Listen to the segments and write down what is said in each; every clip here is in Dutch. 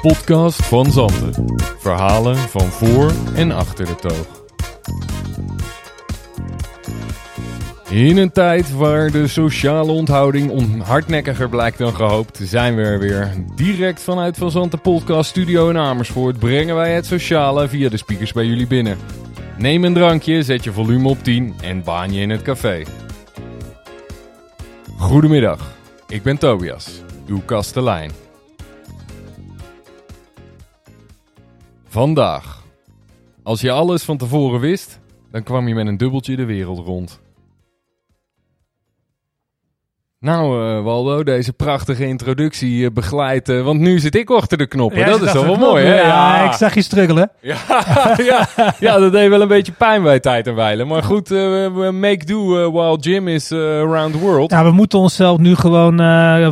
podcast van Zanden. Verhalen van voor en achter de toog. In een tijd waar de sociale onthouding on- hardnekkiger blijkt dan gehoopt, zijn we er weer. Direct vanuit Van Zanten Podcast Studio in Amersfoort brengen wij het sociale via de speakers bij jullie binnen. Neem een drankje, zet je volume op 10 en baan je in het café. Goedemiddag, ik ben Tobias, uw kastelein. Vandaag. Als je alles van tevoren wist, dan kwam je met een dubbeltje de wereld rond. Nou, eh, Waldo, deze prachtige introductie eh, begeleidt. eh, want nu zit ik achter de knoppen. Ja, dat is toch wel mooi, hè? Ja, ik zag je struggelen. Ja, ja, ja, dat deed wel een beetje pijn bij tijd en wijlen. Maar goed, we make do while Jim is around the world. Ja, we moeten onszelf nu gewoon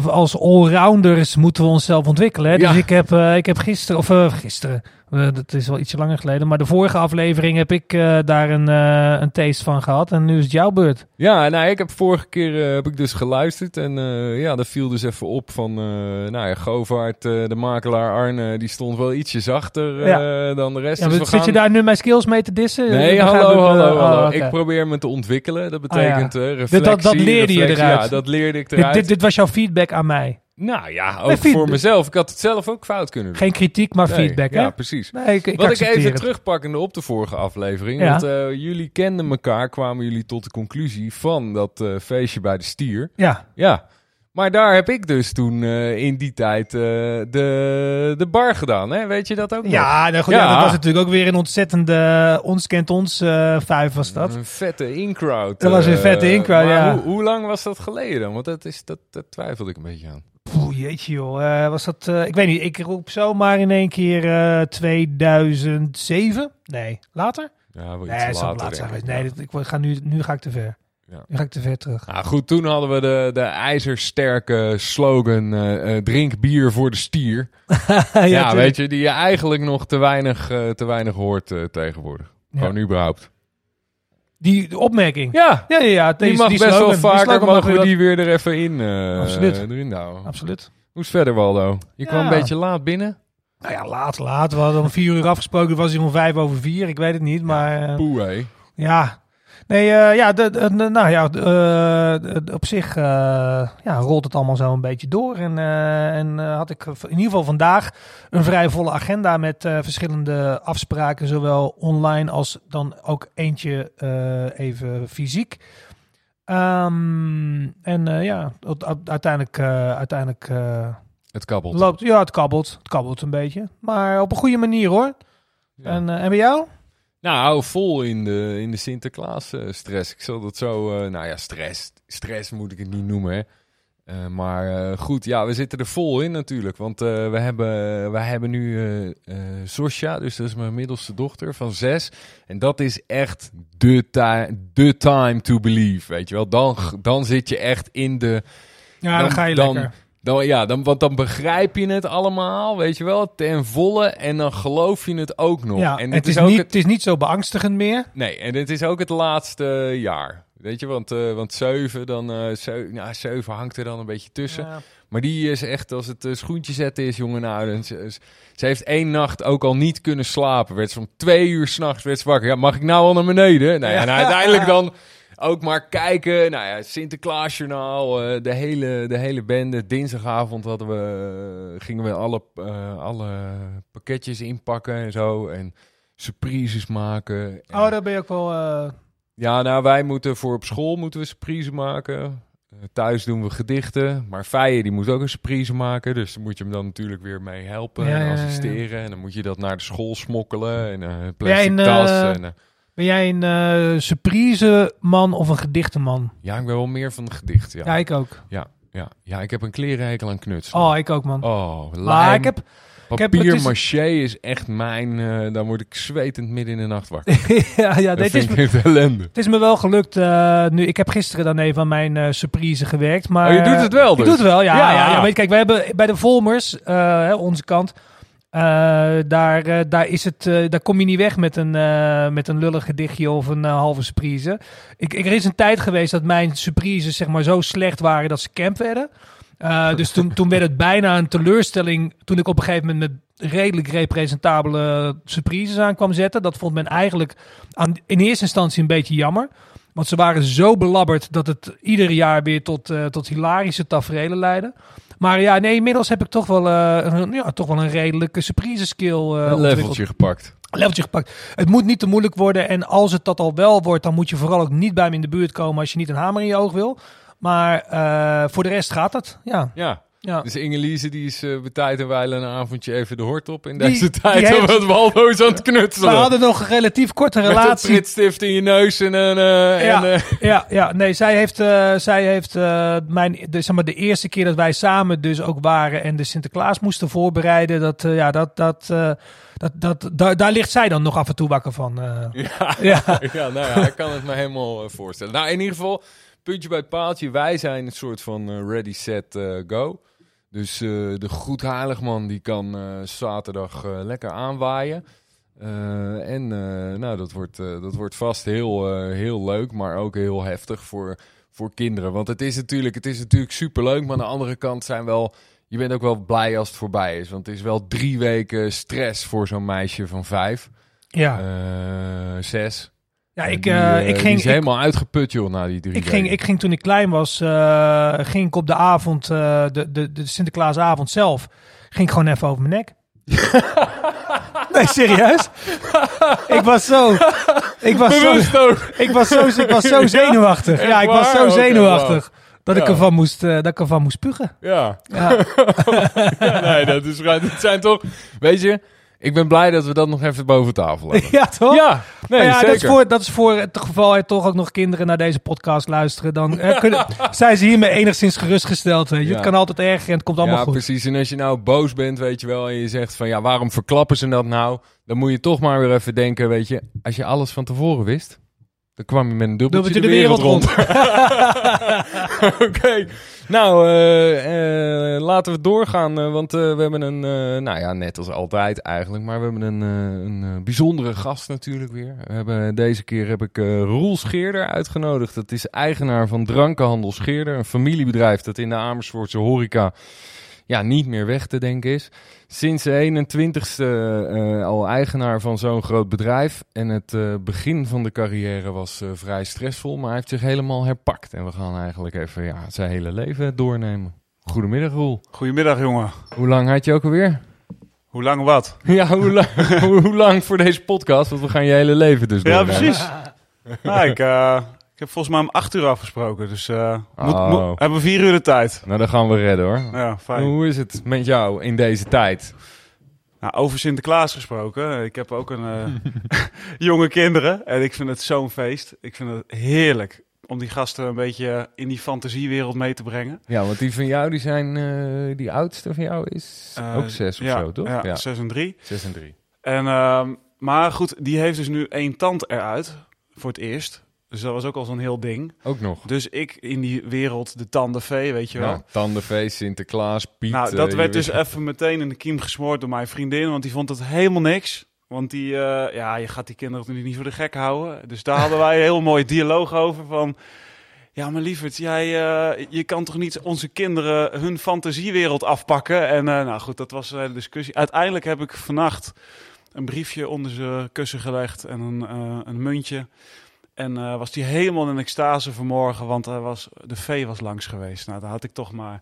als allrounders moeten we onszelf ontwikkelen. Hè? Dus ik heb, ik heb gisteren, of gisteren, dat is wel ietsje langer geleden, maar de vorige aflevering heb ik eh, daar een, eh, een taste van gehad. En nu is het jouw beurt. Ja, nou, ik heb vorige keer eh, heb ik dus geluisterd. En eh, ja, dat viel dus even op van, eh, nou ja, Govaert, eh, de makelaar Arne, die stond wel ietsje zachter eh, dan de rest. Ja, Dus we zit gaan- je daar nu mijn skills mee te dissen? Nee, hallo, het, eh, hallo, oh, hallo. Ik probeer me te ontwikkelen. Dat betekent eh reflexie. dat- dat leerde je eruit. Ja, dat leerde ik Dit, eruit. dit, dit was jouw feedback aan mij. Nou ja, ook Nee, voor mezelf. Ik had het zelf ook fout kunnen doen. Geen kritiek, maar Nee, feedback, hè? Ja, precies. Nee, ik, ik Wat ik even het. terugpakkende op de vorige aflevering. Ja. Want eh, jullie kenden elkaar, kwamen jullie tot de conclusie van dat eh, feestje bij de stier. Ja, Ja. Maar daar heb ik dus toen eh, in die tijd de, de bar gedaan. Hè? Weet je dat ook nog? ja, nou goed, ja. Ja. dat was natuurlijk ook weer een ontzettende ons kent ons eh vijf was dat. Een vette in-crowd. Dat was een vette in-crowd, maar ja. Hoe, hoe lang was dat geleden dan? Want dat, is, dat, dat twijfelde ik een beetje aan. Jeetje joh. Eh, was dat, eh, ik weet niet, ik roep zomaar in één keer eh 2007? Nee, later? Ja, Nee, later. later ik. Nee, dit- ik ga nu, nu ga ik te ver. Ja. Nu ga ik te ver terug. Nou goed, toen hadden we de, de ijzersterke slogan eh, eh, drink bier voor de stier. ja, weet je, die je eigenlijk nog te weinig, eh, te weinig hoort eh, tegenwoordig. Ja. Gewoon überhaupt. Die opmerking. Ja, Ja, ja, ja. die mag die best slogan- wel vaker, mogen we die weer er even in, eh Absoluut. erin houden. Absoluut. Hoe is het verder, Waldo? Je kwam een beetje laat binnen. Nou ja, laat, laat. We hadden om vier uur afgesproken. was hij om vijf over vier. Ik weet het niet, maar... eh, Poeh, hé. Ja. Nee, eh, ja, de, nou ja, de, eh, op zich eh, ja, rolt het allemaal zo een beetje door. En, en had ik in ieder geval vandaag een vrij volle agenda met verschillende afspraken, zowel online als dan ook eentje even fysiek. Ehm, en ja, uiteindelijk, uiteindelijk Het kabbelt. loopt, ja, het kabbelt, het kabbelt een beetje, maar op een goede manier hoor. Ja. En, eh, en bij jou? Nou, vol in de, in de Sinterklaas eh, stress. Ik zal dat zo, eh, nou ja, stress. Stress moet ik het niet noemen, hè. Eh, maar goed, ja, we zitten er vol in natuurlijk. Want eh, we, hebben, we hebben nu Sosja, dus dat is mijn middelste dochter van zes. En dat is echt de, de time to believe, weet je wel. Dan, dan zit je echt in de... Ja, Dan- dan, ga je dan- lekker. Dan, ja, dan, want dan begrijp je het allemaal, weet je wel, ten volle. En dan geloof je het ook nog. Ja, en het, is ook niet, het- het is niet zo beangstigend meer. Nee, en het is ook het laatste jaar. Weet je, want, eh want 7, dan, eh zeven, nou, 7 hangt er dan een beetje tussen. Ja. Maar die is echt, als het eh, schoentje zetten is, jongen, nou, ze, ze heeft één nacht ook al niet kunnen slapen. Werd ze om twee uur s'nachts werd wakker. Ja, mag ik nou al naar beneden? Nou ja, en uiteindelijk dan ook maar kijken. Nou ja, Sinterklaasjournaal, eh de, hele, de hele bende. Dinsdagavond hadden we, eh, gingen we alle, eh, alle pakketjes inpakken en zo. En surprises maken. En- Oh, daar ben je ook wel... ja, nou, wij moeten voor op school moeten we surprise maken. Thuis doen we gedichten. Maar Feijen, die moet ook een surprise maken. Dus dan moet je hem dan natuurlijk weer mee helpen Ja, en ja, ja, ja. assisteren. En dan moet je dat naar de school smokkelen. En jij plastic een, tas. En, ben jij een eh surprise man of een gedichtenman? ja, ik ben wel meer van de gedicht. Ja, Ja, ik ook. ja, ja. ja ik heb een klerenhekel aan knutselen. Oh, ik ook, man. Oh, lijm, ik heb... ik heb- papier is- maché is echt mijn... eh, dan word ik zwetend midden in de nacht wakker. ja, ja, dat dit is, me, ik ellende. het is me wel gelukt eh, nu. Ik heb gisteren dan even aan mijn eh, surprise gewerkt. Maar, Oh, je doet het wel Ik dus? doe het wel, ja. Ja. ja. ja, weet kijk, wij hebben bij de Volmers, onze kant... eh, daar, eh, daar, is het, eh, daar kom je niet weg met een, met een lullig gedichtje of een halve surprise. Ik, ik, er is een tijd geweest dat mijn surprises zeg maar, zo slecht waren dat ze camp werden. Dus toen, toen werd het bijna een teleurstelling. Toen ik op een gegeven moment met redelijk representabele surprises aan kwam zetten. Dat vond men eigenlijk aan, in eerste instantie een beetje jammer. Want ze waren zo belabberd dat het ieder jaar weer tot, uh, tot hilarische tafereelen leidde. Maar ja, nee, inmiddels heb ik toch wel, uh, een, ja, toch wel een redelijke surprise skill uh, Een leveltje gepakt. Een leveltje gepakt. Het moet niet te moeilijk worden. En als het dat al wel wordt, dan moet je vooral ook niet bij me in de buurt komen als je niet een hamer in je oog wil. Maar uh, voor de rest gaat het. Ja. Ja. Ja. Dus Inge-Liese die is uh, bij tijd en wijle een avondje even de hort op in deze die, tijd. Die heeft... aan het knutselen. We hadden nog een relatief korte relatie. Met een in je neus en een... Uh, ja, en, uh... ja, ja, nee, zij heeft, zij heeft mijn, de, zeg maar, de eerste keer dat wij samen dus ook waren en de Sinterklaas moesten voorbereiden, dat, ja, dat, dat, dat, dat, daar, daar ligt zij dan nog af en toe wakker van. ja, ja. ja, nou ja, ik kan het me helemaal voorstellen. Nou, in ieder geval, puntje bij het paaltje. Wij zijn een soort van ready, set, go. Dus uh, de Goedheiligman die kan uh, zaterdag uh, lekker aanwaaien. en nou, dat wordt, dat wordt vast heel, heel leuk, maar ook heel heftig voor, voor kinderen. Want het is natuurlijk, het is natuurlijk superleuk, maar aan de andere kant zijn wel... Je bent ook wel blij als het voorbij is. Want het is wel drie weken stress voor zo'n meisje van vijf. Ja. zes. Ja, ik, uh, ik ging. Die is helemaal uitgeput, joh, na die drie ik ging, ik ging toen ik klein was, uh, ging ik op de avond, uh, de, de, de Sinterklaasavond zelf, ging ik gewoon even over mijn nek. nee, serieus? ik was zo. Ik was zo. Ik was zo, ik was zo zenuwachtig. Ja, ik was zo zenuwachtig. Dat, ja. ik ervan moest, dat ik ervan moest spugen. Ja. ja. ja nee, dat, is, dat zijn toch. Weet je, ik ben blij dat we dat nog even boven tafel hebben. Ja, toch? Ja, nee, ja, zeker. Dat is, voor, dat is voor het geval er toch ook nog kinderen naar deze podcast luisteren. Dan eh, kunnen, zijn ze hiermee enigszins gerustgesteld. Weet je. Ja. Het kan altijd erger en het komt allemaal ja, goed. Ja, precies. En als je nou boos bent, weet je wel, en je zegt van ja, waarom verklappen ze dat nou? Dan moet je toch maar weer even denken, weet je, als je alles van tevoren wist, dan kwam je met een dubbeltje, dubbeltje de, wereld, wereld rond. Oké. okay. Nou, uh, uh, laten we doorgaan, uh, want we hebben een, nou ja, net als altijd eigenlijk, maar we hebben een, een bijzondere gast natuurlijk weer. We hebben, deze keer heb ik Roel Scheerder uitgenodigd. Dat is eigenaar van Drankenhandel Scheerder, een familiebedrijf dat in de Amersfoortse horeca ja, niet meer weg te denken is. Sinds de 21ste uh, al eigenaar van zo'n groot bedrijf. En het uh, begin van de carrière was uh, vrij stressvol, maar hij heeft zich helemaal herpakt. En we gaan eigenlijk even ja, zijn hele leven doornemen. Goedemiddag, Roel. Goedemiddag, jongen. Hoe lang had je ook alweer? Hoe lang wat? Ja, hoe, lang, hoe, hoe, lang voor deze podcast? Want we gaan je hele leven dus doornemen. Ja, precies. nou, ik, ik heb volgens mij om acht uur afgesproken, dus uh, moet, Oh. moet- hebben we vier uur de tijd. Nou, dan gaan we redden hoor. Ja, fijn. Hoe is het met jou in deze tijd? Nou, over Sinterklaas gesproken. Ik heb ook een eh, jonge kinderen en ik vind het zo'n feest. Ik vind het heerlijk om die gasten een beetje in die fantasiewereld mee te brengen. Ja, want die van jou, die zijn, eh, die oudste van jou is ook zes of ja, zo, toch? Ja, zes en drie. zes en drie. En, ehm, maar goed, die heeft dus nu één tand eruit voor het eerst. Dus dat was ook al zo'n heel ding. Ook nog. Dus ik in die wereld, de tandenvee, weet je wel. Ja, tandenfeest, Sinterklaas, Piet. Nou, dat eh, werd dus weet- even meteen in de kiem gesmoord door mijn vriendin, want die vond het helemaal niks. Want die, eh, ja, je gaat die kinderen natuurlijk niet voor de gek houden. Dus daar hadden wij een heel mooi dialoog over van... Ja, maar lieverd, jij, eh, je kan toch niet onze kinderen hun fantasiewereld afpakken? En nou goed, dat was een hele discussie. Uiteindelijk heb ik vannacht een briefje onder zijn kussen gelegd en een, een muntje. En eh, was die helemaal in extase vanmorgen, want hij was, de vee was langs geweest. Nou, daar had ik toch maar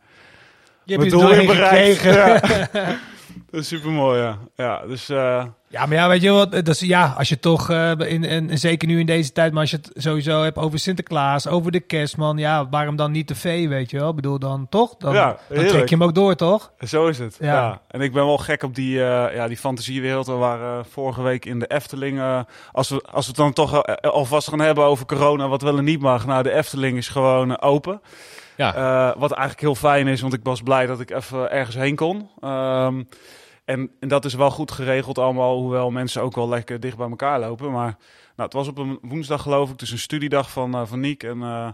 Je hebt je doel bereikt. Ja. dat is super mooi, ja. Ja, dus eh, Ja, maar ja, weet je wat? Dat is, ja, als je toch, eh, in, en zeker nu in deze tijd, maar als je het sowieso hebt over Sinterklaas, over de kerstman, ja, waarom dan niet de vee, weet je wel? Ik bedoel, dan toch? Dan, Ja, dan trek je hem ook door, toch? zo is het. Ja. Ja. En ik ben wel gek op die, eh, ja, die fantasiewereld. We waren vorige week in de Efteling. als, we, als we het dan toch alvast gaan hebben over corona, wat wel en niet mag. Nou, de Efteling is gewoon open. Ja, Eh, wat eigenlijk heel fijn is, want ik was blij dat ik even ergens heen kon. Ehm, en, en dat is wel goed geregeld allemaal, hoewel mensen ook wel lekker dicht bij elkaar lopen. Maar nou, het was op een woensdag geloof ik, dus een studiedag van, eh van Niek. En, eh,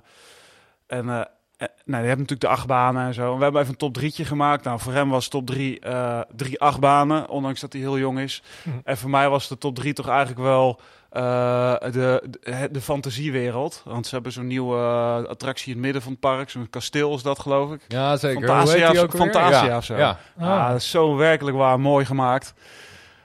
en nou, die hebben natuurlijk de achtbanen en zo. En we hebben even een top drietje gemaakt. Nou, voor hem was top drie eh, drie achtbanen, ondanks dat hij heel jong is. Mhm. En voor mij was de top drie toch eigenlijk wel eh, de, de, de fantasiewereld. Want ze hebben zo'n nieuwe eh, attractie in het midden van het park. Zo'n kasteel is dat, geloof ik. Ja, zeker. Fantasia, Hoe heet die ook alweer? Fantasia ja. of zo. Ja. Ah, dat is zo werkelijk waar mooi gemaakt.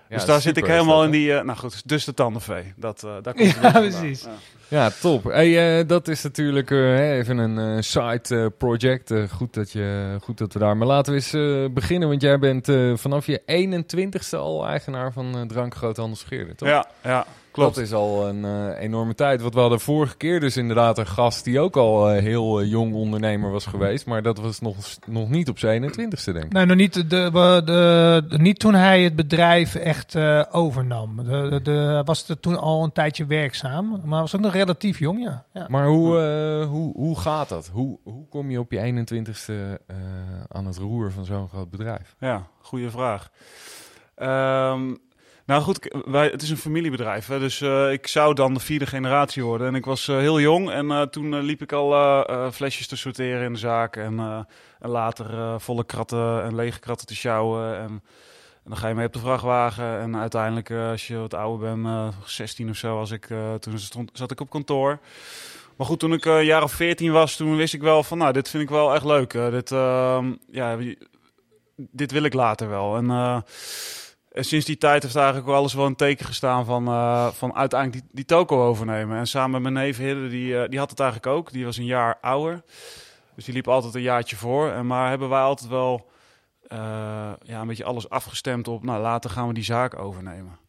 Ja, dus daar zit ik helemaal dat, in die... eh, nou goed, dus de tandenvee. Dat, eh daar komt Ja, precies. Ja. Ja, top. Hey, eh, dat is natuurlijk eh, hè, even een eh, side project. Eh, goed, dat je, goed dat we daar... Maar laten we eens beginnen, want jij bent eh, vanaf je 21ste al eigenaar van eh Drank Groothandel Scheerde, toch? Ja, ja, klopt. Dat is al een eh, enorme tijd. Want we hadden vorige keer dus inderdaad een gast die ook al eh, heel eh, jong ondernemer was geweest. Maar dat was nog, nog niet op zijn 21ste, denk ik. Nee, nog niet, de, de, de- niet toen hij het bedrijf echt eh, overnam. De, de, de- was er toen al een tijdje werkzaam, maar was ook nog relatief jong, ja. ja. Maar hoe, eh, hoe, hoe gaat dat? Hoe, hoe kom je op je 21ste eh, aan het roer van zo'n groot bedrijf? Ja, goede vraag. Ehm, nou goed, wij, het is een familiebedrijf. Dus eh, ik zou dan de vierde generatie worden. En ik was eh, heel jong en eh, toen liep ik al flesjes te sorteren in de zaak. En, en later volle kratten en lege kratten te sjouwen. En, en dan ga je mee op de vrachtwagen. En uiteindelijk, als je wat ouder bent, eh 16 of zo, was ik, toen zat ik op kantoor. Maar goed, toen ik een jaar of 14 was, toen wist ik wel van, nou, dit vind ik wel echt leuk. dit, ehm, ja, dit wil ik later wel. En, en sinds die tijd heeft eigenlijk wel alles wel een teken gestaan van, eh, van uiteindelijk die, die toko overnemen. En samen met mijn neef Hidde, die, eh, die had het eigenlijk ook. Die was een jaar ouder. Dus die liep altijd een jaartje voor. En, maar hebben wij altijd wel eh, ja, een beetje alles afgestemd op, nou later gaan we die zaak overnemen.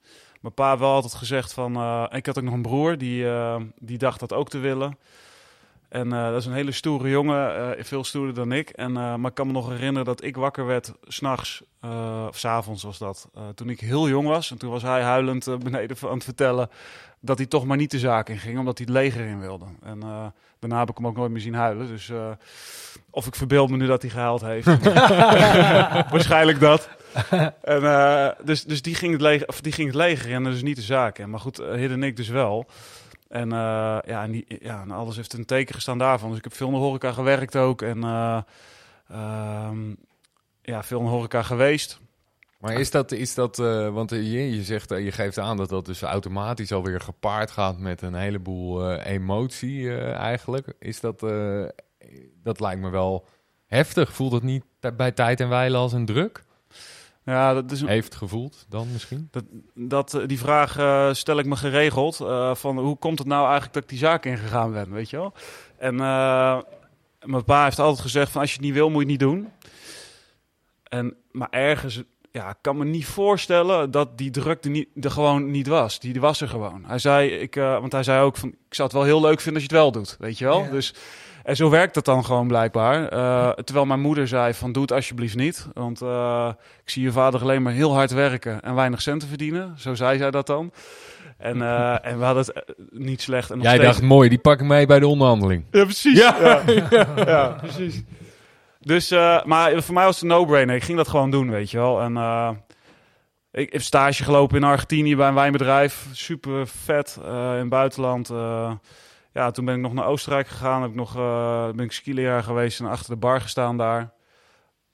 Mijn pa heeft wel altijd gezegd van, ik had ook nog een broer die, die dacht dat ook te willen. En eh, dat is een hele stoere jongen, eh, veel stoerder dan ik. En, eh, maar ik kan me nog herinneren dat ik wakker werd s'nachts, of s'avonds was dat, toen ik heel jong was. En toen was hij huilend beneden aan het vertellen dat hij toch maar niet de zaak in ging, omdat hij het leger in wilde. En daarna heb ik hem ook nooit meer zien huilen. Dus of ik verbeeld me nu dat hij gehuild heeft. Waarschijnlijk dat. en, dus dus die, ging het leger, of die ging het leger in en dus niet de zaak in. Maar goed, Hidden en ik dus wel. En uh, ja, en ja, alles heeft een teken gestaan daarvan. Dus ik heb veel in de horeca gewerkt ook. En uh, um, ja, veel in de horeca geweest. Maar is dat, is dat uh, want je, je zegt, je geeft aan dat dat dus automatisch alweer gepaard gaat met een heleboel emotie eigenlijk. Is dat, dat lijkt me wel heftig. Voelt het niet bij tijd en wijle als een druk? Ja, dat is een... Heeft gevoeld dan misschien? Dat, dat, die vraag uh, stel ik me geregeld. Uh, van hoe komt het nou eigenlijk dat ik die zaak ingegaan ben, weet je wel? En uh, mijn pa heeft altijd gezegd van als je het niet wil, moet je het niet doen. En, maar ergens, ja, ik kan me niet voorstellen dat die druk er, niet, er gewoon niet was. Die, die was er gewoon. Hij zei, ik, want hij zei ook van, ik zou het wel heel leuk vinden als je het wel doet, weet je wel? Ja. Dus... En zo werkt dat dan gewoon blijkbaar. Uh, terwijl mijn moeder zei van doe het alsjeblieft niet. Want uh, ik zie je vader alleen maar heel hard werken en weinig centen verdienen. Zo zei zij dat dan. En, uh, en we hadden het niet slecht. En nog Jij steeds... dacht mooi, die pak ik mee bij de onderhandeling. Ja, precies. Ja, ja. ja, ja precies. Dus, maar voor mij was het een no-brainer. Ik ging dat gewoon doen, weet je wel. En ik heb stage gelopen in Argentinië bij een wijnbedrijf. Super vet in het buitenland ja, toen ben ik nog naar Oostenrijk gegaan. Heb ik nog, uh, ben ik skileraar geweest en achter de bar gestaan daar.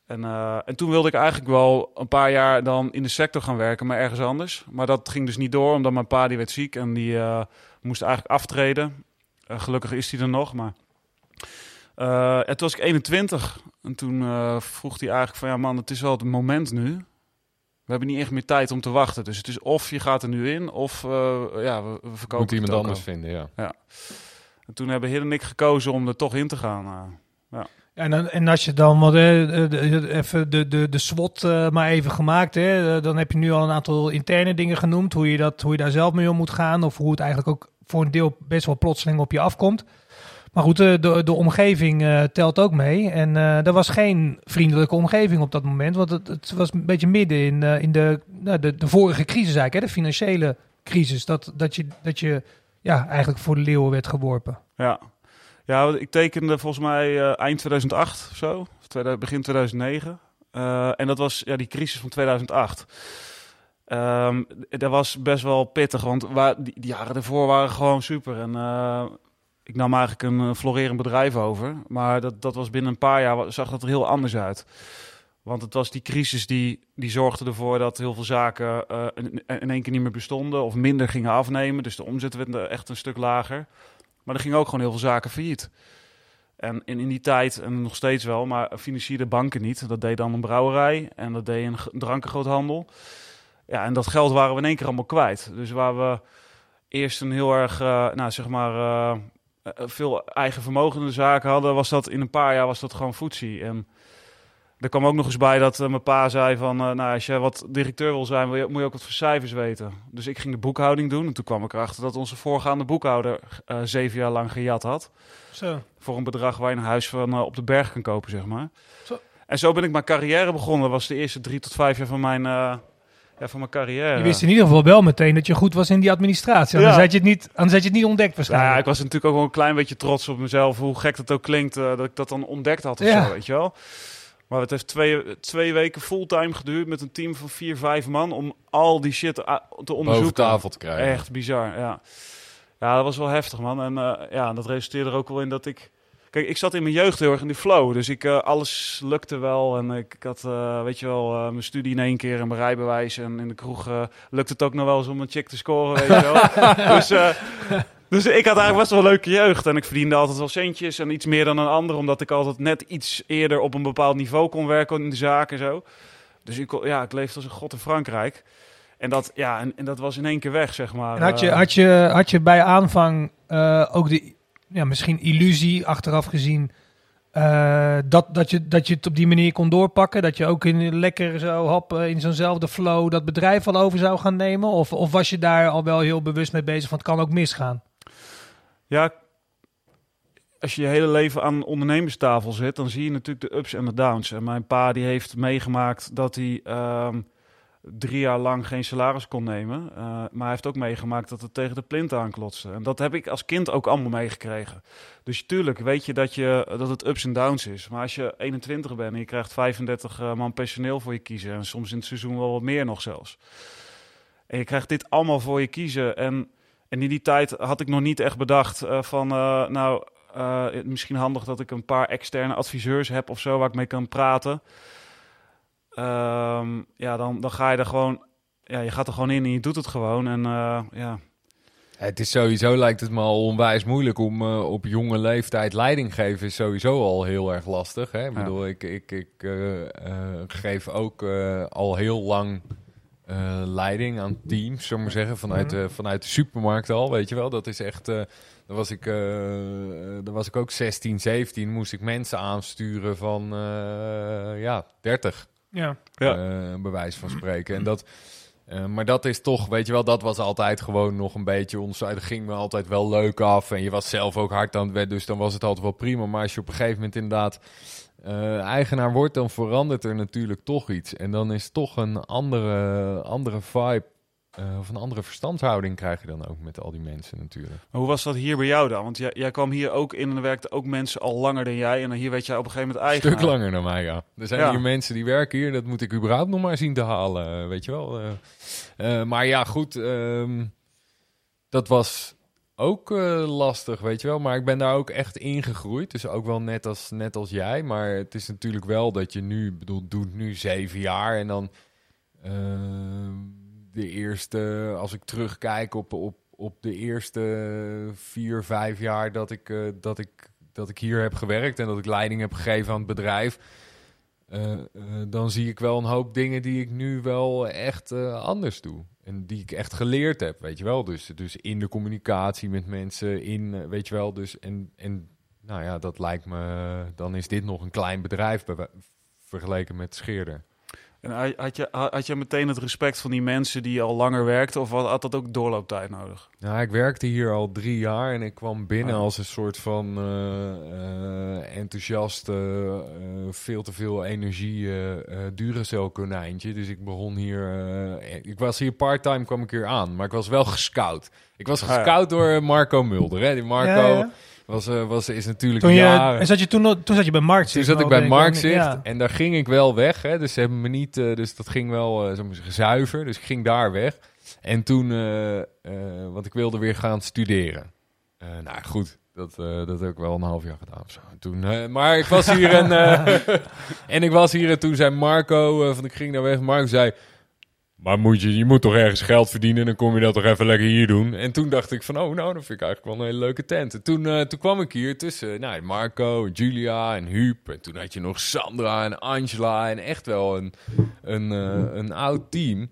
En, uh, en toen wilde ik eigenlijk wel een paar jaar dan in de sector gaan werken, maar ergens anders. Maar dat ging dus niet door, omdat mijn pa die werd ziek en die uh, moest eigenlijk aftreden. gelukkig is hij er nog, maar... en toen was ik 21 en toen vroeg hij eigenlijk van... Ja man, het is wel het moment nu. We hebben niet echt meer tijd om te wachten. Dus het is of je gaat er nu in, of ja, we, we verkopen Moet iemand anders vinden, ja. ja. En toen hebben Hidden en ik gekozen om er toch in te gaan. Uh, ja. En, en als je dan wat, even de, de, de SWOT uh, maar even gemaakt, hè, dan heb je nu al een aantal interne dingen genoemd, hoe je, dat, hoe je daar zelf mee om moet gaan, of hoe het eigenlijk ook voor een deel best wel plotseling op je afkomt. Maar goed, de, de, omgeving telt ook mee. En er was geen vriendelijke omgeving op dat moment. Want het, het was een beetje midden in, in de, nou, de, de vorige crisis eigenlijk, hè, de financiële crisis. Dat, dat je, dat je ja, eigenlijk voor de leeuwen werd geworpen. Ja, ja ik tekende volgens mij eind 2008 of zo. Begin 2009. en dat was ja, die crisis van 2008. Um, dat was best wel pittig, want waar, die, die jaren ervoor waren gewoon super. En ik nam eigenlijk een florerend bedrijf over. Maar dat, dat was binnen een paar jaar zag dat er heel anders uit. Want het was die crisis die, die zorgde ervoor dat heel veel zaken uh, in, één keer niet meer bestonden of minder gingen afnemen. Dus de omzet werd echt een stuk lager. Maar er gingen ook gewoon heel veel zaken failliet. En in, in die tijd, en nog steeds wel, maar financierde banken niet. Dat deed dan een brouwerij en dat deed een drankengroothandel. Ja, en dat geld waren we in één keer allemaal kwijt. Dus waar we eerst een heel erg, uh, nou zeg maar, uh, veel eigen vermogende zaken hadden, was dat in een paar jaar was dat gewoon voetzie. En er kwam ook nog eens bij dat mijn pa zei van, nou als je wat directeur wil zijn, wil je, moet je ook wat voor cijfers weten. Dus ik ging de boekhouding doen en toen kwam ik erachter dat onze voorgaande boekhouder zeven jaar lang gejat had. Zo. Voor een bedrag waar je een huis van op de berg kan kopen, zeg maar. Zo. En zo ben ik mijn carrière begonnen. Dat was de eerste drie tot vijf jaar van mijn ja, van mijn carrière. Je wist in ieder geval wel meteen dat je goed was in die administratie. Anders, ja. had, je het niet, anders had je het niet ontdekt waarschijnlijk. Ja, ik was natuurlijk ook wel een klein beetje trots op mezelf. Hoe gek dat ook klinkt, uh, dat ik dat dan ontdekt had of ja. zo, weet je wel. Maar het heeft twee, twee weken fulltime geduurd met een team van vier, vijf man... om al die shit te onderzoeken. Boven tafel te krijgen. Echt bizar, ja. Ja, dat was wel heftig, man. En uh, ja, dat resulteerde er ook wel in dat ik Kijk, ik zat in mijn jeugd heel erg in die flow. Dus ik, uh, alles lukte wel. En ik, ik had, uh, weet je wel, uh, mijn studie in één keer en mijn rijbewijs. En in de kroeg lukte het ook nog wel eens om een chick te scoren, weet je wel. dus, dus ik had eigenlijk best wel een leuke jeugd. En ik verdiende altijd wel centjes en iets meer dan een ander. Omdat ik altijd net iets eerder op een bepaald niveau kon werken in de zaak en zo. Dus ik, ja, ik leefde als een god in Frankrijk. En dat, ja, en, en dat was in één keer weg, zeg maar. En had, je, had, je, had je bij aanvang ook de ja, misschien illusie achteraf gezien. Uh, dat, dat, je, dat je het op die manier kon doorpakken. Dat je ook in lekker zo hop in zo'nzelfde flow dat bedrijf al over zou gaan nemen. Of, of was je daar al wel heel bewust mee bezig van het kan ook misgaan? Ja, als je je hele leven aan een ondernemerstafel zit, dan zie je natuurlijk de ups en de downs. En mijn pa die heeft meegemaakt dat hij um, drie jaar lang geen salaris kon nemen. Uh, maar hij heeft ook meegemaakt dat het tegen de plint aanklotste. En dat heb ik als kind ook allemaal meegekregen. Dus tuurlijk weet je dat, je dat het ups en downs is. Maar als je 21 bent en je krijgt 35 uh, man personeel voor je kiezen... en soms in het seizoen wel wat meer nog zelfs... en je krijgt dit allemaal voor je kiezen... en, en in die tijd had ik nog niet echt bedacht uh, van... nou, misschien handig dat ik een paar externe adviseurs heb of zo... waar ik mee kan praten... Um, ja, dan, dan ga je er gewoon, ja, je gaat er gewoon in en je doet het gewoon. En ja. Het is sowieso, lijkt het me al onwijs moeilijk om uh, op jonge leeftijd leiding geven. Is sowieso al heel erg lastig. Hè? Ik ja. bedoel, ik, ik, ik uh, geef ook al heel lang leiding aan teams, zullen we zeggen, vanuit, mm. vanuit de supermarkt al. Weet je wel, dat is echt. dan was ik, dan was ik ook 16, 17, moest ik mensen aansturen van ja, 30. Ja. ja. Uh, bewijs van spreken. En dat, uh, maar dat is toch, weet je wel, dat was altijd gewoon nog een beetje ons. Dat ging me altijd wel leuk af. En je was zelf ook hard aan het werk, dus dan was het altijd wel prima. Maar als je op een gegeven moment inderdaad uh, eigenaar wordt, dan verandert er natuurlijk toch iets. En dan is toch een andere, andere vibe uh, of een andere verstandhouding krijg je dan ook met al die mensen natuurlijk. Maar hoe was dat hier bij jou dan? Want jij, jij kwam hier ook in en er werkten ook mensen al langer dan jij. En hier weet jij op een gegeven moment eigen. Een stuk langer dan mij, ja. Er zijn hier mensen die werken hier. Dat moet ik überhaupt nog maar zien te halen, eh, weet je wel. Uh, uh, maar ja, goed. Um, dat was ook lastig, weet je wel. Maar ik ben daar ook echt ingegroeid. Dus ook wel net als, net als jij. Maar het is natuurlijk wel dat je nu, bedoel, doet nu zeven jaar en dan ehm, de eerste, als ik terugkijk op, op, op de eerste vier, vijf jaar dat ik, uh, dat, ik, dat ik hier heb gewerkt en dat ik leiding heb gegeven aan het bedrijf. Uh, dan zie ik wel een hoop dingen die ik nu wel echt anders doe. En die ik echt geleerd heb, weet je wel. Dus, dus in de communicatie met mensen, in, weet je wel. Dus en, en nou ja, dat lijkt me, dan is dit nog een klein bedrijf vergeleken met Scheerder. En had je, had je meteen het respect van die mensen die al langer werkten, of had dat ook doorlooptijd nodig? Ja, ik werkte hier al drie jaar en ik kwam binnen ah. als een soort van uh, uh, enthousiast, uh, veel te veel energie, uh, Duracell konijntje. Dus ik begon hier, ik was hier part-time, kwam ik hier aan, maar ik was wel gescout. Ik was gescout ah, ja. door Marco Mulder. Hè? Die Marco... Ja, ja was, uh, was, is natuurlijk toen je, En zat je toen, toen zat je bij Marktzicht? Toen zat ik bij Marktzicht ja. en daar ging ik wel weg. Hè, dus ze hebben me niet, uh, dus dat ging wel uh, zeggen, zuiver. Dus ik ging daar weg. En toen, want ik wilde weer gaan studeren. nou goed, Dat, eh, dat heb ik wel een half jaar gedaan of zo. En Toen, eh, maar ik was hier en, eh, en ik was hier en toen zei Marco, eh, van ik ging daar weg, Marco zei... Maar moet je, je moet toch ergens geld verdienen, dan kom je dat toch even lekker hier doen. En toen dacht ik van, oh nou, dat vind ik eigenlijk wel een hele leuke tent. En toen, eh, toen kwam ik hier tussen nou, Marco, Julia en Huub. En toen had je nog Sandra en Angela en echt wel een, een, eh, een oud team.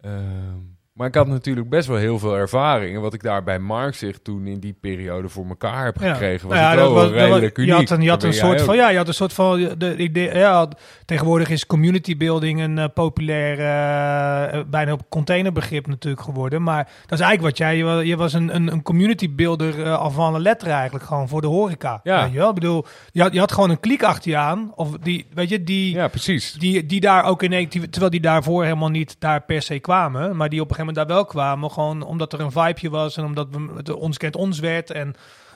Ehm, maar ik had natuurlijk best wel heel veel ervaring. En wat ik daar bij Mark zich toen in die periode voor elkaar heb Ja. gekregen, was Nou ja, dat was- was- redelijk uniek. Je had een, je had een soort ook. van, ja, je had een soort van, de idee, ja, tegenwoordig is community building een eh, populair, eh, eh, bijna containerbegrip natuurlijk geworden. Maar dat is eigenlijk wat jij, je je was een, een, een community builder eh, al van een letter eigenlijk, gewoon voor de horeca. Ja. Weet je wel? Ik bedoel, je had, je had gewoon een kliek achter je aan, of die, weet je, die... Ja, precies. Die, die daar ook in die- terwijl die daarvoor helemaal niet daar per se kwamen, maar die op een gegeven moment daar wel kwamen, gewoon omdat er een vibeje was en omdat we, het ons kent ons werd. En,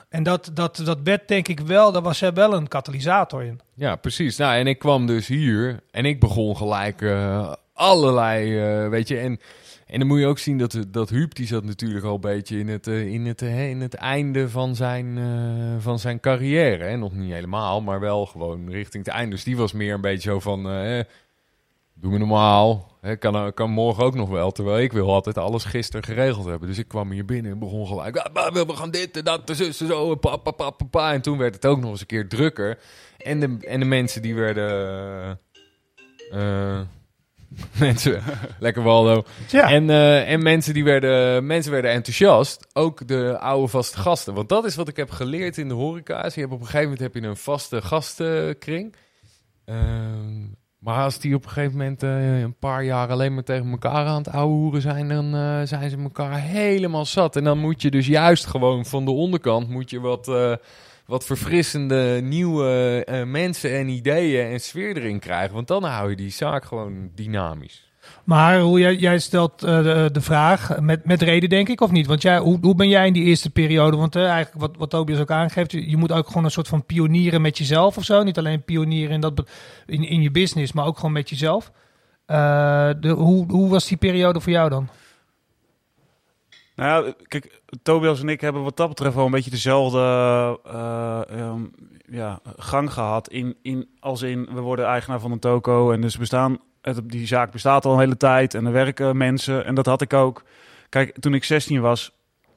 en dat, dat, dat werd denk ik wel, daar was er wel een katalysator in. Ja, precies. Nou, en ik kwam dus hier en ik begon gelijk eh, allerlei, eh, weet je, en, en dan moet je ook zien dat, dat Huub, die zat natuurlijk al een beetje in het, eh, in het, in het einde van zijn, van zijn carrière. Hè? Nog niet helemaal, maar wel gewoon richting het einde. Dus die was meer een beetje zo van, eh, doe me normaal, hè, kan, kan morgen ook nog wel. Terwijl ik wil altijd alles gisteren geregeld hebben. Dus ik kwam hier binnen en begon gelijk, "Ah, bah, we gaan dit en dat, zus en zo, en pa, pa, pa, pa, pa." En toen werd het ook nog eens een keer drukker. En de, en de mensen die werden... eh, eh, mensen, lekker Waldo. Ja, En, eh, en mensen, die werden, mensen werden enthousiast. Ook de oude vaste gasten. Want dat is wat ik heb geleerd in de horeca's. Je hebt op een gegeven moment heb je een vaste gastenkring. Ehm, maar als die op een gegeven moment eh, een paar jaar alleen maar tegen elkaar aan het ouwe hoeren zijn, dan eh, zijn ze elkaar helemaal zat. En dan moet je dus juist gewoon van de onderkant moet je wat, eh, wat verfrissende nieuwe mensen en ideeën en sfeer erin krijgen. Want dan hou je die zaak gewoon dynamisch. Maar hoe jij, jij stelt eh, de, vraag, met, met reden denk ik of niet? Want jij, hoe, hoe ben jij in die eerste periode? Want eh, eigenlijk wat, wat Tobias ook aangeeft, je, moet ook gewoon een soort van pionieren met jezelf of zo. Niet alleen pionieren in, dat, in, in je business, maar ook gewoon met jezelf. Eh, de, hoe, hoe was die periode voor jou dan? Nou kijk, Tobias en ik hebben wat dat betreft wel een beetje dezelfde ehm, ja, gang gehad. In, in, als in, we worden eigenaar van een toko en dus we staan, het, die zaak bestaat al een hele tijd en er werken mensen en dat had ik ook. Kijk, toen ik 16 was,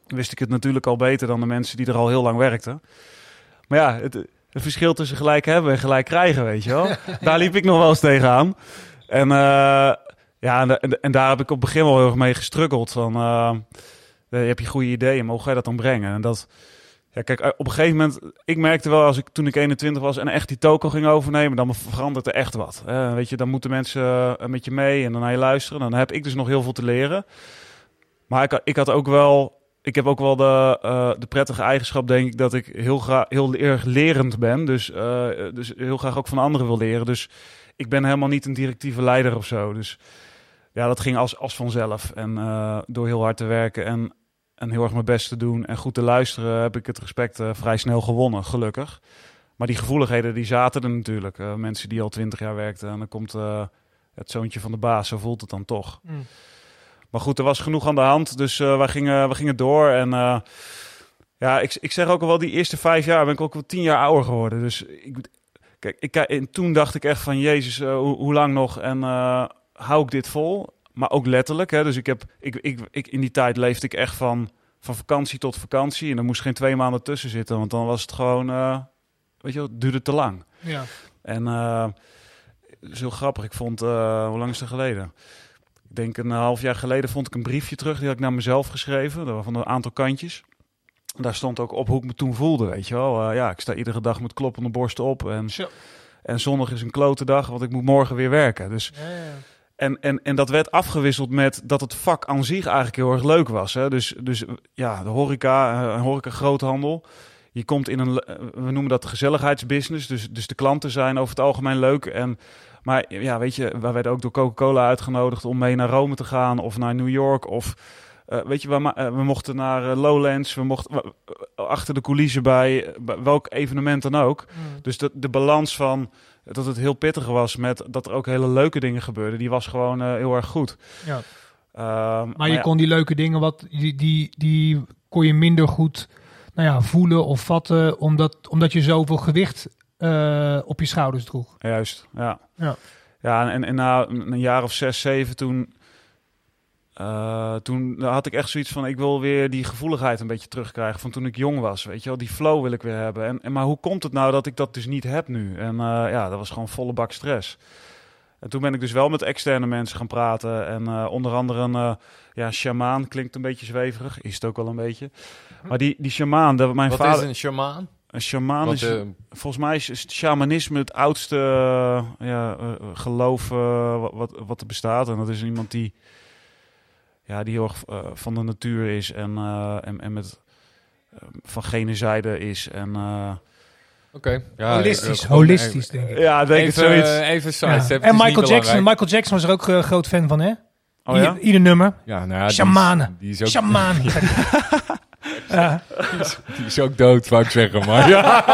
wist ik het natuurlijk al beter dan de mensen die er al heel lang werkten. Maar ja, het, het verschil tussen gelijk hebben en gelijk krijgen, weet je wel. Daar liep ik nog wel eens tegenaan. En eh, ja, en, en, en daar heb ik op het begin wel heel erg mee gestruggeld. Van, eh, eh, je goede ideeën, maar hoe ga je dat dan brengen? En dat, ja, kijk, eh, op een gegeven moment, ik merkte wel als ik toen ik 21 was en echt die toko ging overnemen, dan verandert er echt wat. Weet je, dan moeten mensen eh, met je mee en dan naar je luisteren. Dan heb ik dus nog heel veel te leren. Maar ik, ik had ook wel, ik heb ook wel de, eh, de prettige eigenschap, denk ik, dat ik heel graag, heel erg lerend ben. Dus, dus heel graag ook van anderen wil leren. Dus ik ben helemaal niet een directieve leider of zo. Dus ja, dat ging als, als vanzelf. En door heel hard te werken en, en heel erg mijn best te doen en goed te luisteren, heb ik het respect eh, vrij snel gewonnen, gelukkig. Maar die gevoeligheden, die zaten er natuurlijk. Eh, mensen die al twintig jaar werkten en dan komt eh, het zoontje van de baas, zo voelt het dan toch. Maar goed, er was genoeg aan de hand, dus we, gingen, gingen door. En ja, ik, ik zeg ook al wel, die eerste vijf jaar ben ik ook wel tien jaar ouder geworden. Dus ik, kijk, ik, en toen dacht ik echt van, jezus, hoe, hoe lang nog en hou ik dit vol? Maar ook letterlijk, hè. Dus ik heb, ik, ik, ik, in die tijd leefde ik echt van, van vakantie tot vakantie. En er moest geen twee maanden tussen zitten, want dan was het gewoon, eh, weet je wel, het duurde te lang. Ja. En eh het is heel grappig. Ik vond, eh, hoe lang is het geleden? Ik denk een half jaar geleden vond ik een briefje terug. Die had ik naar mezelf geschreven. Dat was van een aantal kantjes. Daar stond ook op hoe ik me toen voelde, weet je wel. Eh, ja, ik sta iedere dag met kloppende borst op. En, Zo. en zondag is een klote dag, want ik moet morgen weer werken. Dus, ja, ja. En, en, en dat werd afgewisseld met dat het vak aan zich eigenlijk heel erg leuk was. Hè? Dus, dus ja, de horeca, eh, een horeca groothandel. Je komt in een, eh, we noemen dat gezelligheidsbusiness. Dus, dus de klanten zijn over het algemeen leuk. En, maar ja, weet je, wij werden ook door Coca-Cola uitgenodigd om mee naar Rome te gaan of naar New York. Of eh, weet je, we, we mochten naar Lowlands, we mochten we- achter de coulissen bij, bij welk evenement dan ook. Mm. Dus de, de balans van dat het heel pittig was met dat er ook hele leuke dingen gebeurden, die was gewoon eh, heel erg goed. Ja. Ehm, Maar je ja, kon die leuke dingen, wat, die, die, die kon je minder goed nou ja, voelen of vatten, omdat, omdat je zoveel gewicht eh, op je schouders droeg. Juist, ja. Ja. Ja, en, en na een jaar of zes, zeven toen... eh, toen had ik echt zoiets van, ik wil weer die gevoeligheid een beetje terugkrijgen van toen ik jong was, weet je wel. Die flow wil ik weer hebben. En, en, maar hoe komt het nou dat ik dat dus niet heb nu? En eh, ja, dat was gewoon volle bak stress. En toen ben ik dus wel met externe mensen gaan praten. En eh, onder andere een ja, shamaan, klinkt een beetje zweverig, is het ook wel een beetje. Maar die, die shamaan, dat mijn Wat vader... is een shamaan? Een shamaan is... Volgens mij is, shamanisme het oudste ja, geloof wat, wat, wat er bestaat. En dat is iemand die, ja, die heel erg eh, van de natuur is en, eh, en, en met, eh, van gene zijde is. En, eh, Oké. Ja, holistisch, holistisch denk ik. ja, denk Even, het zoiets. even Ja. is En Michael Jackson, belangrijk. Michael Jackson was er ook groot fan van, hè? oh ja? Ieder, ieder nummer. Ja, nou ja, die is- Shamanen. Die is, ook, Shaman. Ja. die is ook dood, wou ik zeggen. Maar, ja.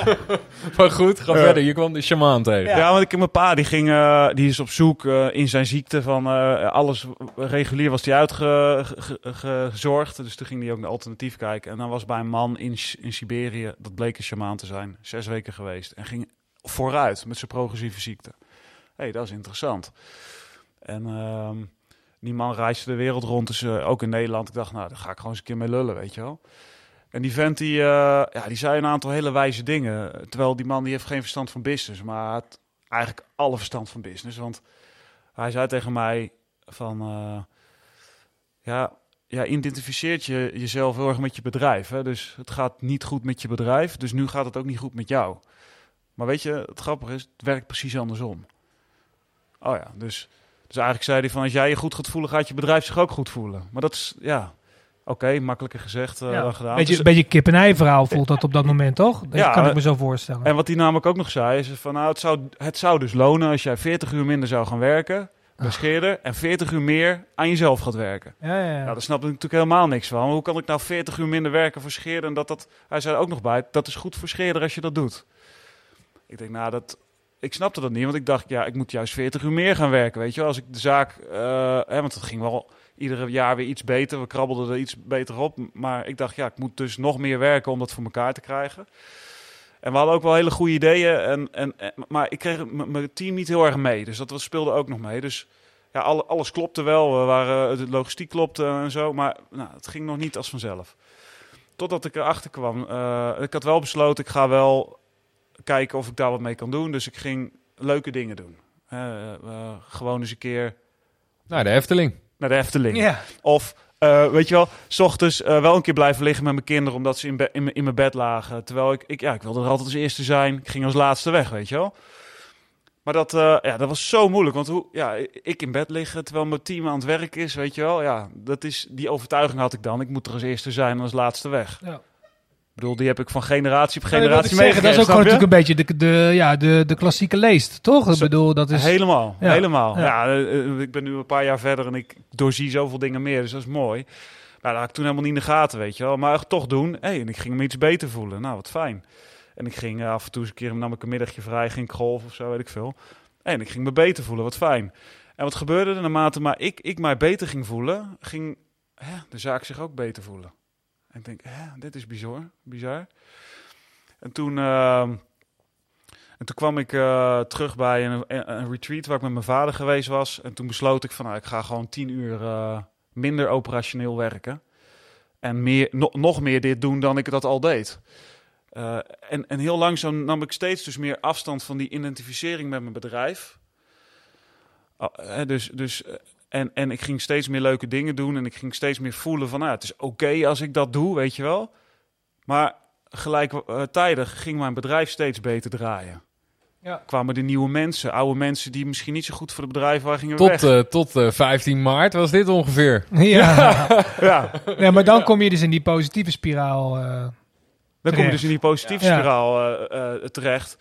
maar goed, ga verder. Je kwam de shamaan tegen. Ja, want ik, mijn pa die ging, eh, die is op zoek eh, in zijn ziekte van eh, alles regulier was hij uitgezorgd. Dus toen ging hij ook naar alternatief kijken. En dan was bij een man in, in Siberië, dat bleek een shamaan te zijn, zes weken geweest. En ging vooruit met zijn progressieve ziekte. Hé, hey, dat is interessant. En ehm, die man reisde de wereld rond, dus ook in Nederland. Ik dacht, nou, daar ga ik gewoon eens een keer mee lullen, weet je wel. En die vent, die, eh, ja, die zei een aantal hele wijze dingen. Terwijl die man, die heeft geen verstand van business. Maar had eigenlijk alle verstand van business. Want hij zei tegen mij van... eh, ja, ja, identificeert je jezelf heel erg met je bedrijf. Hè? Dus het gaat niet goed met je bedrijf. Dus nu gaat het ook niet goed met jou. Maar weet je, het grappige is, het werkt precies andersom. Oh ja, dus, dus eigenlijk zei hij van... Als jij je goed gaat voelen, gaat je bedrijf zich ook goed voelen. Maar dat is, ja... Oké, makkelijker gezegd eh, Ja. dan gedaan. Beetje, Dus- beetje kip-en-ei verhaal voelt dat op dat moment, toch? Dat Ja, kan ik eh, me zo voorstellen. En wat hij namelijk ook nog zei, is van nou, het zou, het zou dus lonen als jij 40 uur minder zou gaan werken bij Scheerder en 40 uur meer aan jezelf gaat werken. ja, ja, ja. Ja, daar snap ik natuurlijk helemaal niks van. Hoe kan ik nou 40 uur minder werken voor Scheerder en dat dat, hij zei er ook nog bij, dat is goed voor Scheerder als je dat doet. Ik denk, nou, dat, ik snapte dat niet, want ik dacht, ja, ik moet juist 40 uur meer gaan werken, weet je. Als ik de zaak, eh, hè, want het ging wel iedere jaar weer iets beter, we krabbelden er iets beter op. Maar ik dacht, ja, ik moet dus nog meer werken om dat voor elkaar te krijgen. En we hadden ook wel hele goede ideeën, en, en, maar ik kreeg mijn team niet heel erg mee. Dus dat speelde ook nog mee. Dus ja, alle, alles klopte wel. We waren, de logistiek klopte en zo, maar nou, het ging nog niet als vanzelf. Totdat ik erachter kwam. eh, ik had wel besloten, ik ga wel kijken of ik daar wat mee kan doen. Dus ik ging leuke dingen doen. Eh, eh, gewoon eens een keer Nou, de Efteling. naar de Efteling. Ja. Of, eh, weet je wel, s ochtends eh, wel een keer blijven liggen met mijn kinderen... omdat ze in, be- in, mijn- in mijn bed lagen. Terwijl ik, ik, ja, ik wilde er altijd als eerste zijn. Ik ging als laatste weg, weet je wel. Maar dat, eh, ja, dat was zo moeilijk. Want hoe, ja, ik in bed liggen terwijl mijn team aan het werk is, weet je wel. Ja, dat is, die overtuiging had ik dan. Ik moet er als eerste zijn en als laatste weg. Ja. Ik bedoel, die heb ik van generatie op ik generatie zeggen, dat is ook gewoon natuurlijk een beetje de, de, ja, de, de klassieke leest, toch? Ik bedoel, dat is... Helemaal, Ja, helemaal. ja. Ja, eh, ik ben nu een paar jaar verder en ik doorzie zoveel dingen meer, dus dat is mooi. Nou, dat had ik toen helemaal niet in de gaten, weet je wel. Maar toch doen. Hey, en ik ging me iets beter voelen. Nou, wat fijn. En ik ging eh, af en toe eens een keer, nam ik een middagje vrij, ging ik golf of zo, weet ik veel. Hey, en ik ging me beter voelen, wat fijn. En wat gebeurde er naarmate maar ik, ik mij beter ging voelen, ging hè, de zaak zich ook beter voelen. Ik denk, hè, dit is bizar, bizar. En toen... ehm, en toen kwam ik eh, terug bij een, retreat waar ik met mijn vader geweest was. En toen besloot ik van, nou, ik ga gewoon tien uur eh, minder operationeel werken. En meer, no- nog meer dit doen dan ik dat al deed. Eh, en, en heel langzaam nam ik steeds dus meer afstand van die identificering met mijn bedrijf. Ah, dus, dus, en, en ik ging steeds meer leuke dingen doen. En ik ging steeds meer voelen van, nou, het is oké als ik dat doe, weet je wel. Maar gelijktijdig ging mijn bedrijf steeds beter draaien Ja. kwamen de nieuwe mensen, oude mensen die misschien niet zo goed voor het bedrijf waren, gingen Tot, weg. eh, tot eh, 15 maart was dit ongeveer. Ja. ja, ja, maar dan kom je dus in die positieve spiraal. eh. dan kom je dus in die positieve Ja. spiraal eh, eh, terecht.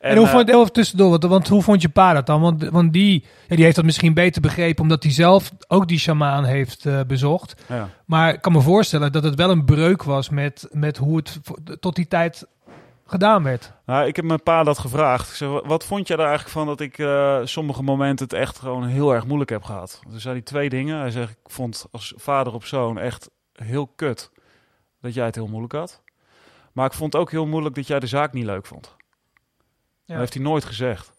En, hoe eh, vond, even tussendoor, want, want hoe vond je pa dat dan? Want, want die, ja, die heeft dat misschien beter begrepen, omdat hij zelf ook die shamaan heeft eh, bezocht. ja. Maar ik kan me voorstellen dat het wel een breuk was met, met hoe het tot die tijd gedaan werd. Nou, ik heb mijn pa dat gevraagd. Ik zei, wat vond jij er eigenlijk van dat ik eh, sommige momenten het echt gewoon heel erg moeilijk heb gehad? Toen zei hij twee dingen. Hij zegt, ik vond als vader op zoon echt heel kut dat jij het heel moeilijk had. Maar ik vond ook heel moeilijk dat jij de zaak niet leuk vond. Dat heeft hij nooit gezegd.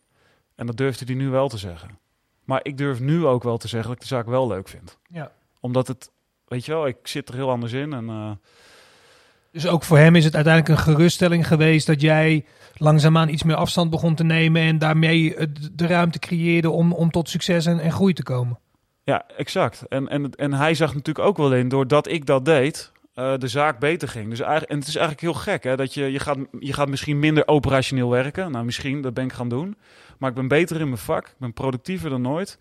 En dat durfde hij nu wel te zeggen. Maar ik durf nu ook wel te zeggen dat ik de zaak wel leuk vind. Ja. Omdat het, weet je wel, ik zit er heel anders in. En, eh, Dus ook voor hem is het uiteindelijk een geruststelling geweest dat jij langzaamaan iets meer afstand begon te nemen en daarmee de ruimte creëerde om, om tot succes en, en groei te komen. ja, exact. En, en, en hij zag natuurlijk ook wel in, doordat ik dat deed, eh, de zaak beter ging. Dus eigenlijk, en het is eigenlijk heel gek, hè, dat je, je, gaat, je gaat misschien minder operationeel werken. Nou, misschien, dat ben ik gaan doen. Maar ik ben beter in mijn vak. Ik ben productiever dan nooit.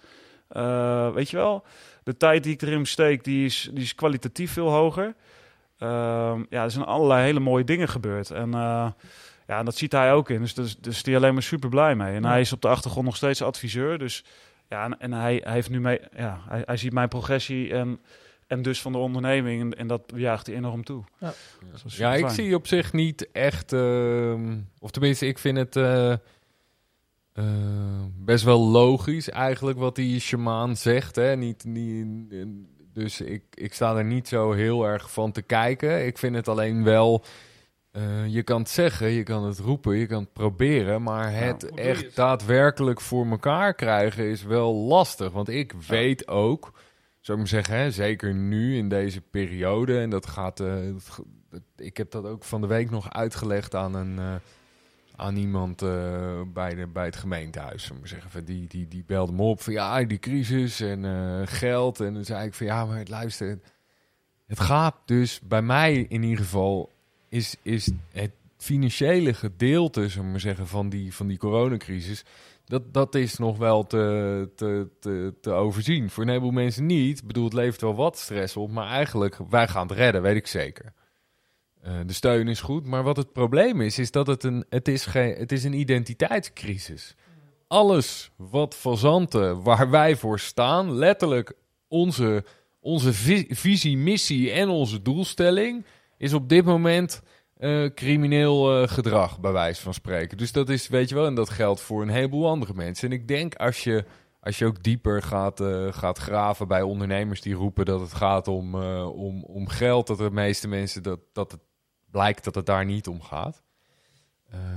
Eh, weet je wel, de tijd die ik erin steek, die is, die is kwalitatief veel hoger. Ehm, ja, er zijn allerlei hele mooie dingen gebeurd. En eh, ja, dat ziet hij ook in. Dus, dus, dus die alleen maar super blij mee. En hij is op de achtergrond nog steeds adviseur. Dus ja, en, en hij, hij heeft nu mee, ja, hij, hij ziet mijn progressie en, en dus van de onderneming. En, en dat jaagt hij enorm toe. Ja. Dat is Ja, ik zie op zich niet echt, ehm, of tenminste, ik vind het eh, eh, best wel logisch eigenlijk wat die shamaan zegt. Hè? Niet, niet, dus ik, ik sta er niet zo heel erg van te kijken. Ik vind het alleen wel, eh, je kan het zeggen, je kan het roepen, je kan het proberen, maar het doe je echt het? daadwerkelijk voor elkaar krijgen is wel lastig. Want ik weet ook, zou ik maar zeggen, hè, zeker nu in deze periode, en dat gaat, eh, ik heb dat ook van de week nog uitgelegd aan een eh, aan iemand eh, bij, de, bij het gemeentehuis. Zeggen. Van Die, die, die belde me op van ja, die crisis en geld. En dan zei ik van ja, maar luister, het gaat dus bij mij in ieder geval is, is het financiële gedeelte, zou ik maar zeggen, van die, van die coronacrisis. Dat, dat is nog wel te, te, te, te overzien. Voor een heleboel mensen niet. Ik bedoel, het levert wel wat stress op. Maar eigenlijk, wij gaan het redden, weet ik zeker. Eh, de steun is goed. Maar wat het probleem is, is dat het een, het is geen, het is een identiteitscrisis. Alles wat fazanten, waar wij voor staan, letterlijk onze, onze vi- visie, missie en onze doelstelling, is op dit moment eh, crimineel eh, gedrag, bij wijze van spreken. Dus dat is, weet je wel, en dat geldt voor een heleboel andere mensen. En ik denk als je, als je ook dieper gaat, eh, gaat graven bij ondernemers die roepen dat het gaat om, om, om geld, dat de meeste mensen dat, dat het blijkt dat het daar niet om gaat.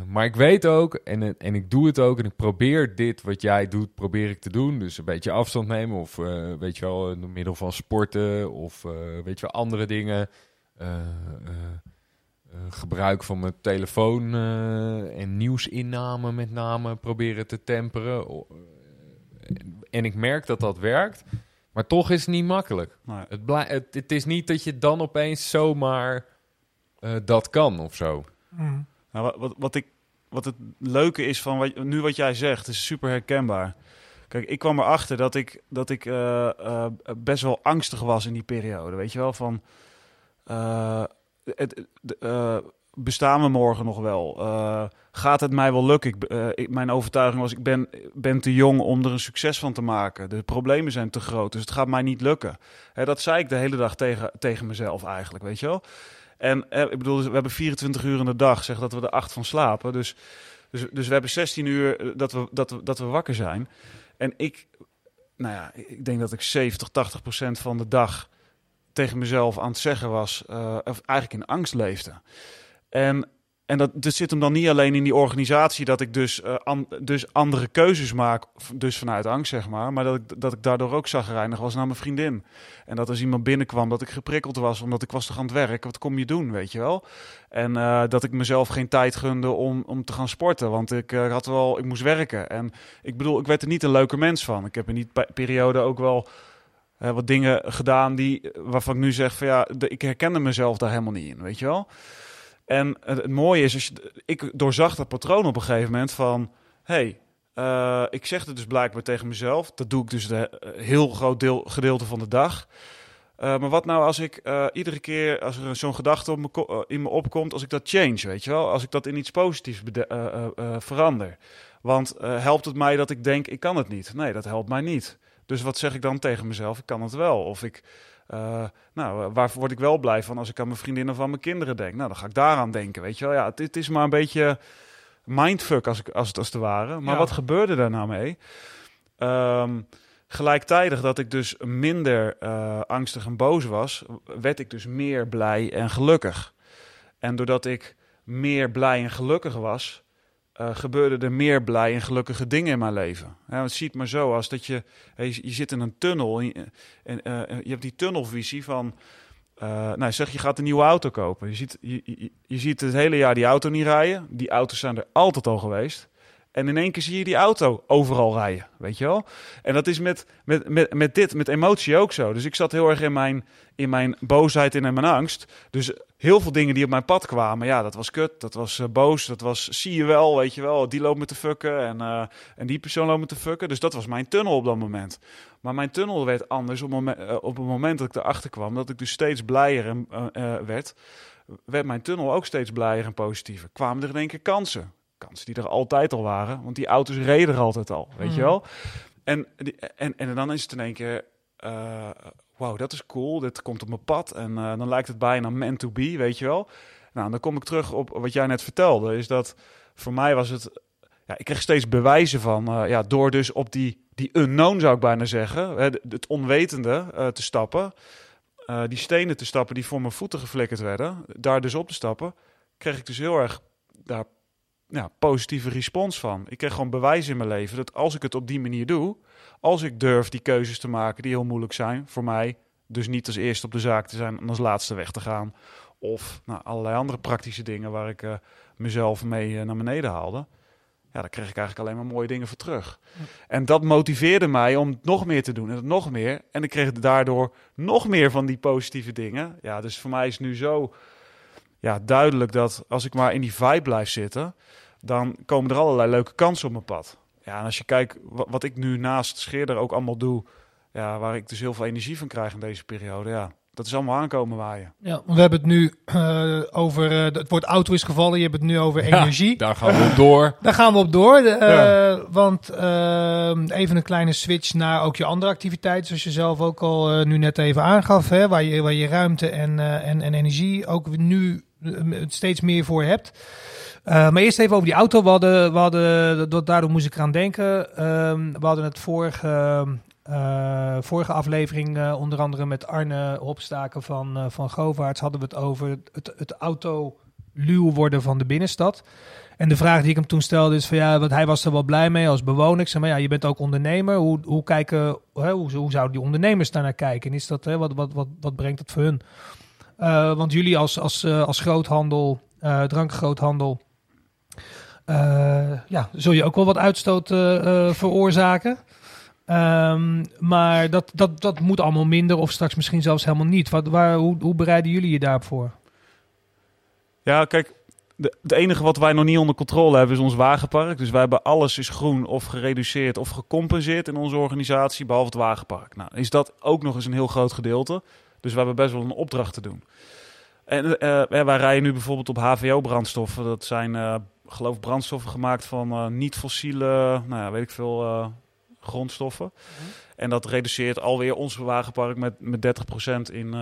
Maar ik weet ook, en, en ik doe het ook, en ik probeer dit wat jij doet, probeer ik te doen. Dus een beetje afstand nemen, of weet je wel, door middel van sporten, of weet je wel, andere dingen. Gebruik van mijn telefoon eh, en nieuwsinname met name proberen te temperen. Eh, en ik merk dat dat werkt, maar toch is het niet makkelijk. Nee. Het, het, het is niet dat je dan opeens zomaar eh, dat kan of zo. Mm. Nou, wat, wat, wat, ik, wat het leuke is van wat, nu wat jij zegt, is super herkenbaar. Kijk, ik kwam erachter dat ik, dat ik eh, eh, best wel angstig was in die periode. Weet je wel, van... eh, het, eh, bestaan we morgen nog wel? Eh, gaat het mij wel lukken? Ik, ik- mijn overtuiging was, ik ben, ben te jong om er een succes van te maken. De problemen zijn te groot, dus het gaat mij niet lukken. Hè, dat zei ik de hele dag tegen, tegen mezelf eigenlijk, weet je wel? En ik bedoel, we hebben 24 uur in de dag, zeg dat we er acht van slapen. Dus, dus, dus we hebben 16 uur dat we, dat, we, dat we wakker zijn. En ik, nou ja, ik denk dat ik 70, 80 procent van de dag tegen mezelf aan het zeggen was, eh, of eigenlijk in angst leefde. En, en dat, dat zit hem dan niet alleen in die organisatie, dat ik dus, eh, dus andere keuzes maak, dus vanuit angst zeg maar, maar dat ik, dat ik daardoor ook zagrijnig was naar mijn vriendin. En dat als iemand binnenkwam, dat ik geprikkeld was, omdat ik was toch aan het werk. Wat kom je doen, weet je wel? En eh, dat ik mezelf geen tijd gunde om, om te gaan sporten, want ik had wel, ik moest werken. En ik bedoel, ik werd er niet een leuke mens van. Ik heb in die pe- periode ook wel eh, wat dingen gedaan die, waarvan ik nu zeg van ja, de, ik herkende mezelf daar helemaal niet in, weet je wel? En het, mooie is, als je, ik doorzag dat patroon op een gegeven moment van, hey, eh, ik zeg het dus blijkbaar tegen mezelf. Dat doe ik dus een heel groot deel, gedeelte van de dag. Eh, maar wat nou als ik eh, iedere keer als er zo'n gedachte op eh, in me opkomt, als ik dat change, weet je wel? Als ik dat in iets positiefs eh, eh, eh, verander. Want eh, helpt het mij dat ik denk, ik kan het niet? Nee, dat helpt mij niet. Dus wat zeg ik dan tegen mezelf? Ik kan het wel. Of ik, eh, nou, waar word ik wel blij van als ik aan mijn vriendin of aan mijn kinderen denk? Nou, dan ga ik daaraan denken, weet je wel? Ja, het, het is maar een beetje mindfuck als, ik, als het als het ware. Maar Ja. wat gebeurde daar nou mee? Ehm, gelijktijdig dat ik dus minder eh, angstig en boos was, werd ik dus meer blij en gelukkig. En doordat ik meer blij en gelukkig was, uh, gebeurden er meer blij en gelukkige dingen in mijn leven. Het ziet maar zo als dat je, je, zit in een tunnel en, je, en uh, je hebt die tunnelvisie van, uh, nou zeg je gaat een nieuwe auto kopen. Je ziet, je, je, je, ziet het hele jaar die auto niet rijden. Die auto's zijn er altijd al geweest. En in één keer zie je die auto overal rijden, weet je wel? En dat is met, met, met, met dit, met emotie ook zo. Dus ik zat heel erg in mijn, in mijn boosheid en in mijn angst. Dus heel veel dingen die op mijn pad kwamen, ja, dat was kut, dat was uh, boos, dat was, zie je wel, weet je wel, die loopt me te fucken en, uh, en die persoon loopt me te fucken. Dus dat was mijn tunnel op dat moment. Maar mijn tunnel werd anders op, uh, op het moment dat ik erachter kwam, dat ik dus steeds blijer en, werd, werd mijn tunnel ook steeds blijer en positiever. Kwamen er in één keer kansen kansen die er altijd al waren. Want die auto's reden er altijd al, weet mm. je wel. En, en, en dan is het in één keer... Uh, wauw, dat is cool. Dit komt op mijn pad. En uh, dan lijkt het bijna meant to be, weet je wel. Nou, dan kom ik terug op wat jij net vertelde. Is dat voor mij was het... Ja, ik kreeg steeds bewijzen van... Uh, ja, door dus op die, die unknown, zou ik bijna zeggen... het, het onwetende te stappen... die stenen te stappen die voor mijn voeten geflikkerd werden... daar dus op te stappen... kreeg ik dus heel erg daar ja, positieve respons van. Ik kreeg gewoon bewijs in mijn leven dat als ik het op die manier doe, als ik durf die keuzes te maken die heel moeilijk zijn voor mij, dus niet als eerste op de zaak te zijn en als laatste weg te gaan, of nou, allerlei andere praktische dingen waar ik uh, mezelf mee uh, naar beneden haalde. Ja, daar kreeg ik eigenlijk alleen maar mooie dingen voor terug. Ja. En dat motiveerde mij om nog meer te doen en nog meer. En ik kreeg daardoor nog meer van die positieve dingen. Ja, dus voor mij is nu zo ja, duidelijk dat als ik maar in die vibe blijf zitten, dan komen er allerlei leuke kansen op mijn pad. Ja, en als je kijkt wat, ik nu naast Scheerder ook allemaal doe, ja, waar ik dus heel veel energie van krijg in deze periode, ja, dat is allemaal aankomen waaien. Ja, we hebben het nu uh, over, uh, het woord auto is gevallen, je hebt het nu over ja, energie. daar gaan we op door. daar gaan we op door, uh, ja. want ehm, even een kleine switch naar ook je andere activiteiten, zoals je zelf ook al nu net even aangaf, hè, waar, je, waar je ruimte en, en, en energie ook nu steeds meer voor hebt. Uh, maar eerst even over die auto. We hadden, we hadden, daardoor moest ik eraan denken. Uh, we hadden het vorige, uh, vorige aflevering, uh, onder andere met Arne Hopstaken van, van Govaerts, hadden we het over het, auto luw worden van de binnenstad. En de vraag die ik hem toen stelde is van ja, want hij was er wel blij mee als bewoner. Ik zei, maar ja, je bent ook ondernemer. Hoe, hoe, kijken, hè, hoe, hoe zouden die ondernemers daar naar kijken? En is dat, hè, wat, wat, wat, wat brengt dat voor hun? Uh, want jullie als, als, uh, als groothandel, uh, drankgroothandel, ja, zul je ook wel wat uitstoot veroorzaken. Um, maar dat, dat, dat moet allemaal minder of straks misschien zelfs helemaal niet. Wat, waar, hoe, hoe bereiden jullie je daarvoor? Ja, kijk, de, het enige wat wij nog niet onder controle hebben is ons wagenpark. Dus wij hebben alles is groen of gereduceerd of gecompenseerd in onze organisatie, behalve het wagenpark. Nou, is dat ook nog eens een heel groot gedeelte. Dus we hebben best wel een opdracht te doen. En uh, wij rijden nu bijvoorbeeld op HVO-brandstoffen. Dat zijn, uh, geloof brandstoffen gemaakt van uh, niet-fossiele, nou ja, weet ik veel, grondstoffen. Mm -hmm. En dat reduceert alweer ons wagenpark met, met 30% in,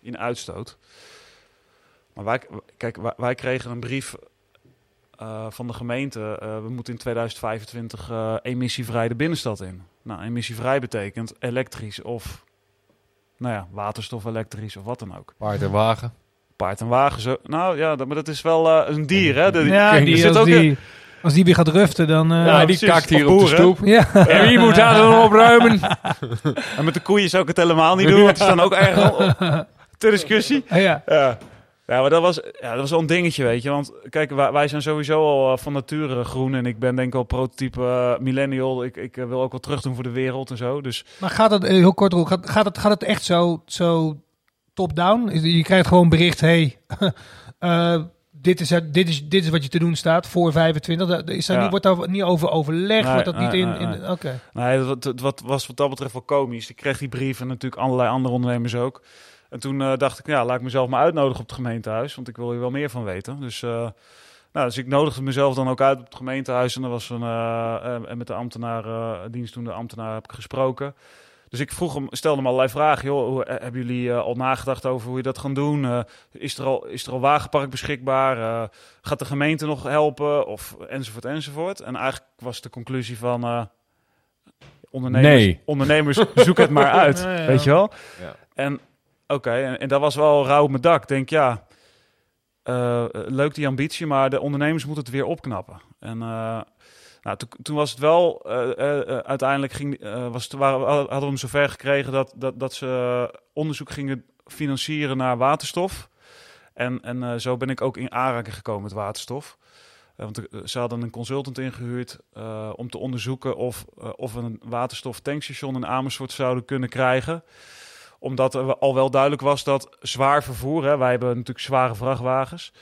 in uitstoot. Maar wij, kijk, wij, wij kregen een brief van de gemeente. we moeten in 2025 emissievrij de binnenstad in. Nou, emissievrij betekent elektrisch of nou ja, waterstof, elektrisch of wat dan ook. Paard en wagen. Paard en wagen, zo. Nou ja, dat, maar dat is wel uh, een dier, hè? De, ja, die, zit als, ook die, een... als die weer gaat ruften, dan... Uh, ja, die kakt hier op de stoep. Ja. En wie moet daar dan opruimen? en met de koeien zou ik het helemaal niet doen, want die staan ook erg ter discussie. Ja. ja. Ja, maar dat was, ja, dat was wel een dingetje, weet je. Want kijk, wij, wij zijn sowieso al uh, van nature groen. En ik ben denk ik al prototype uh, millennial. Ik, ik uh, wil ook wel terug doen voor de wereld en zo. Dus... Maar gaat het, heel kort, gaat, gaat, het, gaat het echt zo, zo top-down? Je krijgt gewoon bericht, hey, dit, is dit, is, dit is wat je te doen staat voor 25. Is daar ja. niet, wordt daar niet over overlegd? Nee, wordt dat niet in... in Oké. Okay. Nee, wat, wat was wat dat betreft wel komisch. Ik kreeg die brieven natuurlijk allerlei andere ondernemers ook. En toen uh, dacht ik, ja, laat ik mezelf maar uitnodigen op het gemeentehuis, want ik wil hier wel meer van weten. Dus, uh, nou, dus ik nodigde mezelf dan ook uit op het gemeentehuis en er was een, uh, en met de ambtenaar, dienst toen de ambtenaar heb ik gesproken. Dus ik vroeg hem, stelde hem allerlei vragen. Joh, hoe, hebben jullie al nagedacht over hoe je dat gaan doen? is, er al, is er al wagenpark beschikbaar? gaat de gemeente nog helpen? Of enzovoort enzovoort. En eigenlijk was de conclusie van ondernemers, Nee. ondernemers zoek het maar uit, ja. weet je wel? Ja. En oké, en, en dat was wel rauw op mijn dak. Denk ja, eh, leuk die ambitie, maar de ondernemers moeten het weer opknappen. En eh, nou, toen, was het wel, eh, uiteindelijk ging, was waren, hadden we hem zover gekregen dat, dat, dat ze onderzoek gingen financieren naar waterstof. En, en zo ben ik ook in aanraking gekomen met waterstof. Want ze hadden een consultant ingehuurd eh, om te onderzoeken of, of we een waterstoftankstation in Amersfoort zouden kunnen krijgen. Omdat er al wel duidelijk was dat zwaar vervoer, hè, wij hebben natuurlijk zware vrachtwagens.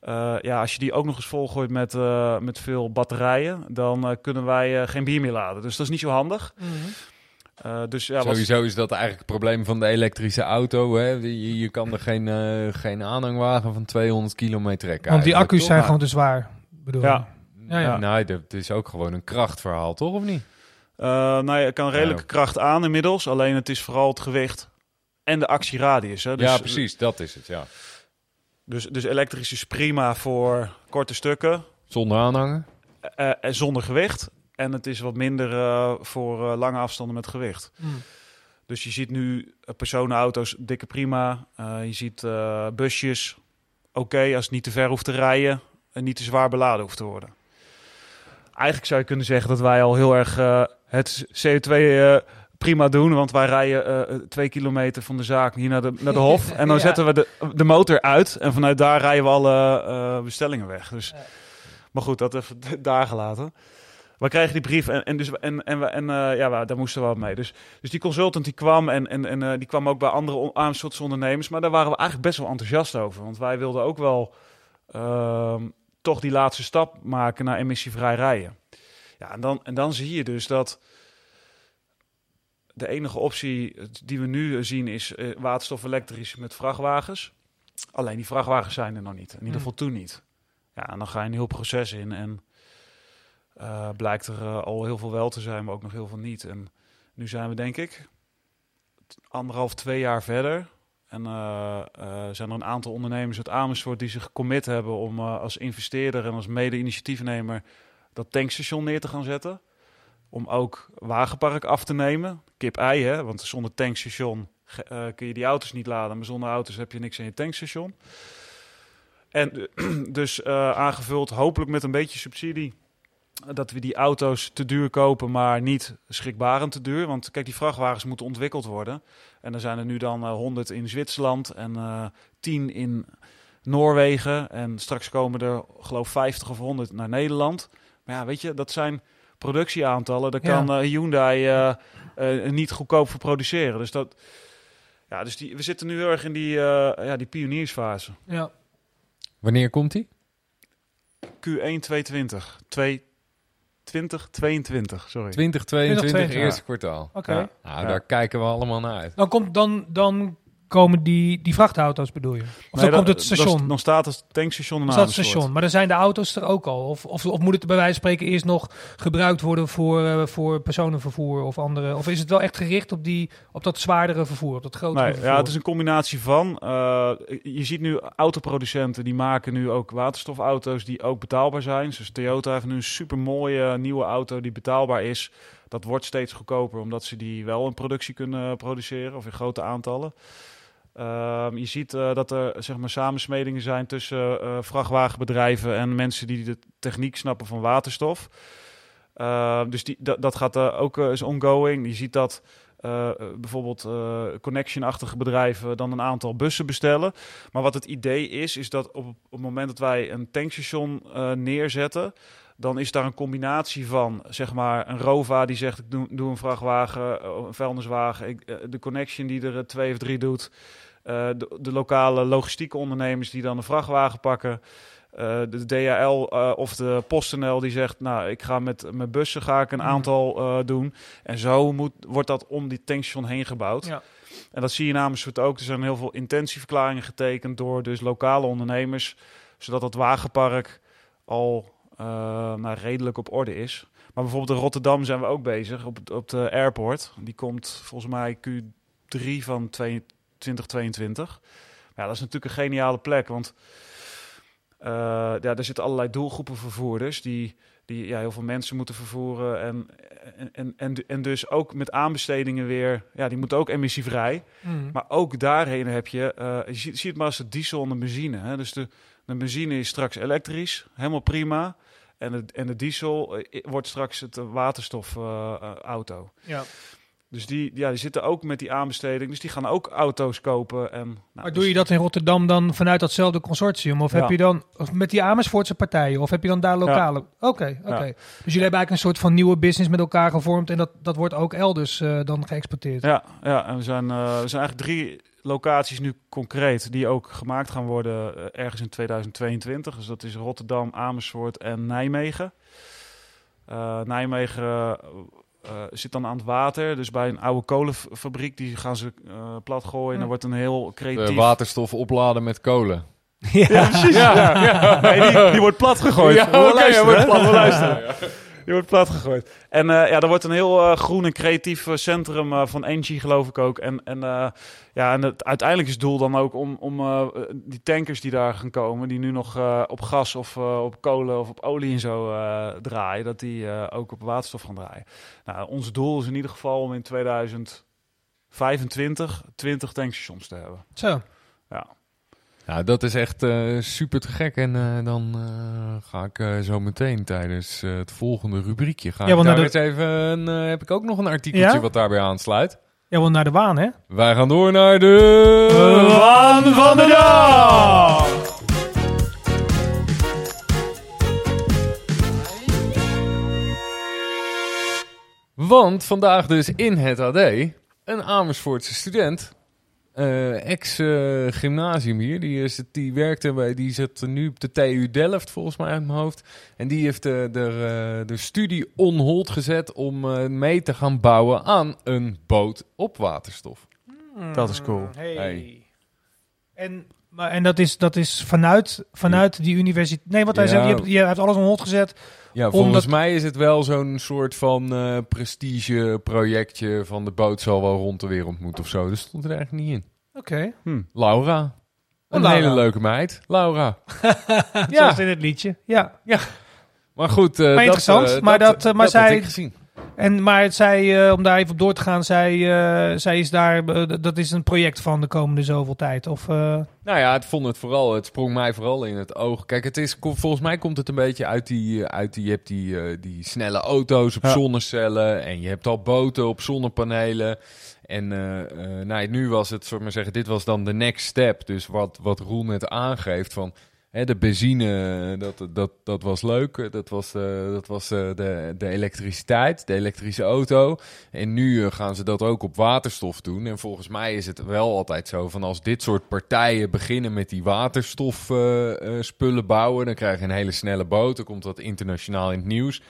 Eh, ja, als je die ook nog eens volgooit met, eh, met veel batterijen, dan eh, kunnen wij eh, geen bier meer laden. Dus dat is niet zo handig. Mhm. Eh, dus ja, was, Sowieso is dat eigenlijk het probleem van de elektrische auto. Hè? Je, je kan er geen, eh, geen aanhangwagen van 200 kilometer trekken. Want die accu's toch? zijn gewoon te zwaar, bedoel je? Ja. Ja, ja. Nee, dat is ook gewoon een krachtverhaal, toch? Of niet? Eh, nou, je kan redelijke Ja. kracht aan inmiddels. Alleen het is vooral het gewicht en de actieradius. Hè. Dus, ja, precies. Dat is het, ja. Dus, dus elektrisch is prima voor korte stukken Zonder aanhanger? eh, en zonder gewicht. En het is wat minder eh, voor eh, lange afstanden met gewicht. Mhm. Dus je ziet nu eh, personenauto's dikke prima. Eh, je ziet eh, busjes oké als het niet te ver hoeft te rijden en niet te zwaar beladen hoeft te worden. Eigenlijk zou je kunnen zeggen dat wij al heel erg eh, het CO2 eh, prima doen, want wij rijden eh, twee kilometer van de zaak hier naar de, naar de hof en dan Ja. zetten we de, de motor uit en vanuit daar rijden we alle eh, bestellingen weg. Dus. Maar goed, dat even daar gelaten. We kregen die brief en, en, dus, en, en, we- en eh, ja, daar moesten we wat mee. Dus, dus die consultant die kwam en, en, en eh, die kwam ook bij andere on- Amersfoortse ondernemers. Maar daar waren we eigenlijk best wel enthousiast over. Want wij wilden ook wel ehm, toch die laatste stap maken naar emissievrij rijden. Ja, en dan, en dan zie je dus dat de enige optie die we nu zien is eh, waterstof elektrisch met vrachtwagens. Alleen die vrachtwagens zijn er nog niet. In ieder Hmm. geval toen niet. Ja, en dan ga je een heel proces in en eh, blijkt er eh, al heel veel wel te zijn, maar ook nog heel veel niet. En nu zijn we denk ik anderhalf, twee jaar verder. En zijn er een aantal ondernemers uit Amersfoort die zich commit hebben om als investeerder en als mede-initiatiefnemer dat tankstation neer te gaan zetten. Om ook wagenpark af te nemen. Kip-ei, hè? Want zonder tankstation eh, kun je die auto's niet laden. Maar zonder auto's heb je niks in je tankstation. En eh, dus eh, aangevuld hopelijk met een beetje subsidie. Dat we die auto's te duur kopen, maar niet schrikbarend te duur. Want kijk, die vrachtwagens moeten ontwikkeld worden. En er zijn er nu dan eh 100 in Zwitserland en eh 10 in Noorwegen. En straks komen er geloof 50 of 100 naar Nederland. Maar ja, weet je, dat zijn productieaantallen. Daar Ja. kan eh, Hyundai eh, eh, niet goedkoop voor produceren. Dus dat... Ja, dus die, we zitten nu heel erg in die, eh, ja, die pioniersfase. Ja. Wanneer komt die? Q1 220. 2, 2022, sorry. 2022, 2022, eerste kwartaal. Oké. Ja. Nou, Ja. daar kijken we allemaal naar uit. Dan, komt, dan, dan komen die, die vrachtauto's, bedoel je? Of Nee, dan dat- komt het station? is- Dan staat het tankstation Is dat het station? Maar dan zijn de auto's er ook al. Of, of, of moet het bij wijze van spreken eerst nog gebruikt worden voor, eh, voor personenvervoer of andere? Of is het wel echt gericht op, die, op dat zwaardere vervoer, op dat grotere Nee, vervoer? ja, het is een combinatie van. eh, je ziet nu autoproducenten die maken nu ook waterstofauto's die ook betaalbaar zijn. Dus Toyota heeft nu een super mooie nieuwe auto die betaalbaar is. Dat wordt steeds goedkoper omdat ze die wel in productie kunnen produceren of in grote aantallen. Ehm, je ziet eh, dat er zeg maar, samensmedingen zijn tussen eh, vrachtwagenbedrijven en mensen die de techniek snappen van waterstof. Ehm, dus die, dat, dat gaat eh, ook is ongoing. Je ziet dat bijvoorbeeld connection-achtige bedrijven dan een aantal bussen bestellen. Maar wat het idee is, is dat op, op het moment dat wij een tankstation neerzetten, dan is daar een combinatie van, zeg maar, een Rova die zegt ik doe, doe een vrachtwagen, eh, een vuilniswagen, ik, eh, de connection die er eh, twee of drie doet, de, de lokale logistieke ondernemers die dan een vrachtwagen pakken. de DHL of de PostNL die zegt, nou, ik ga met mijn bussen ga ik een Mhm. aantal doen. En zo moet, wordt dat om die tankstation heen gebouwd. Ja. En dat zie je namens het ook. Er zijn heel veel intentieverklaringen getekend door dus lokale ondernemers, zodat het wagenpark al nou, redelijk op orde is. Maar bijvoorbeeld in Rotterdam zijn we ook bezig op, op de airport. Die komt volgens mij Q3 van 2022. Ja, dat is natuurlijk een geniale plek, want eh, ja, er zitten allerlei doelgroepen vervoerders die, die ja, heel veel mensen moeten vervoeren. En, en, en, dus ook met aanbestedingen weer, ja, die moeten ook emissievrij. Mm. Maar ook daarheen heb je, eh, je ziet, ziet maar als de diesel en de benzine. Hè? Dus de, de benzine is straks elektrisch, helemaal prima. En de, en de diesel eh, wordt straks het waterstofauto. ja. dus die, ja, die zitten ook met die aanbesteding. Dus die gaan ook auto's kopen. En, nou, Maar dus- doe je dat in Rotterdam dan vanuit datzelfde consortium? Of Ja. heb je dan of met die Amersfoortse partijen? Of heb je dan daar lokale? Oké, oké. Ja. Dus jullie hebben eigenlijk een soort van nieuwe business met elkaar gevormd. En dat, dat wordt ook elders eh, dan geëxporteerd. Ja, ja en we zijn, eh, we zijn eigenlijk drie locaties nu concreet die ook gemaakt gaan worden eh, ergens in 2022. Dus dat is Rotterdam, Amersfoort en Nijmegen. Eh, Nijmegen eh, zit dan aan het water, dus bij een oude kolenfabriek. Die gaan ze eh plat gooien. En Hm. dan wordt een heel creatief... De waterstof opladen met kolen. Ja. Ja, precies. Ja, ja. Nee, die, die wordt plat gegooid. Ja, oké, wordt plat wel luisteren. Die wordt plat gegooid. En eh, ja, er wordt een heel eh, groen en creatief eh, centrum van Engie, geloof ik ook. En, en, ja, en het, uiteindelijk is het doel dan ook om, om die tankers die daar gaan komen, die nu nog op gas of op kolen of op olie en zo draaien, dat die ook op waterstof gaan draaien. Nou, ons doel is in ieder geval om in 2025 20 tankstations te hebben. Zo. Ja. Dat is echt eh, super te gek. En eh, dan eh, ga ik zo meteen tijdens het volgende rubriekje... Ga Ja, want daar naar eens even een, heb ik ook nog een artikeltje Ja? wat daarbij aansluit. Ja, wel naar de waan, hè? Wij gaan door naar de... Waan van de dag! Want vandaag dus in het AD een Amersfoortse student, eh, ex-gymnasium hier, die, is, die werkte bij, die zit nu op de TU Delft volgens mij uit mijn hoofd. En die heeft de, de, eh, de studie on hold gezet om eh, mee te gaan bouwen aan een boot op waterstof. Dat is cool. Hey. Hey. En, maar, en dat is, dat is vanuit, vanuit die universiteit. Nee, wat hij Ja. zegt, je hebt, je hebt alles on hold gezet. Ja, volgens Omdat- mij is het wel zo'n soort van eh prestige-projectje van de boot zal wel rond de wereld moeten of zo. Dus stond er eigenlijk niet in. Oké. Hm. Laura. Een Oh, Laura. hele leuke meid. Laura. Zoals in het liedje. Ja. Maar goed, eh, Maar dat, interessant, eh, maar dat, eh, maar dat had zij- ik gezien. En, maar zij, eh, om daar even op door te gaan, zij, eh, zij is daar, eh, dat is een project van de komende zoveel tijd. Of, Nou ja, het vond het vooral, het sprong mij vooral in het oog. Kijk, het is, volgens mij komt het een beetje uit die, uit die je hebt die, die snelle auto's op Ja. zonnecellen en je hebt al boten op zonnepanelen. En nou, nu was het, zullen maar zeggen, dit was dan de next step. Dus wat, wat Roel net aangeeft van de benzine, dat, dat, dat was leuk. Dat was, eh, dat was eh, de, de elektriciteit, de elektrische auto. En nu eh, gaan ze dat ook op waterstof doen. En volgens mij is het wel altijd zo van als dit soort partijen beginnen met die waterstofspullen spullen bouwen, dan krijg je een hele snelle boot. Dan komt dat internationaal in het nieuws.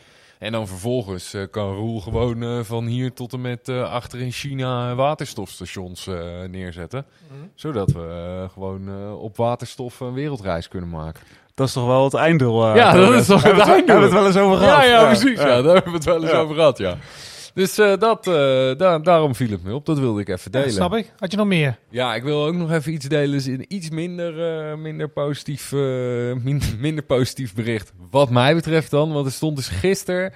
En dan vervolgens eh, kan Roel gewoon eh, van hier tot en met eh, achter in China waterstofstations eh, neerzetten. Zodat we gewoon eh, op waterstof een wereldreis kunnen maken. Dat is toch wel het einddoel? Ja, dat is toch het Hebben we einddoel? Hebben we het wel eens over gehad? Ja, ja, precies. Ja. ja. daar hebben we het wel eens Ja. over gehad, ja. Dus eh, dat, eh, daar, daarom viel het me op. Dat wilde ik even ja, delen. snap ik. Had je nog meer? Ja, ik wil ook nog even iets delen. Dus in iets minder, eh, minder, positief, minder, minder positief bericht. Wat mij betreft dan. Want er stond dus gisteren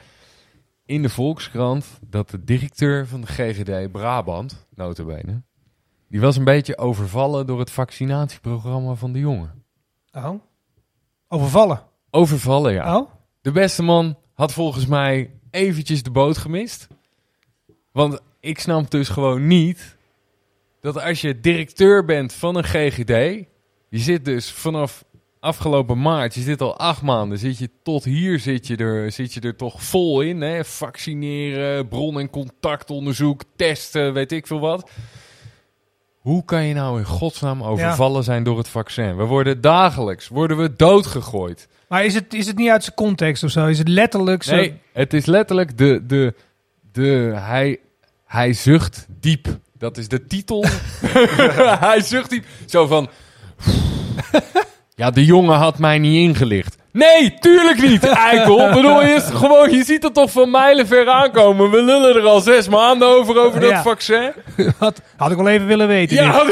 in de Volkskrant dat de directeur van de GGD Brabant, notabene, die was een beetje overvallen door het vaccinatieprogramma van de jongen. Oh. Overvallen. Overvallen, ja. Oh. De beste man had volgens mij eventjes de boot gemist. Want ik snap dus gewoon niet dat als je directeur bent van een GGD, je zit dus vanaf afgelopen maart, je zit al acht maanden, zit je tot hier zit je er, zit je er toch vol in. Hè? Vaccineren, bron- en contactonderzoek, testen, weet ik veel wat. Hoe kan je nou in godsnaam overvallen zijn door het vaccin? We worden dagelijks, worden we doodgegooid. Maar is het, is het niet uit zijn context of zo? Is het letterlijk zo? Nee, het is letterlijk de, de, de hij, hij zucht diep. Dat is de titel. hij zucht diep. Zo van, ja, de jongen had mij niet ingelicht. Nee, tuurlijk niet, eikel. Bedoel, je, is gewoon, je ziet het toch van mijlen ver aankomen. We lullen er al zes maanden over, over dat Ja. vaccin. Had, had ik wel even willen weten. dit. Ja,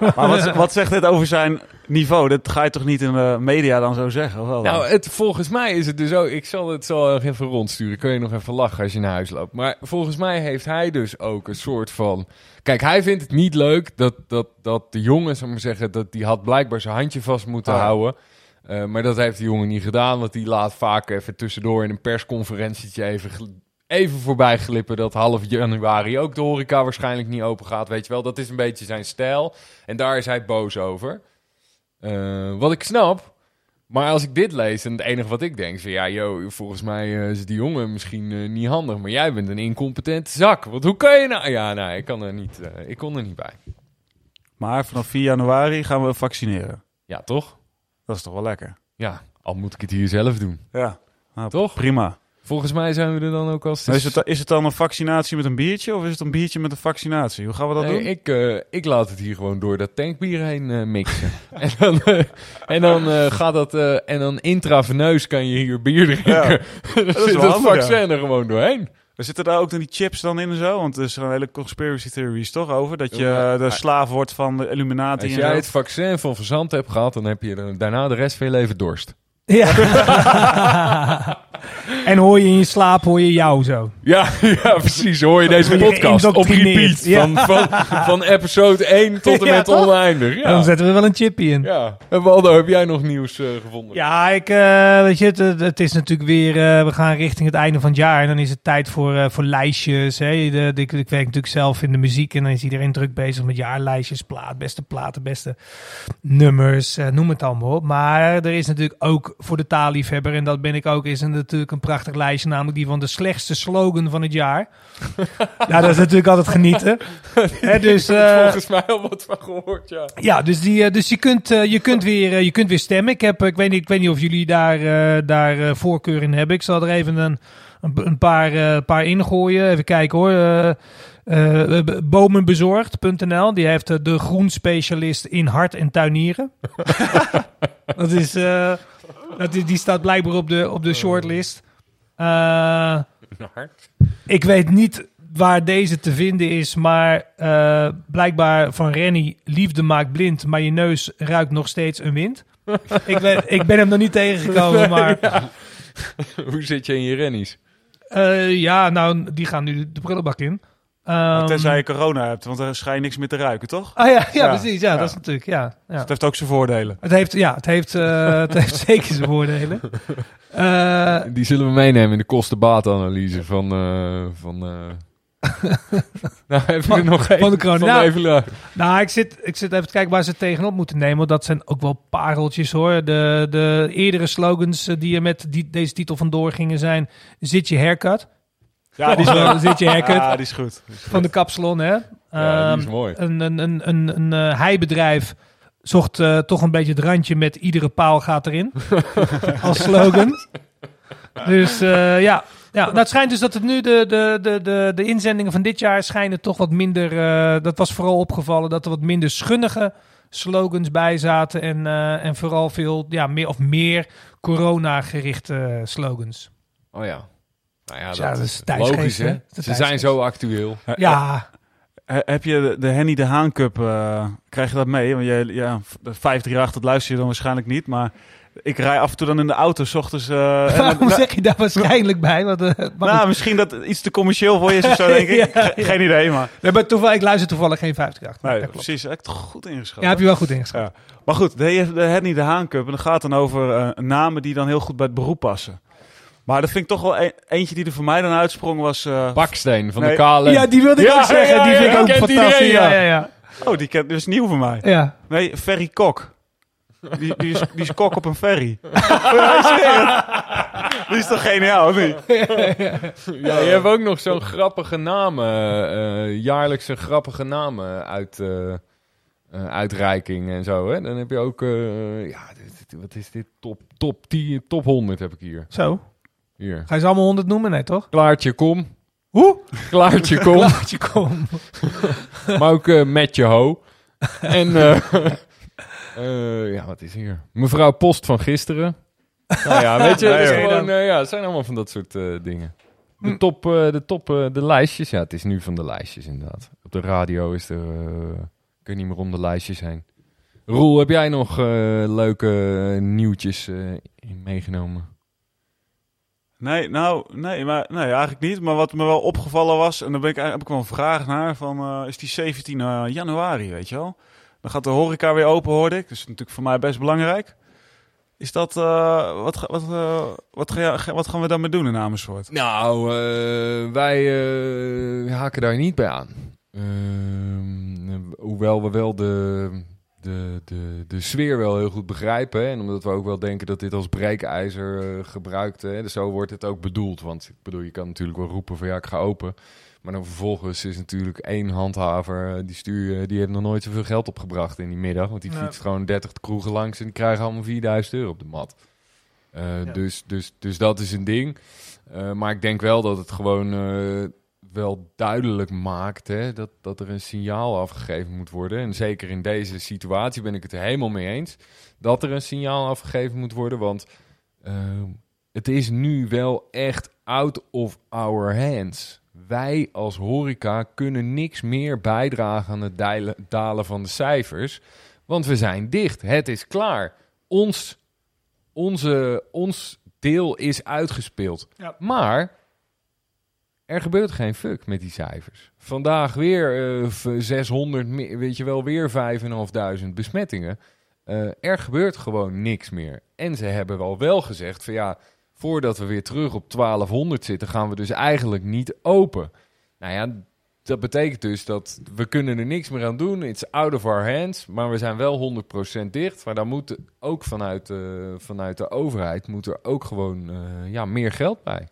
Maar wat, wat zegt dit over zijn niveau, dat ga je toch niet in de media dan zo zeggen? Of wel? Nou, het, volgens mij is het dus ook... Ik zal het zo even rondsturen. Kun je nog even lachen als je naar huis loopt. Maar volgens mij heeft hij dus ook een soort van... Kijk, hij vindt het niet leuk dat, dat, dat de jongen, zou maar zeggen... dat die had blijkbaar zijn handje vast moeten ja. houden. Eh, maar dat heeft de jongen niet gedaan. Want die laat vaak even tussendoor in een persconferentietje even... Even voorbij glippen dat half januari ook de horeca waarschijnlijk niet open gaat. Weet je wel, dat is een beetje zijn stijl. En daar is hij boos over. Eh, wat ik snap, maar als ik dit lees, en het enige wat ik denk van ja, joh, volgens mij eh, is die jongen misschien eh, niet handig, maar jij bent een incompetente zak. Want hoe kan je nou? Ja, nou, ik kan er niet, ik kon er niet bij. Maar vanaf 4 januari gaan we vaccineren. Ja, toch? Dat is toch wel lekker? Ja, al moet ik het hier zelf doen. Ja. Nou, Toch? Prima. Volgens mij zijn we er dan ook als... Maar Is het, is het dan een vaccinatie met een biertje of is het een biertje met een vaccinatie? Hoe gaan we dat Nee, doen? ik, eh, ik laat het hier gewoon door dat tankbier heen eh, mixen. en dan, eh, en dan eh, gaat dat... eh, en dan intraveneus kan je hier bier drinken. Ja. dan is zit het vaccin er gewoon doorheen. Er zitten daar ook dan die chips dan in en zo? Want er zijn een hele conspiracy theories toch over? Dat je de maar- slaaf wordt van de Illuminati Als jij het vaccin van verzand hebt gehad, dan heb je daarna de rest van je leven dorst. Ja. en hoor je in je slaap, hoor je jou zo. Ja, ja precies. Hoor je deze podcast op repeat. Ja. Van, van, van episode 1 tot en Ja, met toch? oneindig. Ja. Dan zetten we wel een chippy in. ja. En Waldo, heb jij nog nieuws eh, gevonden? Ja, ik, eh, weet je, het, is natuurlijk weer, eh, we gaan richting het einde van het jaar en dan is het tijd voor, voor lijstjes. Hè. De, de- ik, ik werk natuurlijk zelf in de muziek en dan is iedereen druk bezig met jaarlijstjes, plaat, beste platen, beste nummers, noem het allemaal op. Maar er is natuurlijk ook voor de taalliefhebber, en dat ben ik ook, is er natuurlijk een prachtig lijstje, namelijk die van de slechtste slogan van het jaar. ja, dat is natuurlijk altijd genieten. Hè, dus, eh, Volgens mij al wat van gehoord, ja. ja, dus, die, eh, dus je, kunt, eh, je, kunt weer, je kunt weer stemmen. Ik, heb, ik, weet niet, ik weet niet of jullie daar, daar voorkeur in hebben. Ik zal er even een, een, paar, paar ingooien. Even kijken hoor. Bomenbezorgd.nl. Die heeft eh, de groenspecialist in hart en tuinieren. dat is, eh, dat is, die staat blijkbaar op de, op de shortlist. Eh, ik weet niet waar deze te vinden is, maar eh, blijkbaar van Rennie, liefde maakt blind, maar je neus ruikt nog steeds een wind. ik, ben, ik ben hem nog niet tegengekomen, maar Hoe zit je in je rennies? eh, ja, nou, die gaan nu de prullenbak in. Ehm, Tenzij je corona hebt, want dan schijn je niks meer te ruiken, toch? Ah ja, ja, Ja, precies. Ja, ja. dat is natuurlijk, ja. ja. Het heeft ook zijn voordelen. Het heeft, ja, het heeft, eh, het heeft zeker zijn voordelen. Eh, Die zullen we meenemen in de kosten-baatanalyse van... eh, van eh, nou, heb je Van- er nog één? van de corona. Nou, Evenaar. Nou, ik zit, ik zit even te kijken waar ze het tegenop moeten nemen. want Dat zijn ook wel pareltjes hoor. De, de eerdere slogans die er met die, deze titel vandoor gingen zijn... Zit je haircut? Ja, die is leuk. eh, Zit je? Ja, die is goed. Van de kapsalon, hè? Ja, die is Ehm, mooi. Een, een, een, een, een eh, heibedrijf zocht eh, toch een beetje het randje met... Iedere paal gaat erin. als slogan. Dus eh, ja... Ja, nou, het schijnt dus dat het nu de, de, de, de, de inzendingen van dit jaar schijnen toch wat minder. eh, dat was vooral opgevallen dat er wat minder schunnige slogans bij zaten. En, eh, en vooral veel, ja, meer of meer corona-gerichte slogans. Oh ja. Nou ja, Ja, dat dat is tijdsgeest, logisch, hè? Ze zijn zo actueel. Ja, He- Heb je de, de Henny de Haan Cup, eh, krijg je dat mee? Want je, ja, de 538, dat luister je dan waarschijnlijk niet. Maar ik rij af en toe dan in de auto, s ochtends... eh, en dan- waarom nou, zeg je daar waarschijnlijk bij? Want, eh, maar nou, misschien dat het iets te commercieel voor je is of zo, denk ik. Ja, Ge- ja. Geen idee, maar... Nee, maar toevallig, ik luister toevallig geen 50 Nee, dat klopt. precies. Heb ik toch goed ingeschat. Ja, heb je wel goed ingeschat. Ja. Maar goed, de, de Henny de Haan Cup. En dat gaat dan over eh, namen die dan heel goed bij het beroep passen. Maar dat vind ik toch wel e- eentje die er voor mij dan uitsprong was... eh, Baksteen van Nee. de KLM. Ja, die wilde ik Ja, ook zeggen. ja, die ja, vind ik ja, ook kent fantastisch. iedereen, ja, ja. ja, ja. oh, die kent dus nieuw voor mij. ja. Nee, Ferry Kok. Die, die, is, die is kok op een ferry. Ja, ik zeg het. die is toch geniaal, of niet? Ja, je hebt ook nog zo'n grappige namen, eh jaarlijkse grappige namen uit, eh, eh, uitreiking en zo. Hè? Dan heb je ook, eh, ja, dit- dit- wat is dit? Top, top 10, top 100 heb ik hier. Zo. Hier. Ga je ze allemaal 100 noemen? Nee, toch? Klaartje, kom. Hoe? Klaartje, kom. Laat je komen. maar ook eh, met je ho. En, eh, eh, ja, wat is hier? Mevrouw Post van gisteren. Nou ja, weet je, Nee, het, gewoon, eh, ja, het zijn allemaal van dat soort eh, dingen. Hm. De top, eh, de top, eh, de lijstjes. Ja, het is nu van de lijstjes inderdaad. Op de radio is er, eh kun je niet meer om de lijstjes heen. Roel, heb jij nog eh, leuke nieuwtjes eh, meegenomen? Nee, nou, nee, maar, nee, eigenlijk niet. Maar wat me wel opgevallen was, en daar ben ik, eigenlijk- heb ik wel een vraag naar, van, eh, is die 17 januari, weet je wel? Dan gaat de horeca weer open, hoorde ik. Dat is natuurlijk voor mij best belangrijk. Is dat, eh, wat, wat, eh, wat, wat gaan we daarmee doen in Amersfoort? Nou, eh, wij eh, haken daar niet bij aan. Ehm, hoewel we wel de, de, de, de sfeer wel heel goed begrijpen. hè, En omdat we ook wel denken dat dit als breekijzer eh, gebruikt. Hè, dus zo wordt het ook bedoeld. Want ik bedoel, je kan natuurlijk wel roepen van ja, ik ga open. Maar dan vervolgens is natuurlijk één handhaver, eh, die, stuur, die heeft nog nooit zoveel geld opgebracht in die middag. Want die fietst gewoon 30 kroegen langs en die krijgen allemaal 4000 euro op de mat. Eh, Ja. dus, dus, dus dat is een ding. Maar ik denk wel dat het gewoon wel duidelijk maakt hè, dat, dat er een signaal afgegeven moet worden. En zeker in deze situatie ben ik het er helemaal mee eens dat er een signaal afgegeven moet worden. Want eh, het is nu wel echt out of our hands. Wij als horeca kunnen niks meer bijdragen aan het deilen- dalen van de cijfers. Want we zijn dicht. Het is klaar. Ons, onze, ons deel is uitgespeeld. Ja. Maar er gebeurt geen fuck met die cijfers. Vandaag weer eh, v- 600, me- weet je wel, weer 5.500 besmettingen. Eh, er gebeurt gewoon niks meer. En ze hebben wel wel gezegd van ja, voordat we weer terug op 1200 zitten, gaan we dus eigenlijk niet open. Nou ja, dat betekent dus dat we kunnen er niks meer aan doen. It's out of our hands. Maar we zijn wel 100% dicht. Maar dan moet ook vanuit, eh, vanuit de overheid moet er ook gewoon eh, ja, meer geld bij.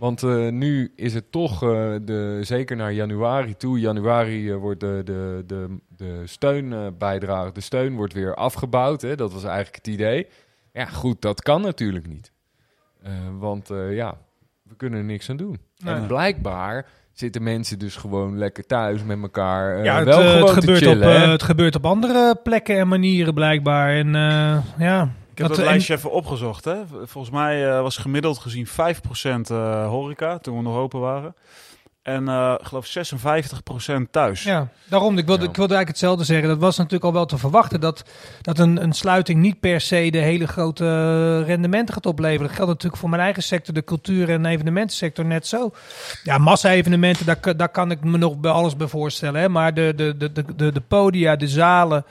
Want eh, nu is het toch, eh, de, zeker naar januari toe, januari eh, wordt de, de, de, de steunbijdrage, de steun wordt weer afgebouwd. Hè? Dat was eigenlijk het idee. Ja, goed, dat kan natuurlijk niet. Want ja, we kunnen er niks aan doen. Nee. En blijkbaar zitten mensen dus gewoon lekker thuis met elkaar. ja, het, wel gewoon het, te gebeurt op, chillen. het gebeurt op andere plekken en manieren blijkbaar. En ja, heb Dat- dat lijstje even opgezocht. Hè? Volgens mij eh, was gemiddeld gezien 5% eh horeca toen we nog open waren. En ik geloof 56% thuis. Ja, daarom. Ik wilde, Ja. ik wilde eigenlijk hetzelfde zeggen. Dat was natuurlijk al wel te verwachten. Dat, dat een, een sluiting niet per se de hele grote rendementen gaat opleveren. Dat geldt natuurlijk voor mijn eigen sector, de cultuur- en evenementensector, net zo. Ja, massa-evenementen, daar, kan- daar kan ik me nog bij alles bij voorstellen. Hè. Maar de, de, de, de, de podia, de zalen.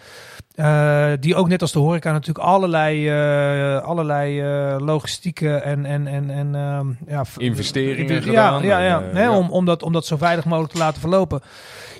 Eh, die ook net als de horeca natuurlijk allerlei, eh, allerlei eh, logistieke en, en, en, en ehm, ja, Investeringen ja, gedaan Ja, ja, en, hè. Om, om, dat, om dat zo veilig mogelijk te laten verlopen.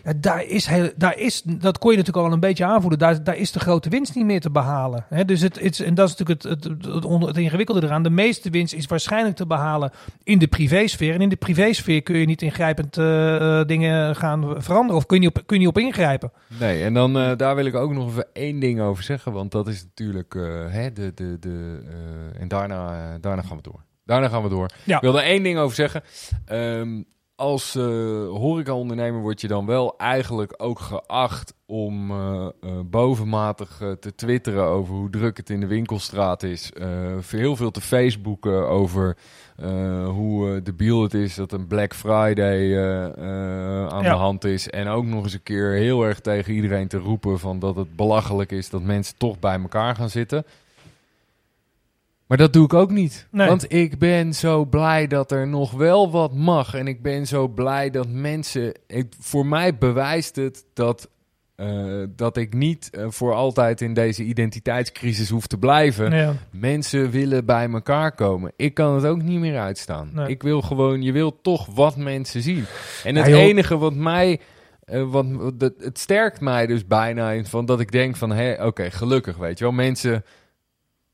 Ja, daar is heel, daar is, dat kon je natuurlijk al een beetje aanvoelen. Daar, daar is de grote winst niet meer te behalen. Hè? Dus het, het, en dat is natuurlijk het, het, het, onder- het ingewikkelde eraan. De meeste winst is waarschijnlijk te behalen in de privésfeer. En in de privésfeer kun je niet ingrijpend eh, eh, dingen gaan veranderen. Of kun je niet op, kun je niet op ingrijpen. Nee, en dan eh, daar wil ik ook nog even één ding over zeggen. Want dat is natuurlijk. eh, hè, de, de, de, eh, en daarna, eh, daarna gaan we door. Daarna gaan we door. Ja. Ik wil er één ding over zeggen. Ehm, als eh horecaondernemer word je dan wel eigenlijk ook geacht om eh, eh, bovenmatig te twitteren over hoe druk het in de winkelstraat is. Heel veel te Facebooken over hoe debiel het is dat een Black Friday aan Ja. de hand is. En ook nog eens een keer heel erg tegen iedereen te roepen van dat het belachelijk is dat mensen toch bij elkaar gaan zitten. Maar dat doe ik ook niet. Nee. Want ik ben zo blij dat er nog wel wat mag. En ik ben zo blij dat mensen. Ik, voor mij bewijst het dat, eh, dat ik niet eh, voor altijd in deze identiteitscrisis hoef te blijven. Ja. Mensen willen bij elkaar komen. Ik kan het ook niet meer uitstaan. Nee. Ik wil gewoon, je wilt toch wat mensen zien. En het Ja, enige wat mij, eh, wat, dat, het sterkt mij dus bijna in van dat ik denk van, hé, oké, gelukkig, weet je wel, mensen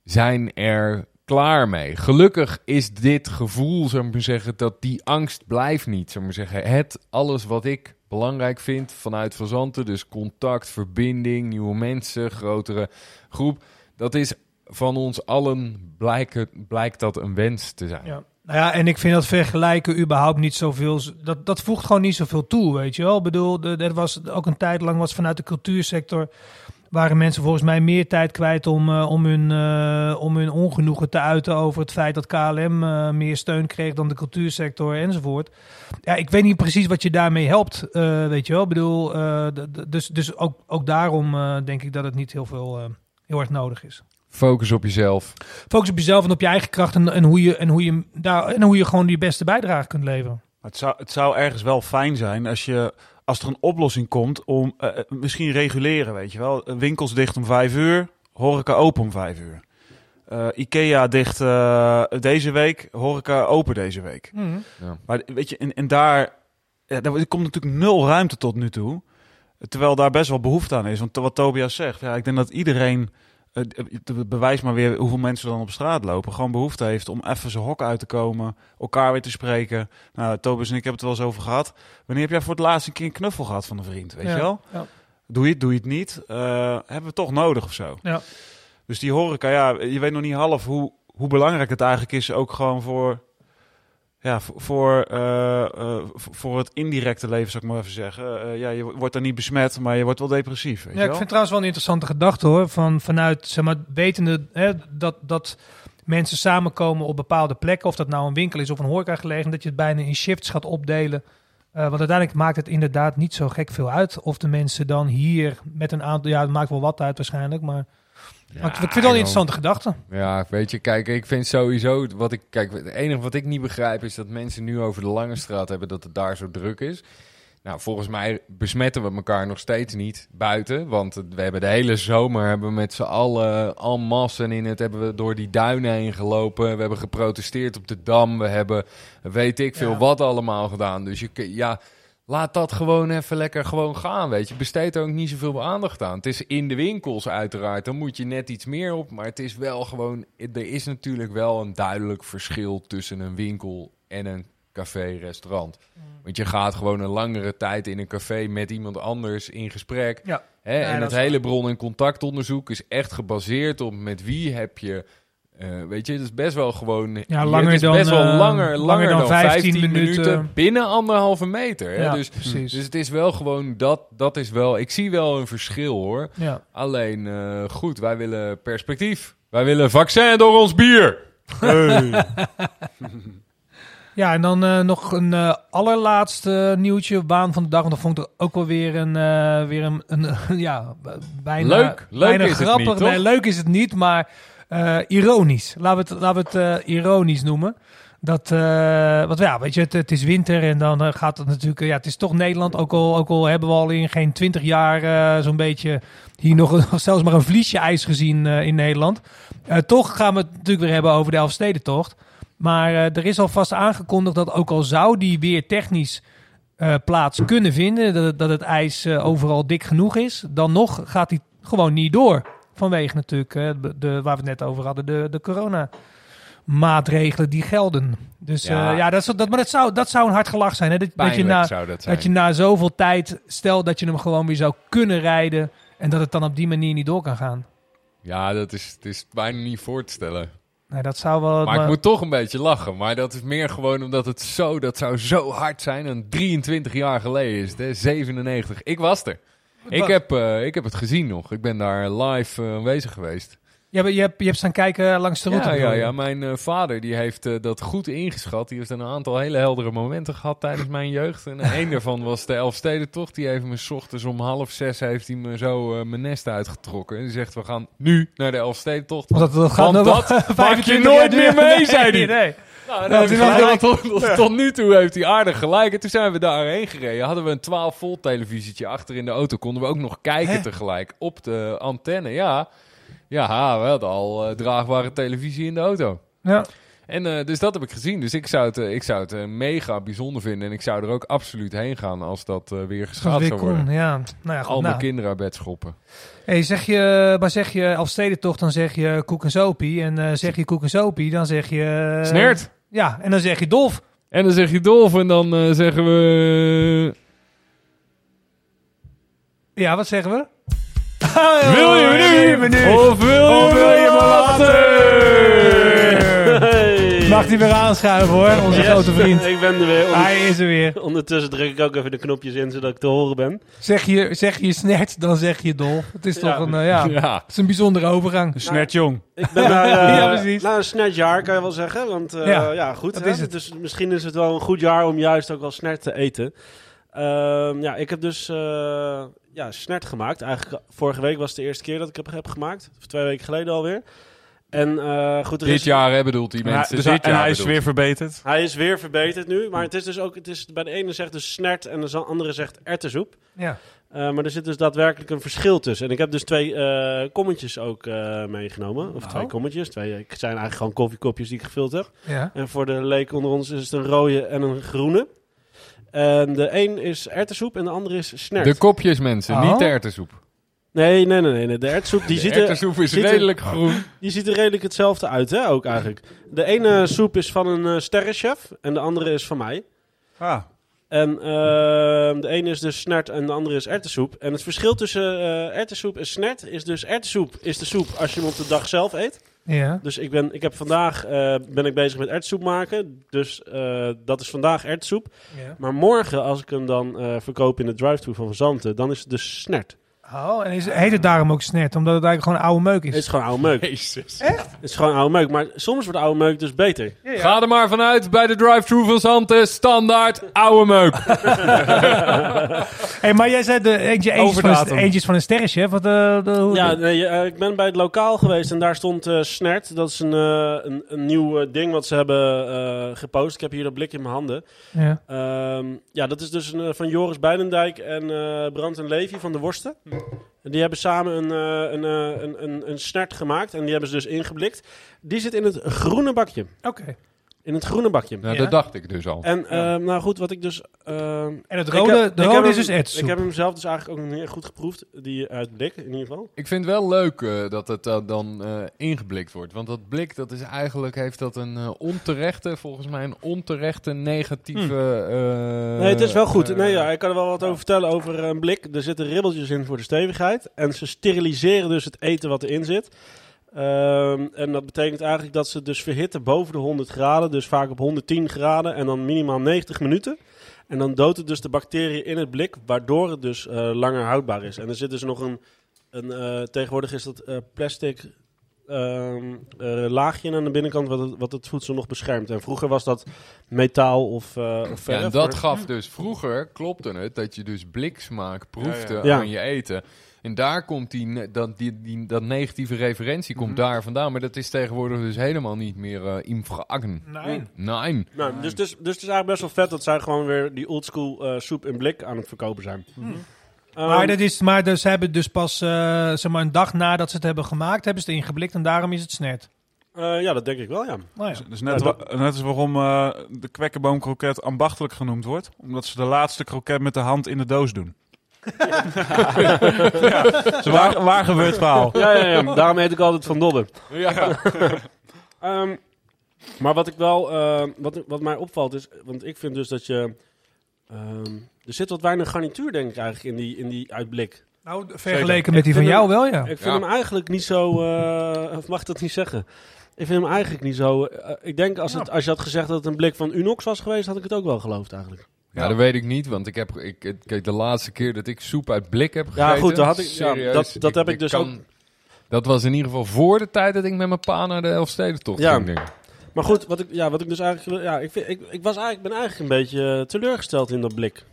zijn er klaar mee. Gelukkig is dit gevoel, zou ik zeggen, dat die angst blijft niet. Zou ik maar zeggen, het alles wat ik belangrijk vind vanuit Fazanten, dus contact, verbinding, nieuwe mensen, grotere groep, dat is van ons allen blijkt, blijkt dat een wens te zijn. Ja. Nou ja, en ik vind dat vergelijken überhaupt niet zoveel. Dat, dat voegt gewoon niet zoveel toe, weet je wel. Ik bedoel, er was ook een tijd lang was vanuit de cultuursector waren mensen volgens mij meer tijd kwijt om, eh, om, hun, eh, om hun ongenoegen te uiten over het feit dat KLM eh, meer steun kreeg dan de cultuursector enzovoort. Ja, ik weet niet precies wat je daarmee helpt, eh, weet je wel. Ik bedoel, eh, dus, dus ook, ook daarom eh, denk ik dat het niet heel veel eh, heel erg nodig is. Focus op jezelf. Focus op jezelf en op je eigen kracht en, en, hoe, je, en, hoe, je, daar, en hoe je gewoon die beste bijdrage kunt leveren. Het zou, het zou ergens wel fijn zijn als, je, als er een oplossing komt om eh, eh, misschien reguleren, weet je wel. Winkels dicht om vijf uur, horeca open om vijf uur. Eh, Ikea dicht eh, deze week, horeca open deze week. Maar weet je, en, en daar, ja, daar komt natuurlijk nul ruimte tot nu toe. Terwijl daar best wel behoefte aan is. Want wat Tobias zegt, ja, ik denk dat iedereen, bewijs maar weer hoeveel mensen dan op straat lopen, gewoon behoefte heeft om even zijn hok uit te komen, elkaar weer te spreken. Nou, Tobias en ik hebben het wel eens over gehad. Wanneer heb jij voor het laatst een keer een knuffel gehad van een vriend, weet Ja, je wel? ja. Doe je het, doe je het niet? Eh, hebben we toch nodig of zo? Ja. Dus die horeca, ja, je weet nog niet half hoe, hoe belangrijk het eigenlijk is, ook gewoon voor, ja, voor, voor, eh, eh, voor het indirecte leven, zou ik maar even zeggen. Eh, ja, je wordt dan niet besmet, maar je wordt wel depressief, weet Ja, je ik wel? vind trouwens wel een interessante gedachte hoor. Van, vanuit, zeg maar, wetende hè, dat, dat mensen samenkomen op bepaalde plekken. Of dat nou een winkel is of een horecagelegenheid. Dat je het bijna in shifts gaat opdelen. Want uiteindelijk maakt het inderdaad niet zo gek veel uit. Of de mensen dan hier met een aantal... Ja, het maakt wel wat uit waarschijnlijk. Maar, maar ik, vind het wel een interessante gedachte. Ja, weet je, kijk, ik vind sowieso wat ik kijk, het enige wat ik niet begrijp is dat mensen nu over de lange straat hebben dat het daar zo druk is. Nou, volgens mij besmetten we elkaar nog steeds niet buiten, want we hebben de hele zomer hebben we met z'n allen al massen in het hebben we door die duinen heen gelopen, we hebben geprotesteerd op de dam, we hebben weet ik veel Ja. wat allemaal gedaan. Dus je ja, Laat dat gewoon even lekker gewoon gaan, weet je. Besteed er ook niet zoveel aandacht aan. Het is in de winkels uiteraard, dan moet je net iets meer op. Maar het is wel gewoon... Er is natuurlijk wel een duidelijk verschil tussen een winkel en een café, restaurant. Want je gaat gewoon een langere tijd in een café met iemand anders in gesprek. Ja. Hè? Ja, en dat hele bron- en contactonderzoek is echt gebaseerd op met wie heb je... eh, weet je, het is best wel gewoon... Ja, langer het is dan, best wel eh, langer, langer, dan, 15, minuten. binnen anderhalve meter. Hè? Ja, dus, precies. dus het is wel gewoon dat, dat is wel. Ik zie wel een verschil hoor. ja. Alleen eh, goed, wij willen perspectief. Wij willen vaccin door ons bier. Ja, en dan eh, nog een allerlaatste nieuwtje, baan van de dag. Want dat vond ik ook wel weer een, weer een, een ja, bijna, Leuk. Leuk bijna is het niet, toch? nee, leuk is het niet, maar eh, ironisch. Laten we het, laten we het eh, ironisch noemen. Dat, eh want ja, weet je, het, is winter en dan gaat het natuurlijk, ja, het is toch Nederland. Ook al, ook al hebben we al in geen twintig jaar zo'n beetje hier nog, zelfs maar een vliesje ijs gezien in Nederland. Toch gaan we het natuurlijk weer hebben over de Elfstedentocht. Maar er is alvast aangekondigd dat ook al zou die weer technisch plaats kunnen vinden, dat, dat het ijs overal dik genoeg is, dan nog gaat die gewoon niet door. Vanwege natuurlijk, eh, de, waar we het net over hadden, de, de corona maatregelen die gelden. Dus ja, Ja. ja dat, zou- dat, maar dat zou, dat zou een hard gelach zijn. Hè? Dat, dat, je na, dat je na zoveel tijd, stel dat je hem gewoon weer zou kunnen rijden en dat het dan op die manier niet door kan gaan. Ja, dat is, het is bijna niet voor te stellen. Nee, dat zou wel... Maar ik moet toch een beetje lachen. Maar dat is meer gewoon omdat het zo, dat zou zo hard zijn. En 23 jaar geleden is het, hè? 97. Ik was er. Ik heb, eh, ik heb het gezien nog. Ik ben daar live eh, aanwezig geweest. Je hebt, je, hebt, je hebt staan kijken langs de route. Ja, ja, ja. Mijn eh, vader die heeft eh, dat goed ingeschat. Die heeft een aantal hele heldere momenten gehad tijdens mijn jeugd. En één daarvan was de Elfstedentocht. Die heeft me 's ochtends om half zes heeft hij me zo eh, mijn nest uitgetrokken. En die zegt, we gaan nu naar de Elfstedentocht. Want dat, gaat Want nog wel dat pak je 25 nooit meer mee, zei Nee, hij. nee. Nou, dacht gelijk- tot, tot nu toe heeft hij aardig gelijk. En toen zijn we daarheen gereden. Hadden we een 12 volt televisietje achter in de auto. Konden we ook nog kijken Hè? tegelijk op de antenne. Ja, ja we hadden al eh, draagbare televisie in de auto. Ja. En eh, dus dat heb ik gezien. Dus ik zou het, eh, ik zou het mega bijzonder vinden. En ik zou er ook absoluut heen gaan als dat weer geschaad zou worden. kon, ja. Nou ja, goed. Al mijn nou. kinderen uit bed schoppen. Hey, zeg je, maar zeg je Elfstedentocht, dan zeg je koek en sopie. En zeg je koek en sopie, dan zeg je... Snert! Ja, en dan zeg je dolf. En dan zeg je Dolf en dan zeggen we... Ja, wat zeggen we? Wil je me nu? Of wil je, Of wil je me later? mag hij weer aanschuiven hoor, onze Yes, grote vriend. ik ben er weer. Hij is er weer. Ondertussen druk ik ook even de knopjes in, zodat ik te horen ben. Zeg je, zeg je snert, dan zeg je dol. Het is Ja. toch een, eh, ja, Ja. het is een bijzondere overgang. Dus net jong. Ik ben naar, eh, Ja, precies. naar een snert jaar, kan je wel zeggen. Want eh, Ja, ja, goed. dat hè? is het. Dus misschien is het wel een goed jaar om juist ook wel snert te eten. Ehm, ja, ik heb dus eh, ja, snert gemaakt. Eigenlijk vorige week was de eerste keer dat ik heb, heb gemaakt. Of twee weken geleden alweer. En eh, goed, er Dit is- jaar hè, bedoelt die mensen. dus dit hij- en jaar hij is weer verbeterd. Hij is weer verbeterd nu. Maar het is dus ook, het is, bij de ene zegt dus snert en de andere zegt erwtensoep. Ja. Eh, maar er zit dus daadwerkelijk een verschil tussen. En ik heb dus twee eh kommetjes ook eh, meegenomen. Of twee Oh. kommetjes. Twee, het zijn eigenlijk gewoon koffiekopjes die ik gevuld heb. Ja. En voor de leek onder ons is het een rode en een groene. En de een is erwtensoep en de andere is snert. De kopjes mensen, Oh. niet de erwtensoep. Nee, nee, nee, nee. De erwtensoep die De ziet, er, is ziet er- redelijk groen. die ziet er redelijk hetzelfde uit, hè, ook eigenlijk. De ene soep is van een eh, sterrenchef en de andere is van mij. Ah, En ehm, de ene is dus snert en de andere is erwtensoep. En het verschil tussen eh erwtensoep en snert is dus erwtensoep is de soep als je hem op de dag zelf eet. Ja. Dus ik, ben, ik heb vandaag eh, ben ik bezig met erwtensoep maken. Dus eh, dat is vandaag erwtensoep. ja. Maar morgen, als ik hem dan eh, verkoop in de drive-thru van Van Zanten, dan is het dus snert. Oh, en is, heet het daarom ook snert? Omdat het eigenlijk gewoon oude meuk Het is. is gewoon oude meuk. Jezus. Het is gewoon oude meuk. Maar soms wordt oude meuk dus beter. Ga er maar vanuit bij de drive-thru van Zanten. Standaard, oude meuk. Hey, maar jij zei de eentje, eentjes, van een, Overdatum. eentjes van een sterrenchef. Wat, eh, de, hoe- Ja, nee, eh, ik ben bij het lokaal geweest en daar stond eh, Snert. Dat is een, eh, een, een nieuw ding wat ze hebben eh, gepost. Ik heb hier dat blik in mijn handen. ja. Ehm, ja, dat is dus een, van Joris Beidendijk en eh Brand en Levi van de Worsten. Die hebben samen een, eh, een, eh, een, een, een snert gemaakt en die hebben ze dus ingeblikt. Die zit in het groene bakje. Oké. In het groene bakje. Nou, Ja. dat dacht ik dus al. En ehm, nou goed, wat ik dus... ehm, En het rode, heb- de ik rode heb is hem- dus erwtensoep. Ik heb hem zelf dus eigenlijk ook nog niet goed geproefd. Die uit blik in ieder geval. Ik vind het wel leuk eh, dat het eh, dan eh, ingeblikt wordt. Want dat blik, dat is eigenlijk, heeft dat een eh, onterechte, volgens mij een onterechte negatieve... eh, Nee, het is wel goed. eh, Nee, ja, ik kan er wel wat over vertellen over een blik. Er zitten ribbeltjes in voor de stevigheid. En ze steriliseren dus het eten wat erin zit. Ehm, en dat betekent eigenlijk dat ze dus verhitten boven de 100 graden. Dus vaak op 110 graden en dan minimaal 90 minuten. En dan doodt het dus de bacteriën in het blik, waardoor het dus eh, langer houdbaar is. En er zit dus nog een, een eh, tegenwoordig is dat eh, plastic ehm, eh, laagje aan de binnenkant wat het, wat het voedsel nog beschermt. En vroeger was dat metaal of, eh of Ja, verf. en dat gaf dus vroeger, klopte het, dat je dus bliksmaak proefde Ja, ja. Ja. aan je eten. En daar komt die, dat, die, die, dat negatieve referentie komt Mhm. daar vandaan. Maar dat is tegenwoordig dus helemaal niet meer eh in vragen. Nee. Nee. Nou, dus, dus, dus het is eigenlijk best wel vet dat zij gewoon weer die oldschool eh soep in blik aan het verkopen zijn. Ehm, Maar, dat is, maar dus, ze hebben dus pas eh, zeg maar een dag nadat ze het hebben gemaakt, hebben ze het ingeblikt en daarom is het snert. eh, ja, dat denk ik wel, ja. Nou ja. dus net, Ja, net als waarom eh, de kwekkenboomkroket ambachtelijk genoemd wordt. Omdat ze de laatste kroket met de hand in de doos doen. Ja, zo waar, waar gebeurt verhaal. Ja, ja, ja. Daarom eet ik altijd van Dobben. Ja. Ehm, maar wat ik wel, eh, wat, wat mij opvalt is, want ik vind dus dat je, ehm, er zit wat weinig garnituur denk ik eigenlijk in die, in die uitblik. Nou, vergeleken met die van jou wel, ja. Ik vind Ja. hem eigenlijk niet zo, eh, of mag ik dat niet zeggen? Ik vind hem eigenlijk niet zo, eh, ik denk als, het, als je had gezegd dat het een blik van Unox was geweest, had ik het ook wel geloofd eigenlijk. Ja, dat weet ik niet, want ik heb, ik, kijk, de laatste keer dat ik soep uit blik heb gegeten... Ja, goed, dat had ik- ja, dat- dat heb ik dus ook- Dat was in ieder geval voor de tijd dat ik met mijn pa naar de Elfstedentocht Ja. ging. denk ik. Maar goed, wat ik, ja, wat ik dus eigenlijk, wil- ja, ik, vind, ik, ik was eigenlijk, ben eigenlijk een beetje eh, teleurgesteld in dat blik.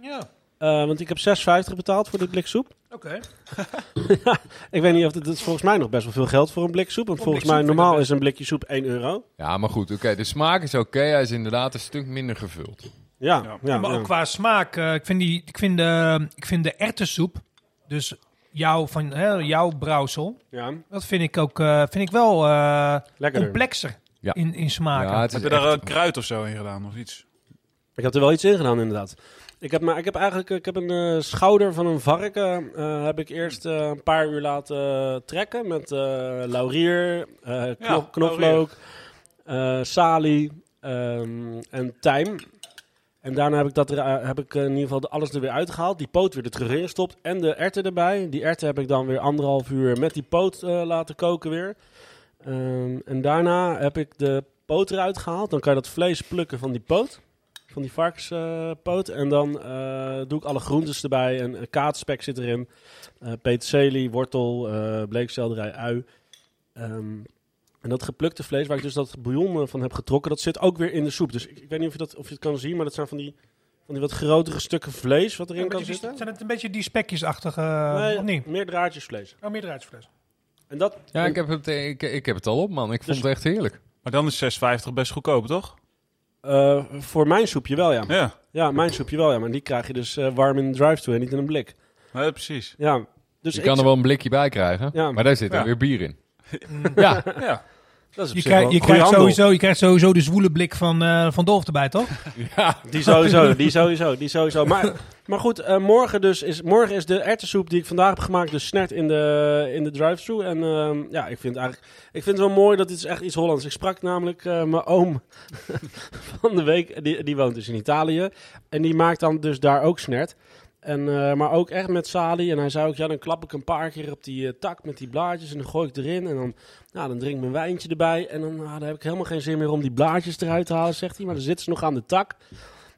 Ja, Eh, want ik heb 6,50 betaald voor dit blik soep. oké. Ik weet niet of dit, dit is volgens mij nog best wel veel geld voor een blik soep. Want volgens mij normaal is een blikje soep 1 euro. Ja, maar goed, oké, de smaak is oké. Hij is inderdaad een stuk minder gevuld. Ja, Ja. ja. maar ja. ook qua smaak, eh, ik, vind die, ik, vind de, ik vind de erwtensoep, dus jouw, van, hè, jouw brouwsel, Ja, dat vind ik ook eh, vind ik wel eh, lekkerder. complexer Ja. in, in smaak. Heb je daar kruid of zo in gedaan of iets? Ik heb er wel iets in gedaan inderdaad. Ik heb, maar ik heb eigenlijk ik heb een eh, schouder van een varken. eh, heb ik eerst eh, een paar uur laten eh, trekken met eh, laurier, eh, Ja, knoflook, eh, salie ehm, en tijm. En daarna heb ik, dat er, heb ik eh, in ieder geval alles er weer uitgehaald. Die poot weer er terug in gestopt. En de erwten erbij. Die erwten heb ik dan weer anderhalf uur met die poot eh, laten koken weer. Ehm, en daarna heb ik de poot eruit gehaald. Dan kan je dat vlees plukken van die poot. Van die varkenspoot. en dan eh, doe ik alle groentes erbij. En kaatspek zit erin. eh peterselie, wortel, eh bleekselderij, ui. Ehm, en dat geplukte vlees, waar ik dus dat bouillon eh, van heb getrokken, dat zit ook weer in de soep. Dus ik, ik weet niet of je, dat, of je het kan zien, maar dat zijn van die, van die wat grotere stukken vlees wat erin Ja, kan die- zitten. Zijn het een beetje die spekjesachtige, uh, Nee, of niet? meer draadjes vlees. Oh, meerderheidsvlees. En dat, Ja, ik heb, het, eh, ik, ik heb het al op, man. Ik vond Dus- het echt heerlijk. Maar dan is 6,50 best goedkoop, toch? eh, voor mijn soepje wel, ja. Ja, Ja, mijn soepje wel, ja. Maar die krijg je dus eh, warm in de drive-thru en niet in een blik. nee, precies. Ja, dus je ik- kan er wel een blikje bij krijgen, Ja. maar daar zit dan Ja. weer bier in. ja, Ja. Dat is op Je, je, krijgt handel. sowieso, je krijgt sowieso de zwoele blik van, eh van Dolf erbij, toch? ja. Die sowieso, die sowieso, die sowieso. Maar, maar goed, eh, morgen, dus is, morgen is de erwtensoep die ik vandaag heb gemaakt dus snert in de, in de drive-thru. En ehm, ja, ik vind, eigenlijk, ik vind het wel mooi dat dit is echt iets Hollands. Ik sprak namelijk eh, mijn oom van de week, die, die woont dus in Italië. En die maakt dan dus daar ook snert. En, eh, maar ook echt met salie. En hij zei ook, ja, dan klap ik een paar keer op die eh, tak met die blaadjes en dan gooi ik erin. En dan, nou, dan drink ik mijn wijntje erbij. En dan, nou, dan heb ik helemaal geen zin meer om die blaadjes eruit te halen, zegt hij. Maar dan zitten ze nog aan de tak.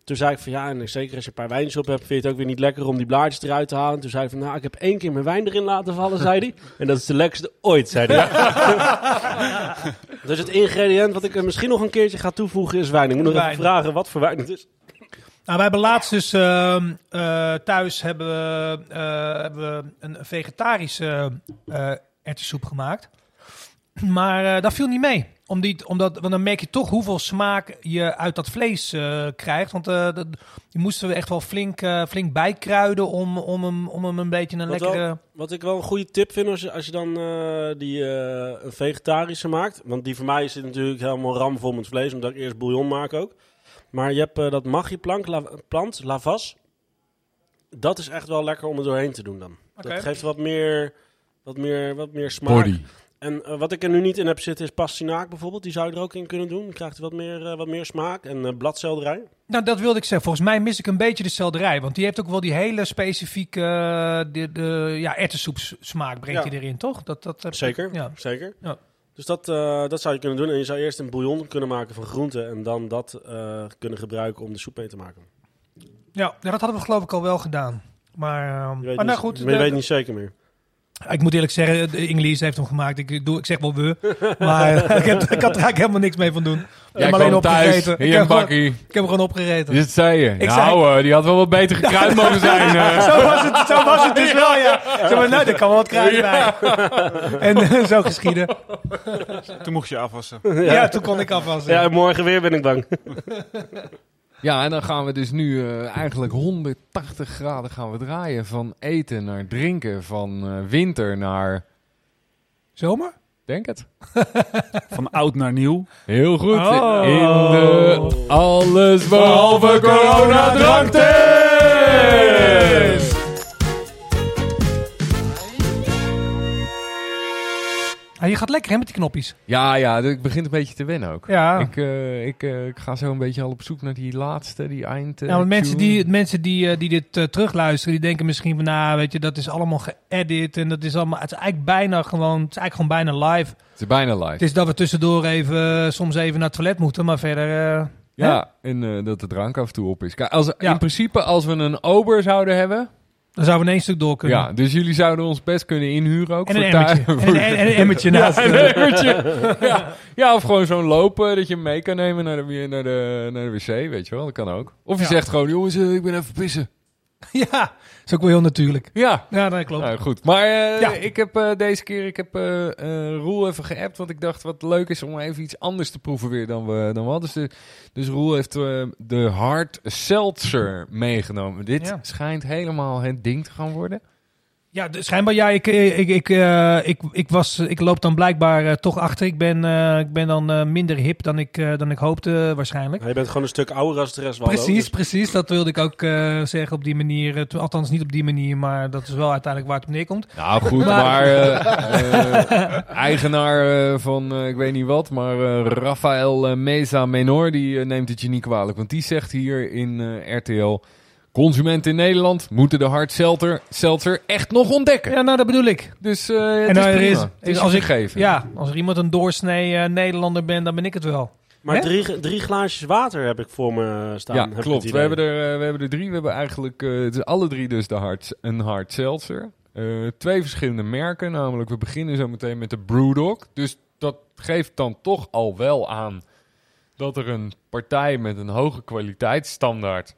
Toen zei ik van ja, en zeker als je een paar wijntjes op hebt, vind je het ook weer niet lekker om die blaadjes eruit te halen. Toen zei hij van nou, ik heb één keer mijn wijn erin laten vallen, zei hij. En dat is de lekkerste ooit, zei hij. dus het ingrediënt wat ik misschien nog een keertje ga toevoegen is wijn. Ik moet nog even vragen wat voor wijn het is. Nou, wij hebben laatst dus ehm, eh, thuis hebben we, eh, hebben we een vegetarische eh erwtensoep gemaakt. Maar dat viel niet mee. Om die, omdat, want dan merk je toch hoeveel smaak je uit dat vlees krijgt. Want dat, die moesten we echt wel flink, flink bijkruiden om, om, hem, om hem een beetje een Wat lekkere... Wat ik wel een goede tip vind als je, als je dan die een vegetarische maakt. Want die voor mij zit natuurlijk helemaal ramvol met vlees, omdat ik eerst bouillon maak ook. Maar je hebt eh, dat magieplant, la, plant, lavas. Dat is echt wel lekker om er doorheen te doen dan. Dat geeft wat meer, wat meer, wat meer smaak. Body. En eh, wat ik er nu niet in heb zitten is pastinaak bijvoorbeeld. Die zou je er ook in kunnen doen. Dan krijgt hij wat meer, eh, wat meer smaak. En eh bladselderij. Nou, dat wilde ik zeggen. Volgens mij mis ik een beetje de selderij. Want die heeft ook wel die hele specifieke de, de, ja, erwtensoep smaak brengt Ja. hij erin, toch? Dat, dat, ik- Zeker, Ja. zeker. Ja. Dus dat, eh, dat zou je kunnen doen. En je zou eerst een bouillon kunnen maken van groenten. En dan dat eh, kunnen gebruiken om de soep mee te maken. Ja, ja, dat hadden we geloof ik al wel gedaan. Maar, ehm, Je weet, maar nou goed, je de- weet niet zeker meer. Ik moet eerlijk zeggen, de Ingelies heeft hem gemaakt. Ik, doe, ik zeg wel we, maar ik, heb, ik had er eigenlijk helemaal niks mee van doen. Ik Jij heb hem alleen opgegeten. Ik heb, een gewoon, bakkie. ik heb hem gewoon opgegeten. Dit zei je. Ik nou, eh, die had wel wat beter gekruid mogen zijn. eh. Zo was het, zo was het dus wel, ja. Zo, maar, nou, daar kan wel wat kruiden bij. En eh, zo geschieden. Toen mocht je afwassen. Ja, toen kon ik afwassen. Ja, morgen weer ben ik bang. Ja, en dan gaan we dus nu eh, eigenlijk 180 graden gaan we draaien. Van eten naar drinken, van eh, winter naar... Zomer? Denk het. Van oud naar nieuw. Heel goed. Oh. In de alles behalve corona dranktest. Ah, je gaat lekker hè met die knopjes. Ja, ja, ik begin een beetje te wennen ook. Ja. Ik, eh, ik, eh, ik ga zo een beetje al op zoek naar die laatste, die eind. eh, want mensen die, mensen die, die dit terugluisteren, die denken misschien van, nou, weet je, dat is allemaal geëdit en dat is allemaal, het is eigenlijk bijna gewoon, het is eigenlijk gewoon bijna live. Het is bijna live. Het is dat we tussendoor even, soms even naar het toilet moeten, maar verder, Ja, en dat de drank af en toe op is. Kijk, als, Ja. In principe, als we een ober zouden hebben... dan zouden we in één stuk door kunnen. Ja, dus jullie zouden ons best kunnen inhuren ook. En voor een emmertje. En, een- en, en een emmertje Ja, naast. een emmertje. ja. ja, of gewoon zo'n lopen dat je mee kan nemen naar de, naar de, naar de wc, weet je wel. Dat kan ook. Of je Ja. zegt gewoon, jongens, eh, ik ben even pissen. Ja, is ook wel heel natuurlijk. Ja, Ja, dat klopt. nou goed. Maar eh, Ja. ik heb eh, deze keer, ik heb eh, Roel even geappt, want ik dacht wat leuk is om even iets anders te proeven weer dan we, dan we hadden. Dus, dus Roel heeft de Hard Seltzer meegenomen. Dit Ja. schijnt helemaal het ding te gaan worden. Ja, schijnbaar ja. Ik, ik, ik, eh, ik, ik, was, ik loop dan blijkbaar eh, toch achter. Ik ben, eh, ik ben dan eh, minder hip dan ik, eh, dan ik hoopte waarschijnlijk. Je bent gewoon een stuk ouder als de rest. Waldo. Precies, Dus- precies. Dat wilde ik ook eh, zeggen op die manier. Eh, althans niet op die manier, maar dat is wel uiteindelijk waar het op neerkomt. Nou goed, Maar- maar, eh, eh, eigenaar eh, van eh, ik weet niet wat, maar eh, Rafael eh, Meza Menor, die eh, neemt het je niet kwalijk. Want die zegt hier in eh, RTL, consumenten in Nederland moeten de hard seltzer, seltzer echt nog ontdekken. Ja, nou dat bedoel ik. Dus eh het nou, is prima. is- het is als ik- gegeven. Ja, als er iemand een doorsnee eh, Nederlander bent, dan ben ik het wel. Maar drie, drie glaasjes water heb ik voor me staan. Ja, heb klopt. We hebben, er, eh, we hebben er drie. We hebben eigenlijk eh, het is alle drie dus de hard, een hard seltzer. Eh, twee verschillende merken. Namelijk, we beginnen zo meteen met de Brewdog. Dus dat geeft dan toch al wel aan dat er een partij met een hoge kwaliteitsstandaard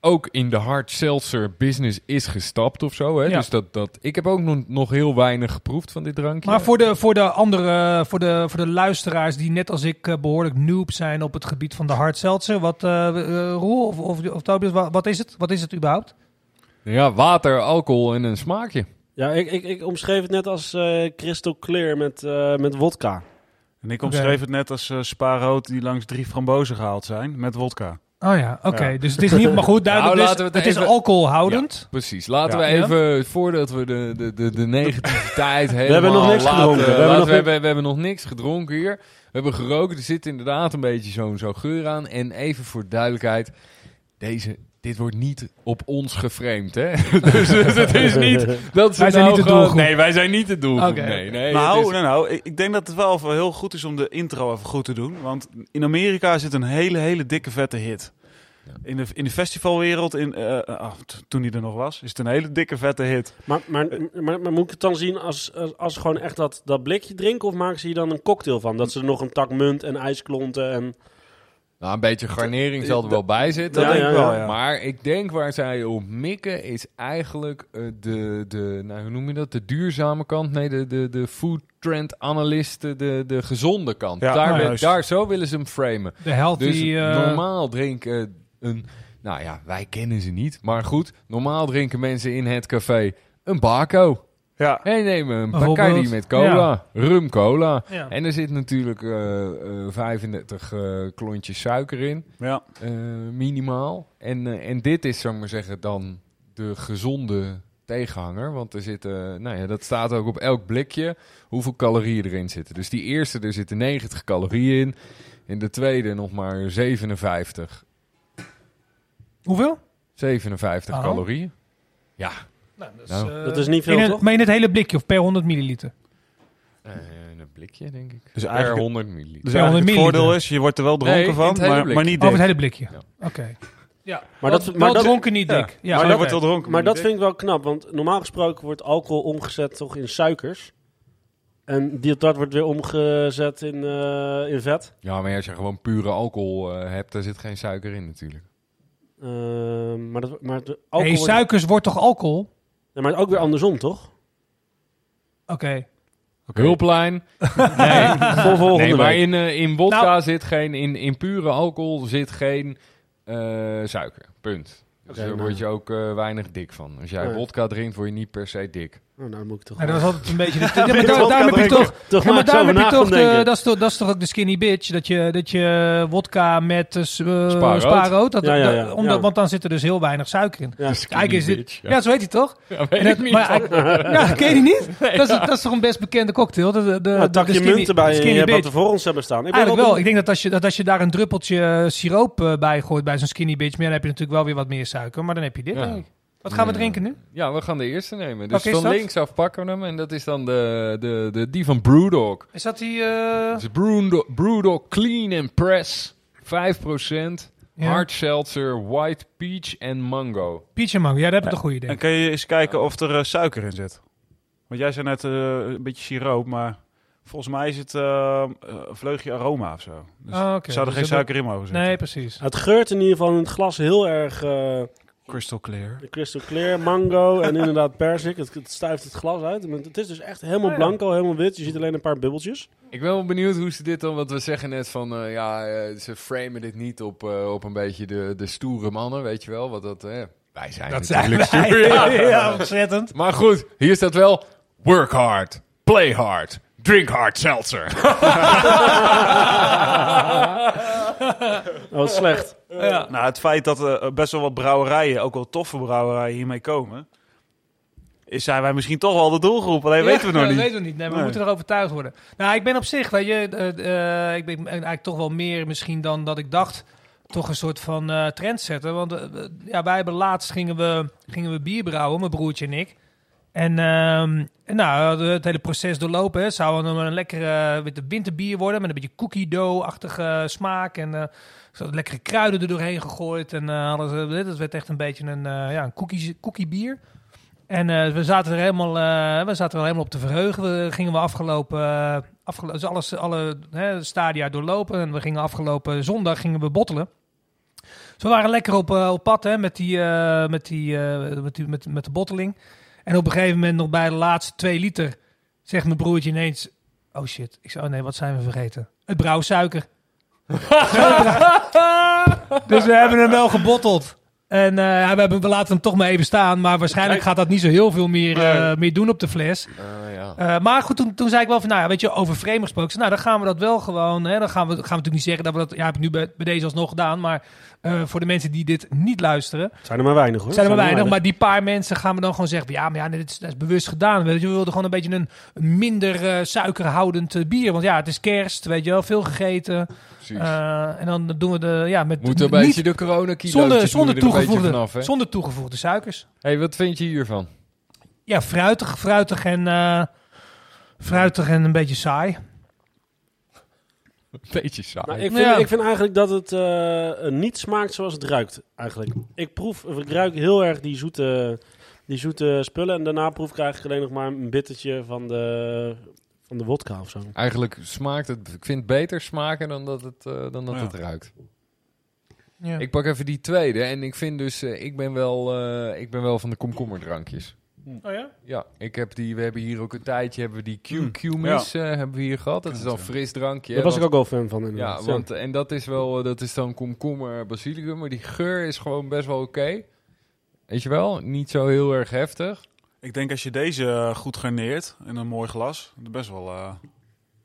ook in de hard seltzer business is gestapt of zo. Hè? Ja. Dus dat, dat, ik heb ook nog, nog heel weinig geproefd van dit drankje. Maar voor de, voor de andere, voor de, voor de luisteraars die net als ik eh, behoorlijk noob zijn op het gebied van de hard seltzer. Wat, eh eh, Roel of, of, of Tobias, wa- wat is het? Wat is het überhaupt? Ja, water, alcohol en een smaakje. Ja, ik, ik, ik omschreef het net als eh, crystal clear met, eh, met wodka. En ik omschreef het net als eh spaarrood die langs drie frambozen gehaald zijn met wodka. Oh ja, oké. Ja. Dus het is niet, maar goed, duidelijk. Nou, dus laten we het het is alcoholhoudend. Precies. Laten Ja. we even, voordat we de, de, de, de negativiteit helemaal hebben nog niks laten- gedronken. We hebben laten- nog we, hebben, we hebben nog niks gedronken hier. We hebben geroken. Er zit inderdaad een beetje zo'n zo geur aan. En even voor duidelijkheid. Deze, dit wordt niet op ons geframed, hè? dus het is niet dat ze Wij zijn nou niet de doelgroep. Nee, wij zijn niet de doelgroep. Oké. Nee, nee. nou, het is- nou, nou, ik, ik denk dat het wel heel goed is om de intro even goed te doen. Want in Amerika zit een hele, hele dikke vette hit. In de, in de festivalwereld, in, t- toen hij er nog was, is het een hele dikke vette hit. Maar, maar, maar, maar moet ik het dan zien als, als, als gewoon echt dat, dat blikje drinken? Of maken ze hier dan een cocktail van? Dat ze er nog een tak munt en ijsklonten en... Nou, een beetje garnering zal er wel bij zitten. Ja, denk ik wel, ja. ja. Maar ik denk waar zij op mikken is eigenlijk eh, de, de, nou, hoe noem je dat? De duurzame kant. Nee, de, de, de food trend analisten, de, de gezonde kant. Ja, daar, nou, daar, zo willen ze hem framen. De healthy... Dus eh, normaal drinken een, nou ja, wij kennen ze niet. Maar goed, normaal drinken mensen in het café een Baco. Ja, En nemen een Bacardi met cola, rum cola. ja. En er zit natuurlijk eh, eh, 35 eh, klontjes suiker in. ja. Eh, minimaal. En, eh, en dit is, zou ik maar zeggen, dan de gezonde tegenhanger. Want er zitten, nou ja, dat staat ook op elk blikje hoeveel calorieën erin zitten. Dus die eerste, er zitten 90 calorieën in. In de tweede nog maar 57. Hoeveel? 57 Oh. calorieën. Ja, Nou, dat, Nou. eh, Dat is niet veel, in het, toch? Maar in het hele blikje of per 100 milliliter? eh, in een blikje denk ik. Dus per eigenlijk- 100 milliliter. Dus Ja, het 100 voordeel is, je wordt er wel dronken Nee, van, maar, maar niet Over het dik. hele blikje? Ja. Oké. Ja, Maar dat- maar wel dat- dronken, niet Ja. dik. Ja, maar oké. je wordt wel dronken. Maar dat vind ik wel knap, want normaal gesproken wordt alcohol omgezet toch in suikers. En die, dat wordt weer omgezet in, eh, in vet. Ja, maar als je gewoon pure alcohol eh, hebt, daar zit geen suiker in natuurlijk. Ehm, maar, dat, maar de Hey, alcohol wordt- suikers wordt toch alcohol? Ja, maar ook weer andersom, toch? Oké. Oké. Hulplijn. Nee, Voor volgende nee maar week. in, eh, in wodka Nou- zit geen, in, in pure alcohol zit geen eh, suiker. Punt. Dus Oké, daar nou. word je ook eh, weinig dik van. Als jij Nee. wodka drinkt, word je niet per se dik. Oh, nou, dan moet ik toch Nou, dat was altijd een beetje... De, ja, maar je daar, daarom heb je toch... toch Ja, maar heb je toch de, denken. dat, is toch, dat is toch ook de skinny bitch? Dat je, dat je wodka met uh, Spaarrood. spaarrood... Dat, Ja, ja, ja. dat- omdat, Ja. Want dan zit er dus heel weinig suiker in. Ja. Eigenlijk is dit... bitch, Ja. ja. zo heet hij toch? Ja, weet En dat- ik niet. maar ja, ken je die niet? Dat, is, dat is toch een best bekende cocktail? De, de, tak je skinny- munt erbij en je skinny hebt wat er voor ons hebben staan. Ik ben Eigenlijk wel. Ik denk dat als je, dat als je daar een druppeltje eh, siroop eh, bij gooit bij zo'n skinny bitch, dan heb je natuurlijk wel weer wat meer suiker. Maar dan heb je dit. Wat gaan we drinken nu? Ja, we gaan de eerste nemen. Dus van dat? linksaf pakken we hem. En dat is dan de, de, de, die van Brewdog. Is dat die... eh, Dat is Brewdog, Brewdog Clean and Press. 5%. ja? Hard Seltzer, White Peach en Mango. Peach and mango. Ja, daar heb ik een goede En denk kan je eens kijken of er eh, suiker in zit? Want jij zei net eh, een beetje siroop, maar volgens mij is het eh, eh, een vleugje aroma of zo. Dus Ah, zou er Dus geen dat- suiker in mogen zitten? Nee, precies. Het geurt in ieder geval in het glas heel erg eh, Crystal clear. crystal clear, mango en inderdaad persik. Het, het stuift het glas uit. Maar Het is dus echt helemaal Oh, ja. blanco, helemaal wit. Je ziet alleen een paar bubbeltjes. Ik ben wel benieuwd hoe ze dit dan... Want we zeggen net van... eh, ja, eh, ze framen dit niet op, eh, op een beetje de, de stoere mannen, weet je wel. Wat dat... eh, wij zijn Dat zijn natuurlijk wij. stoer, ja. ja, ontzettend. Maar goed, hier staat wel... Work hard, play hard, drink hard seltzer. Oh, wat slecht. Ja. Nou, het feit dat er best wel wat brouwerijen, ook wel toffe brouwerijen, hiermee komen... Is, zijn wij misschien toch wel de doelgroep, alleen weten we nog Ja, niet. Dat weten we niet. Nee, maar we moeten er overtuigd worden. Nou, ik ben op zich, weet je, eh, eh, ik ben eigenlijk toch wel meer misschien dan dat ik dacht, toch een soort van eh trendsetter. Want eh, ja, wij hebben laatst gingen we, gingen we bier brouwen, mijn broertje en ik. En ehm, nou, we hadden het hele proces doorlopen. Hè. Zou dan een lekkere witte winterbier worden met een beetje cookie dough-achtige smaak. En eh zo lekkere kruiden er doorheen gegooid. En eh hadden ze, dit het werd echt een beetje een, eh, ja, een cookie, cookie bier. En eh, we zaten er helemaal, eh, we zaten er helemaal op te verheugen. We gingen we afgelopen, eh, afgelo dus alles, alle hè, stadia doorlopen. En we gingen afgelopen zondag gingen we bottelen. Dus we waren lekker op, eh, op pad hè, met, die, eh, met, die, eh, met, die, met, met de botteling. En op een gegeven moment nog bij de laatste twee liter zegt mijn broertje ineens... Oh shit, ik zei, oh nee, wat zijn we vergeten? Het brouwsuiker. dus we hebben hem wel gebotteld. En eh, ja, we, hebben, we laten hem toch maar even staan. Maar waarschijnlijk gaat dat niet zo heel veel meer, eh, meer doen op de fles. Ah, ja. Eh, maar goed, toen, toen zei ik wel van, nou ja, weet je, over frame gesproken. Zei, Nou, dan gaan we dat wel gewoon, hè, dan gaan we, gaan we natuurlijk niet zeggen dat we dat, ja, heb ik nu bij, bij deze alsnog gedaan. Maar eh, voor de mensen die dit niet luisteren, Zijn er maar weinig hoor. zijn er maar weinig. Maar die paar mensen gaan we dan gewoon zeggen, ja, maar ja, nee, dit is, dat is bewust gedaan. Weet je, we wilden gewoon een beetje een, minder eh, suikerhoudend eh, bier. Want ja, het is kerst, weet je wel, veel gegeten. Precies. Eh, en dan doen we de, ja, met Moet een niet- beetje de coronakilo's zonder, zonder, er toegevoegde, vanaf, hè? zonder toegevoegde suikers. hey, wat vind je hiervan? Ja, fruitig, fruitig en, eh, fruitig en een beetje saai. Een beetje saai. Nou, ik, vind, Ja. ik vind eigenlijk dat het eh, niet smaakt zoals het ruikt. Eigenlijk. Ik proef, ik ruik heel erg die zoete, die zoete spullen. En daarna proef ik eigenlijk alleen nog maar een bittertje van de, van de wodka of zo. Eigenlijk smaakt het... Ik vind het beter smaken dan dat het, eh, dan dat Ja. het ruikt. Ja. Ik pak even die tweede. En ik vind dus... eh, ik, ben wel, eh, ik ben wel van de komkommerdrankjes. Oh ja? Ja, ik heb die, we hebben hier ook een tijdje hebben we die Q-Q-mis eh, hebben we hier gehad. Dat is dan fris drankje. Daar was want- ik ook wel fan van Ja, want, en dat is wel, dat is dan komkommer basilicum, maar die geur is gewoon best wel oké. Weet je wel, niet zo heel erg heftig. Ik denk als je deze eh, goed garneert in een mooi glas, dat best wel eh,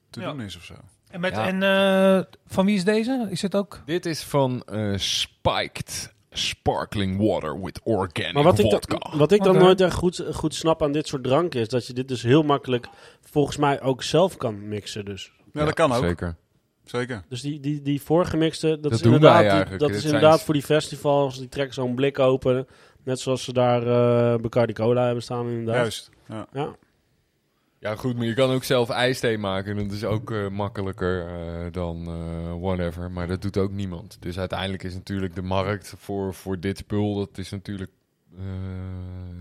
te Ja. doen is of zo. En, met, Ja. en eh, van wie is deze? Is het ook? Dit is van eh, Spiked Sparkling Water with Organic Maar wat ik, Vodka. dan, wat ik dan nooit echt goed, goed snap aan dit soort dranken is dat je dit dus heel makkelijk volgens mij ook zelf kan mixen. Dus, Ja, dat kan ook. Zeker. Zeker. dus die, die, die voorgemixte, dat, Dat is inderdaad, die- eigenlijk. dat Dit is inderdaad voor die festivals. Die trekken zo'n blik open. Net zoals ze daar eh Bacardi Cola hebben staan inderdaad. Juist. Ja. Ja. Ja, goed, maar je kan ook zelf ijsthee maken. En dat is ook eh, makkelijker eh, dan eh, whatever. Maar dat doet ook niemand. Dus uiteindelijk is natuurlijk de markt voor, voor dit spul, dat is natuurlijk... eh,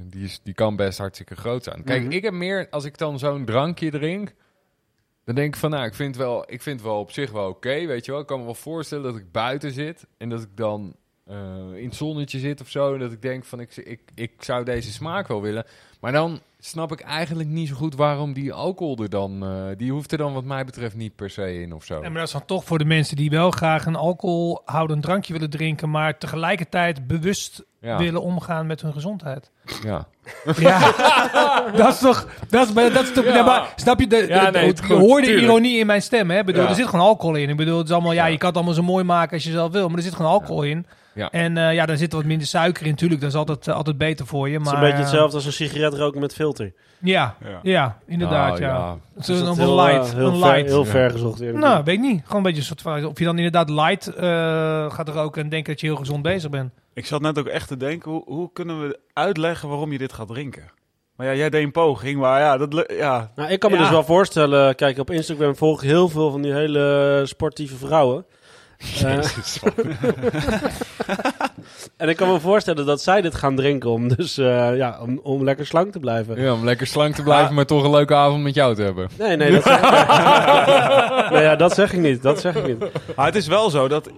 die, is, die kan best hartstikke groot zijn. Kijk, Mhm. ik heb meer, als ik dan zo'n drankje drink, dan denk ik van, nou, ik vind, wel, ik vind het wel op zich wel oké, weet je wel. Ik kan me wel voorstellen dat ik buiten zit en dat ik dan in het zonnetje zit of zo. En dat ik denk van, ik, ik, ik zou deze smaak wel willen. Maar dan snap ik eigenlijk niet zo goed waarom die alcohol er dan... eh, die hoeft er dan wat mij betreft niet per se in of zo. Ja, maar dat is dan toch voor de mensen die wel graag een alcoholhoudend drankje willen drinken, maar tegelijkertijd bewust Ja, willen omgaan met hun gezondheid. ja. Ja, dat is toch. Dat is, maar dat is toch Ja. ja. maar, snap je? De, Ja, de- nee, de- het je goed, hoort de tuurlijk. ironie in mijn stem. Hè? Ik bedoel, Ja. Er zit gewoon alcohol in. Ik bedoel, het is allemaal, ja, Ja. je kan het allemaal zo mooi maken als je zelf wil, maar er zit gewoon alcohol in. Ja. En eh, ja, daar zit wat minder suiker in. Tuurlijk, dat is altijd, eh, altijd beter voor je. Het Maar, is een beetje eh, hetzelfde als een sigaret roken met filter. Ja, Ja. ja, inderdaad. Nou, ja. Het is Dus een, heel, light. heel, een ver, light. heel ver gezocht. eerlijk Nou, weet ik niet. Gewoon een beetje een soort van. Of je dan inderdaad light eh, gaat roken en denkt dat je heel gezond bezig bent. Ik zat net ook echt te denken, hoe, hoe kunnen we uitleggen waarom je dit gaat drinken? Maar ja, jij deed een poging, maar ja, dat, ja, Nou, ik kan me Ja. dus wel voorstellen, kijk, op Instagram volg ik heel veel van die hele sportieve vrouwen. Eh, en ik kan me voorstellen dat zij dit gaan drinken om dus eh, ja, om, om lekker slank te blijven. Ja, om lekker slank te blijven, maar toch een leuke avond met jou te hebben. Nee, nee, dat zeg, nee, ja, dat zeg ik niet. Dat zeg ik niet. Maar het is wel zo dat eh,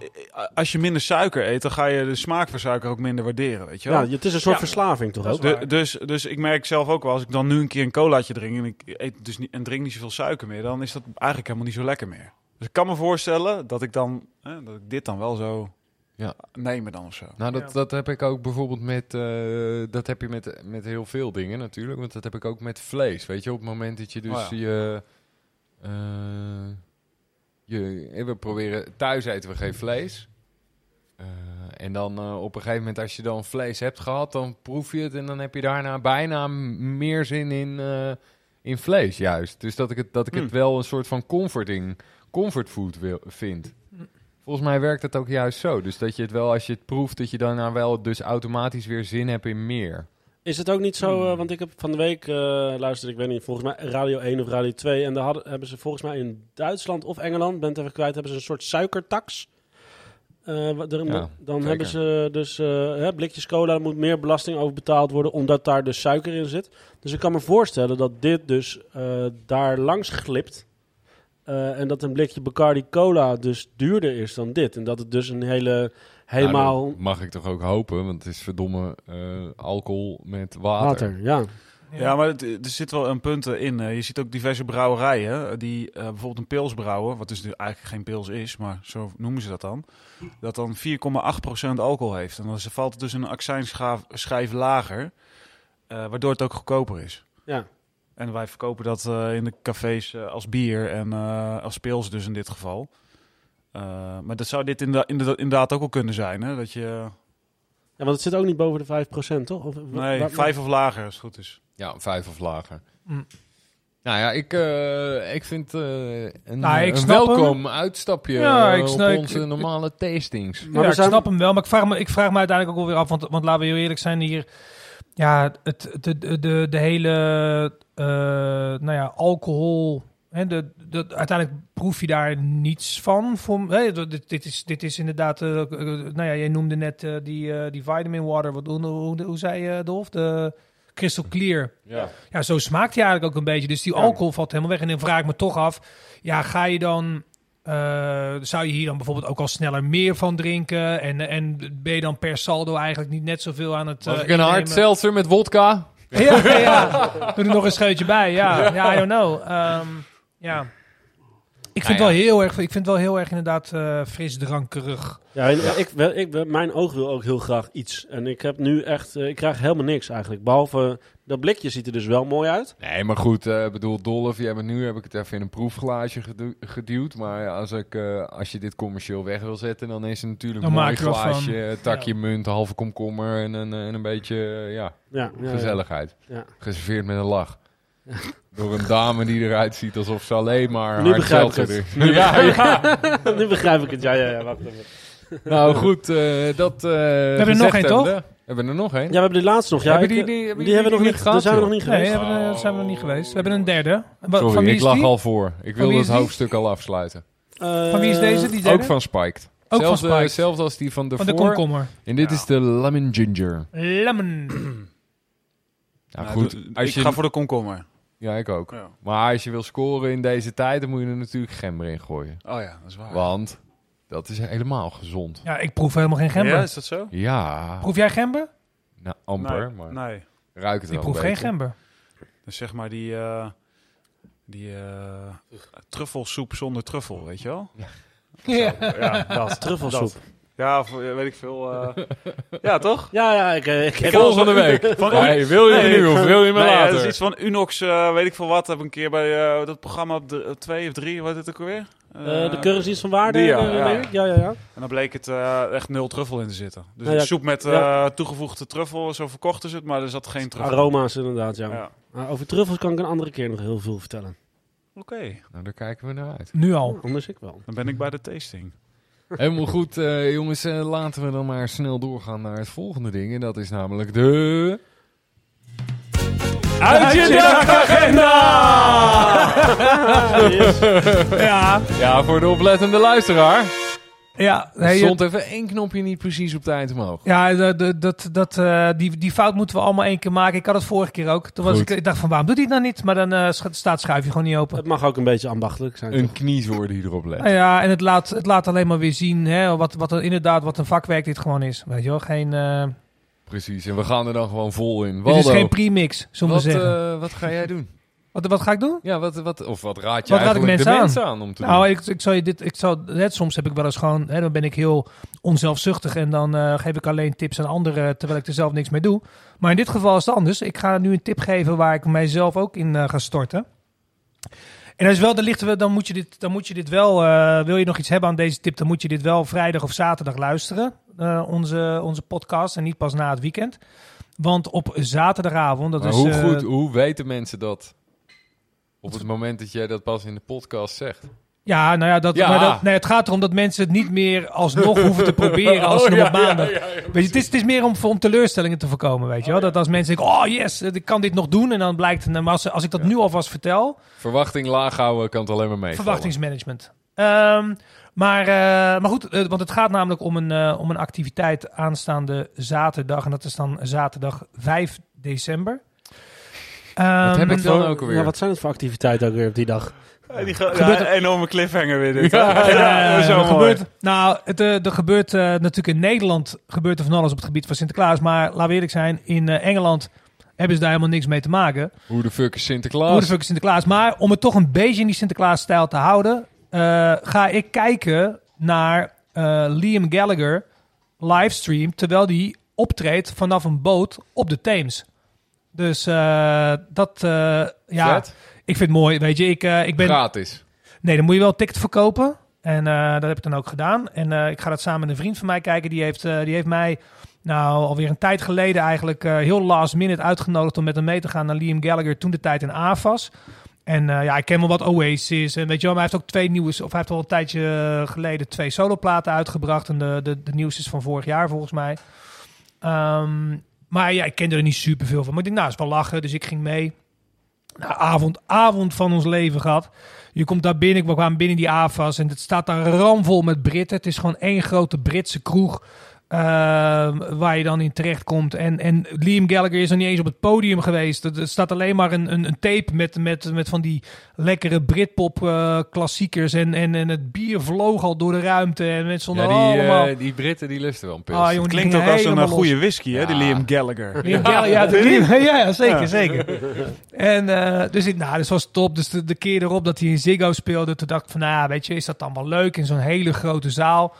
als je minder suiker eet, dan ga je de smaak van suiker ook minder waarderen, weet je wel? Ja, het is een soort Ja. verslaving toch ook? De- dus, dus ik merk zelf ook wel, als ik dan nu een keer een colaatje drink en ik eet dus niet, en drink niet zoveel suiker meer, dan is dat eigenlijk helemaal niet zo lekker meer. Dus ik kan me voorstellen dat ik dan, hè, dat ik dit dan wel zo Ja. nemen dan of zo. Nou, dat, Ja. dat heb ik ook bijvoorbeeld met... eh, dat heb je met, met heel veel dingen natuurlijk. Want dat heb ik ook met vlees. Weet je, op het moment dat je dus Oh ja. je... eh, je eh, we proberen... Thuis eten we geen vlees. Eh, en dan op een gegeven moment, als je dan vlees hebt gehad, dan proef je het. En dan heb je daarna bijna meer zin in, eh, in vlees, juist. Dus dat ik het, dat ik het Hmm. wel een soort van comforting, comfortfood wil, vind. Volgens mij werkt het ook juist zo. Dus dat je het wel, als je het proeft, dat je daarna wel dus automatisch weer zin hebt in meer. Is het ook niet zo, Hmm. eh, want ik heb van de week uh, luisterd, ik weet niet, volgens mij Radio 1 of Radio 2. En daar hadden, hebben ze volgens mij in Duitsland of Engeland, ben het even kwijt, hebben ze een soort suikertax. Uh, wat er, Ja, dan zeker. hebben ze dus hè, blikjes cola, daar moet meer belasting over betaald worden, omdat daar dus suiker in zit. Dus ik kan me voorstellen dat dit dus daar langs glipt. Uh, en dat een blikje Bacardi Cola dus duurder is dan dit. En dat het dus een hele, helemaal... Nou, dat mag ik toch ook hopen, want het is verdomme uh, alcohol met water. water. Ja. Ja, maar het, er zit wel een punt in. Je ziet ook diverse brouwerijen die uh, bijvoorbeeld een pils brouwen, wat dus eigenlijk geen pils is, maar zo noemen ze dat dan. Dat dan 4,8% alcohol heeft. En dan valt het dus een accijnschijf lager, uh, waardoor het ook goedkoper is. Ja. En wij verkopen dat uh, in de cafés uh, als bier en uh, als pils dus in dit geval. maar dat zou dit inderdaad, inderdaad ook wel kunnen zijn, hè? Dat je... Ja, want het zit ook niet boven de 5%, toch? Of, nee, waar, vijf of lager als het goed is. Ja, vijf of lager. Mm. Nou ja, ik, uh, ik vind uh, een, nou, ik een welkom hem. uitstapje ja, ik snap, op onze ik, normale tastings. Maar ja, we ik snap hem wel, maar ik vraag me, ik vraag me uiteindelijk ook wel weer af, want, want laten we heel eerlijk zijn hier. Ja, het, de, de, de, de hele uh, nou ja, alcohol. Hè, de, de, uiteindelijk proef je daar niets van. Voor, hè, dit, dit, is, dit is inderdaad. Uh, uh, nou ja, jij noemde net die, die vitamin water. Wat, hoe, hoe, hoe zei je, Dolf? De crystal clear. Ja. ja, zo smaakt hij eigenlijk ook een beetje. Dus die alcohol valt helemaal weg. En dan vraag ik me toch af. Ja, ga je dan. Uh, zou je hier dan bijvoorbeeld ook al sneller meer van drinken? En, en ben je dan per saldo eigenlijk niet net zoveel aan het. Mag ik een hard seltzer met wodka? Ja, ja. Doe er nog een scheutje bij. Ja, ja I don't know. Um, ja. Ik vind, nou ja. wel heel erg, ik vind wel heel erg inderdaad uh, frisdrankerig. Ja, en, ja. Ik, ik, mijn oog wil ook heel graag iets. En ik heb nu echt, uh, ik krijg helemaal niks eigenlijk. Behalve, dat blikje ziet er dus wel mooi uit. Nee, maar goed, ik uh, bedoel, Dolf, jij bent nu heb ik het even in een proefglaasje gedu geduwd. Maar als, ik, uh, als je dit commercieel weg wil zetten, dan is het natuurlijk een mooi glaasje, takje ja. munt, halve komkommer en een, en een beetje, ja, ja, gezelligheid. Ja. Geserveerd met een lach. Door een dame die eruit ziet alsof ze alleen maar nu begrijp ik het. Nu, ja, ja. nu begrijp ik het. Ja, ja, ja. Wacht even. Nou goed, uh, dat. Uh, we hebben er nog één, toch? We hebben er nog één. Ja, we hebben die laatste nog. Ja, hebben die, die, die, die hebben we nog niet gehad. Daar zijn we nog niet geweest. Nee, hebben we, zijn we nog niet geweest. We hebben een derde. Sorry, van wie ik is lag die? al voor. Ik wilde het hoofdstuk al afsluiten. Uh, van wie is deze? Die derde? Ook van Spiked. Ook zelfs, van Spiked. Zelfs als die van de Van de komkommer. En dit ja. is de lemon ginger. Lemon. Nou, goed. Als ik ga voor de komkommer. Ja, ik ook. Ja. Maar als je wil scoren in deze tijd, dan moet je er natuurlijk gember in gooien. Oh ja, dat is waar. Want dat is helemaal gezond. Ja, ik proef helemaal geen gember. Ja, is dat zo? Ja. Proef jij gember? Nou, amper, nee, maar nee. ruik het ik wel proef geen gember. Dus zeg maar die, uh, die uh, truffelsoep zonder truffel, weet je wel? Ja, ja. ja dat. Truffelsoep. Dat. Ja, of, weet ik veel. Uh... ja, toch? Ja, ja. Ik, ik, ik Volgende week. Van, nee, wil je nee, nu of wil je me nee, later? dat is iets van Unox, uh, weet ik veel wat. Heb een keer bij uh, dat programma op de, twee of drie, wat is het ook alweer? Uh, de currencies van waarde, die, ja, ja. ja. ja, ja, ja. En dan bleek het uh, echt nul truffel in te zitten. Dus ja, ja. soep met uh, ja. toegevoegde truffel, zo verkochten ze het, maar er zat geen truffel. Aroma's inderdaad, ja. ja. Uh, over truffels kan ik een andere keer nog heel veel vertellen. Oké. Okay. Nou, daar kijken we naar uit. Nu al. Anders ik wel. Dan ben ik bij de tasting. Helemaal goed, uh, jongens. Uh, laten we dan maar snel doorgaan naar het volgende ding. En dat is namelijk de... Uit je ja. ja, voor de oplettende luisteraar. Ja, nee, stond even één knopje niet precies op tijd omhoog. Ja, dat, dat, dat, uh, die, die fout moeten we allemaal één keer maken. Ik had het vorige keer ook. Toen was ik, ik dacht van, waarom doet hij het nou niet? Maar dan uh, staat schuifje gewoon niet open. Het mag ook een beetje ambachtelijk zijn. Een kniezoor die erop let. Nou ja, en het laat, het laat alleen maar weer zien hè, wat, wat er, inderdaad wat een vakwerk dit gewoon is. Weet je wel, geen... Uh... Precies, en we gaan er dan gewoon vol in. Waldo, dit is geen premix, zullen we zeggen. wat ga jij doen? Wat, wat ga ik doen? Ja, wat, wat, of wat raad je wat raad ik mensen de aan? mensen aan om te nou, doen? ik, ik zal je dit, ik zal, net soms heb ik wel eens gewoon, hè, dan ben ik heel onzelfzuchtig en dan uh, geef ik alleen tips aan anderen terwijl ik er zelf niks mee doe. Maar in dit geval is het anders. Ik ga nu een tip geven waar ik mijzelf ook in uh, ga storten. En is wel, dan, ligt, dan, moet je dit, dan moet je dit wel, uh, wil je nog iets hebben aan deze tip, dan moet je dit wel vrijdag of zaterdag luisteren, onze, onze podcast, en niet pas na het weekend. Want op zaterdagavond, dat maar is... hoe, goed, hoe weten mensen dat op het moment dat jij dat pas in de podcast zegt? Ja, nou ja, dat, Ja. Maar dat, nee, het gaat erom dat mensen het niet meer alsnog hoeven te proberen als ze Oh, nog ja, op maandag. ja, ja, ja, weet je, het, is, het is meer om, om teleurstellingen te voorkomen, weet je wel. Dat als mensen denken, oh yes, ik kan dit nog doen. En dan blijkt, nou, maar als, als ik dat nu alvast vertel, Verwachting laag houden kan het alleen maar mee. verwachtingsmanagement. Ehm, maar, eh, maar goed, eh, want het gaat namelijk om een, eh, om een activiteit aanstaande zaterdag. En dat is dan zaterdag 5 december. Wat Ehm, heb ik dan ook alweer? Ja, wat zijn het voor activiteiten ook weer op die dag? Ja, die Gebeurt ja, er- enorme cliffhanger weer dit. Ja, Ja, zo er gebeurt, nou, het, eh, er gebeurt eh, natuurlijk in Nederland gebeurt er van alles op het gebied van Sinterklaas. Maar laten we eerlijk zijn, in eh, Engeland hebben ze daar helemaal niks mee te maken. Hoe de fuck is Hoe Sinterklaas? de fuck is Sinterklaas? Maar om het toch een beetje in die Sinterklaas-stijl te houden, eh, ga ik kijken naar eh, Liam Gallagher livestream terwijl die optreedt vanaf een boot op de Theems. Dus eh, dat, eh, ja, Vet. ik vind het mooi. Weet je, ik, eh, ik ben. Gratis. Nee, dan moet je wel een ticket verkopen. En dat heb ik dan ook gedaan. En ik ga dat samen met een vriend van mij kijken. Die heeft, die heeft mij nou alweer een tijd geleden eigenlijk heel last minute uitgenodigd om met hem mee te gaan naar Liam Gallagher toen de tijd in AFAS. En ja, ik ken wel wat Oasis. En weet je wel, maar hij heeft ook twee nieuwe, of hij heeft al een tijdje geleden twee soloplaten uitgebracht. En de, de, de nieuwste is van vorig jaar volgens mij. Ehm, maar ja, ik kende er niet super veel van. Maar ik denk, nou, wel lachen. Dus ik ging mee. Nou, avond, avond van ons leven gehad. Je komt daar binnen, we kwamen binnen die AFAS en het staat daar ramvol met Britten. Het is gewoon één grote Britse kroeg ehm, waar je dan in terecht komt. En, en Liam Gallagher is nog niet eens op het podium geweest. Er er staat alleen maar een, een, een tape met, met, met van die lekkere Britpop eh, klassiekers. En, en, en het bier vloog al door de ruimte en mensen Ja, die, allemaal... eh, die Britten die lusten wel een pils. Ah, jongen, Klinkt ook als een goede whisky, hè, die. Liam Gallagher. Liam Gallagher, ja, Liam- zeker, Ja. zeker. En eh, dus, ik, nou, dus was top. Dus de, de keer erop dat hij in Ziggo speelde, toen dacht ik van, nou ja, weet je, is dat dan wel leuk in zo'n hele grote zaal?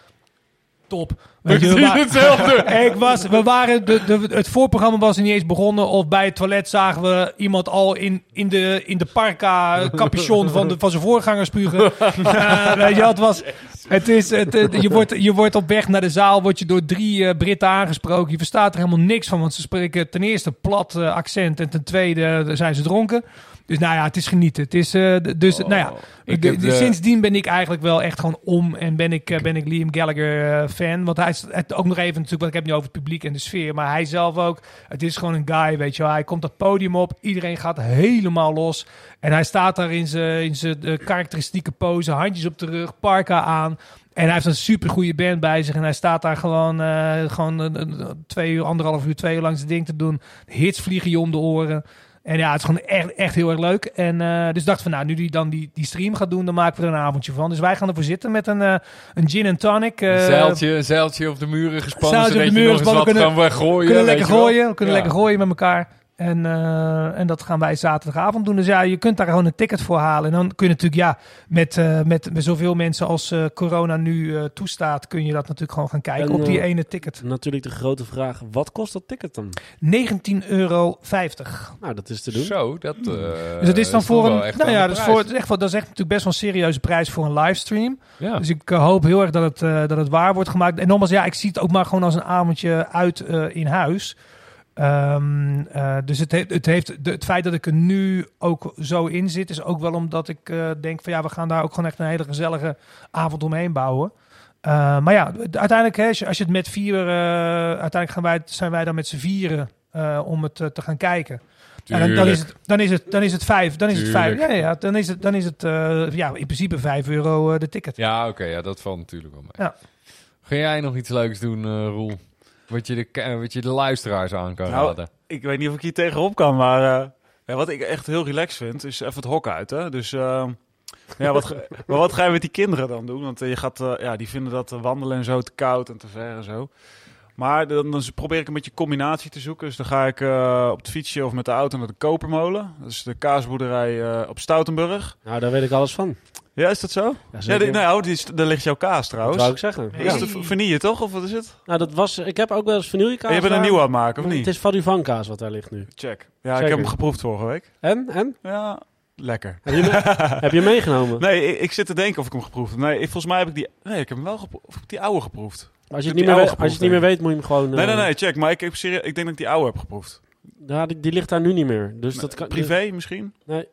Top. Precies hetzelfde. ik was, we waren, de, de, het voorprogramma was niet eens begonnen. Of bij het toilet zagen we iemand al in, in de, in de parka capuchon van, de, van zijn voorganger spugen. Eh, wel, het was, het is, het, het- je, wordt, je wordt op weg naar de zaal, word je door drie eh, Britten aangesproken. Je verstaat er helemaal niks van, want ze spreken ten eerste plat eh, accent en ten tweede zijn ze dronken. Dus nou ja, het is genieten. Het is, eh, dus, nou ja, Oh, ik, heb dus de- sindsdien ben ik eigenlijk wel echt gewoon om en ben ik, eh, ben ik Liam Gallagher eh, fan. Want hij is het, ook nog even natuurlijk, want ik heb het nu over het publiek en de sfeer, maar hij zelf ook. Het is gewoon een guy, weet je wel. Hij komt dat podium op, iedereen gaat helemaal los. En hij staat daar in zijn, in zijn eh, karakteristieke pose, handjes op de rug, parka aan. En hij heeft een super goede band bij zich. En hij staat daar gewoon, eh, gewoon een- een- twee uur, anderhalf uur, twee uur lang zijn ding te doen. Hits vliegen je om de oren. En ja, het is gewoon echt, echt heel erg leuk. En eh, dus dacht van, nou, nu die dan die, die stream gaat doen, dan maken we er een avondje van. Dus wij gaan ervoor zitten met een, eh, een gin en tonic. eh, Een zeiltje, een zeiltje op de muren gespannen, Zeiltje op zodat de je muren nog eens wat gespannen, kunnen lekker gooien. We kunnen Ja. lekker gooien met elkaar. En, eh, en dat gaan wij zaterdagavond doen. Dus ja, je kunt daar gewoon een ticket voor halen. En dan kun je natuurlijk, ja, met, eh, met, met zoveel mensen als eh, corona nu eh, toestaat, kun je dat natuurlijk gewoon gaan kijken En, op die ene ticket. Natuurlijk de grote vraag, wat kost dat ticket dan? 19,50 euro. Nou, dat is te doen. Zo, dat eh, Dus het is dan voor een. echt Nou ja, dat is, voor, het is echt, wel- dat is echt natuurlijk best wel een serieuze prijs voor een livestream. Ja. Dus ik hoop heel erg dat het, eh, dat het waar wordt gemaakt. En nogmaals, ja, ik zie het ook maar gewoon als een avondje uit eh, in huis. Ehm, eh, dus het, heeft, het, heeft, de, het feit dat ik er nu ook zo in zit, is ook wel omdat ik eh, denk van ja, we gaan daar ook gewoon echt een hele gezellige avond omheen bouwen. Eh, maar ja, uiteindelijk, hè, als, je, als je het met vier, uiteindelijk gaan wij, zijn wij dan met z'n vieren om het te gaan kijken. En dan, dan, is het, dan, is het, dan is het vijf. Dan is het vijf. Ja, ja, dan is het, dan is het ja, in principe vijf euro de ticket. Ja, oké, ja, dat valt natuurlijk wel mee. Ja. Ga jij nog iets leuks doen, Roel? Wat je, de, ke- wat je de luisteraars aan kan Nou, raden. Ik weet niet of ik hier tegenop kan, maar eh, ja, wat ik echt heel relaxed vind, is even het hok uit. Hè? Dus eh, ja, wat, maar wat ga je met die kinderen dan doen? Want eh, je gaat, eh, ja, die vinden dat eh, wandelen en zo te koud en te ver en zo. Maar dan, dan probeer ik een beetje combinatie te zoeken. Dus dan ga ik eh, op het fietsje of met de auto naar de Kopermolen. Dat is de kaasboerderij eh, op Stoutenburg. Nou, daar weet ik alles van. Ja, is dat zo? Ja, Ja, zeker. die, nou, die daar ligt jouw kaas dat trouwens. wou ik zeggen. Nee. Dat is de vanille toch? Of wat is het? Nou, dat was, ik heb ook wel eens vanillekaas. En je bent een nieuwe aan het maken, of Het niet? is Vaduvankaas wat daar ligt nu. Check. Ja, ik heb hem geproefd vorige week. En? En? Ja, lekker. Heb je, heb je meegenomen? Nee, ik, ik zit te denken of ik hem geproefd heb. Nee, ik, volgens mij heb ik die... Nee, ik heb hem wel geproefd. Of heb ik die oude geproefd? Als je het niet meer, als je het niet meer weet, moet je hem gewoon... Nee, nee, eh, nee, check. Maar ik, heb serieus, ik denk dat ik die oude heb geproefd. Ja, die, die ligt daar nu niet meer. Dus dat kan... Privé misschien? Nee.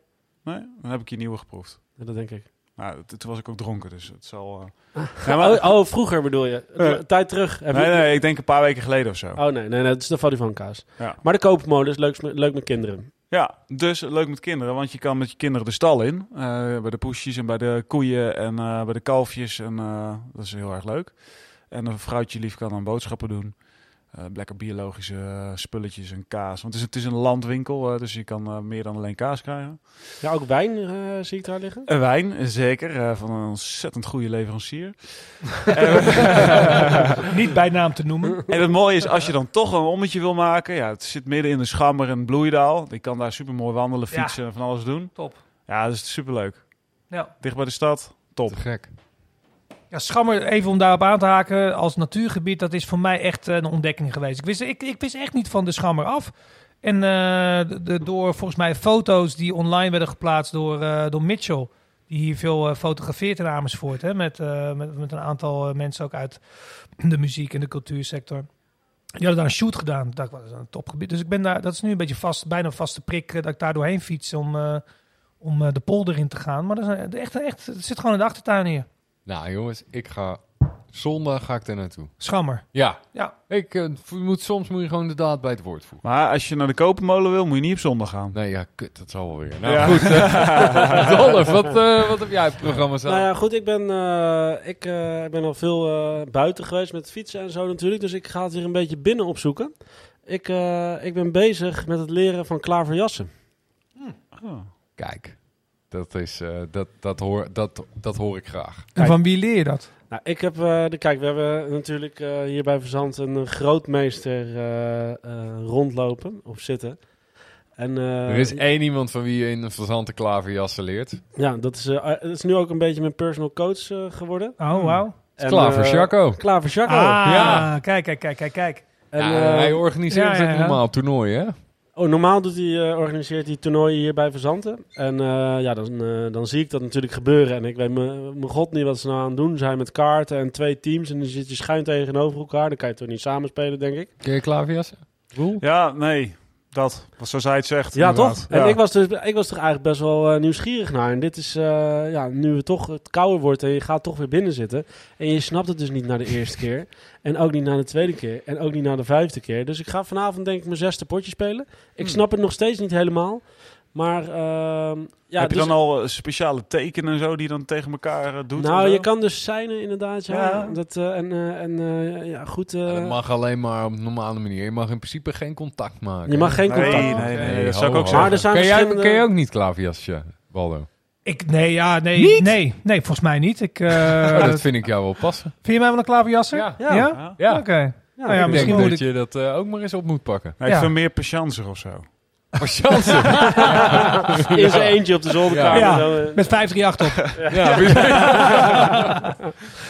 Nee? Dan heb ik die nieuwe geproefd. Ja, dat denk ik. Nou, t- toen was ik ook dronken, dus het zal... eh, Ja, maar, oh, oh, vroeger bedoel je? Tijd terug. Heb je- Nee, nee, ik denk een paar weken geleden of zo. Oh nee, nee, nee, dat is de Vadivan-kaas. Ja. Maar de koopmodus, leuk, met- leuk met kinderen. Ja, dus leuk met kinderen, want je kan met je kinderen de stal in. eh, bij de poesjes en bij de koeien en eh, bij de kalfjes. En dat is heel erg leuk. En een vrouwtje lief kan dan boodschappen doen. Eh, lekker biologische eh, spulletjes en kaas. Want het is, het is een landwinkel, eh, dus je kan eh, meer dan alleen kaas krijgen. Ja, ook wijn eh, zie ik daar liggen. En wijn, zeker, eh, van een ontzettend goede leverancier. Niet bij naam te noemen. En het mooie is, als je dan toch een ommetje wil maken... Ja, het zit midden in de Schammer en Bloeidaal. Je kan daar super mooi wandelen, Ja. fietsen en van alles doen. Top. Ja, dat is superleuk. Ja. Dicht bij de stad, top. Te gek. Ja, Schammer, even om daarop aan te haken, als natuurgebied, dat is voor mij echt eh, een ontdekking geweest. Ik wist, ik, ik wist echt niet van de Schammer af. En eh, de, door volgens mij foto's die online werden geplaatst door, eh, door Mitchell, die hier veel eh, fotografeert in Amersfoort, hè, met, met, met een aantal mensen ook uit de muziek- en de cultuursector. Die hadden daar een shoot gedaan. Dat een topgebied. Dus ik ben daar, dat is nu een beetje vast, bijna een vaste prik dat ik daar doorheen fiets om, om de polder in te gaan. Maar is echt, echt, het zit gewoon in de achtertuin hier. Nou jongens, ik ga... Zondag ga ik er naartoe. Schammer. Ja. Ja. Ik, eh, moet, soms moet je gewoon de daad bij het woord voegen. Maar als je naar de kopenmolen wil, moet je niet op zondag gaan. Nee, ja, kut, dat zal wel weer. Nou Ja. goed. eh, Dolf, wat, eh, wat heb jij op het programma staan? Nou ja, goed, ik ben, eh, ik, eh, ik ben al veel eh, buiten geweest met fietsen en zo natuurlijk. Dus ik ga het weer een beetje binnen opzoeken. Ik, eh, ik ben bezig met het leren van klaverjassen. Oh. Kijk, dat, is, eh, dat, dat, hoor, dat, dat hoor ik graag. En van wie leer je dat? Nou, ik heb, eh, de, kijk, we hebben natuurlijk eh, hier bij Verzand een grootmeester eh, eh, rondlopen of zitten. En, eh, er is één iemand van wie je in een verzante klaverjassen leert. Ja, dat is, eh, dat is nu ook een beetje mijn personal coach eh, geworden. Oh, wauw. En, Klaver Jacco. Klaver Jacco. Ah, Ja. kijk, kijk, kijk, kijk, kijk. En, ja, hij organiseert ja, ja, het ja. normaal toernooi, hè? Oh, normaal doet hij, eh, organiseert hij toernooien hier bij Verzanten. En eh, ja, dan, eh, dan zie ik dat natuurlijk gebeuren. En ik weet me- mijn god niet wat ze nou aan het doen zijn met kaarten en twee teams. En dan zit je schuin tegenover elkaar. Dan kan je toch niet samenspelen, denk ik. Ken je klaverjassen? Roel? Ja, nee. Dat, wat zoals hij het zegt. Ja, inderdaad. toch? En ik was, dus, ik was er eigenlijk best wel eh, nieuwsgierig naar. En dit is, eh, ja, nu het toch het kouder wordt en je gaat toch weer binnen zitten. En je snapt het dus niet na de eerste keer. En ook niet na de tweede keer. En ook niet na de vijfde keer. Dus ik ga vanavond denk ik mijn zesde potje spelen. Ik Hmm. snap het nog steeds niet helemaal. Maar ehm, ja, Heb je dus- dan al eh, speciale tekenen en zo die je dan tegen elkaar eh, doet? Nou, je kan dus seinen inderdaad, ja. Ja. Dat, eh, en eh, en eh, ja, goed. eh, Ja, dat mag alleen maar op een normale manier. Je mag in principe geen contact maken. je mag geen Nee, contact. nee, nee, Oké, dat zou ik ook zeggen. Maar er zijn Ken jij, ken jij ook niet klaverjasje, Waldo? Ik, nee, ja, nee, Niet? nee, nee, volgens mij niet. Ik, eh, Oh, dat vind ik jou wel passen. Vind je mij wel een klaverjasser? Ja. Ja? Ja. Ja. Oké. Ja, Nou ja, ik misschien denk moet dat je dat eh, ook maar eens op moet pakken. Nee, ik Ja. vind meer patiënter of zo. Maar chance. In zijn eentje op de zolderkamer. Ja. Zo, eh. Met 538 op. Ja,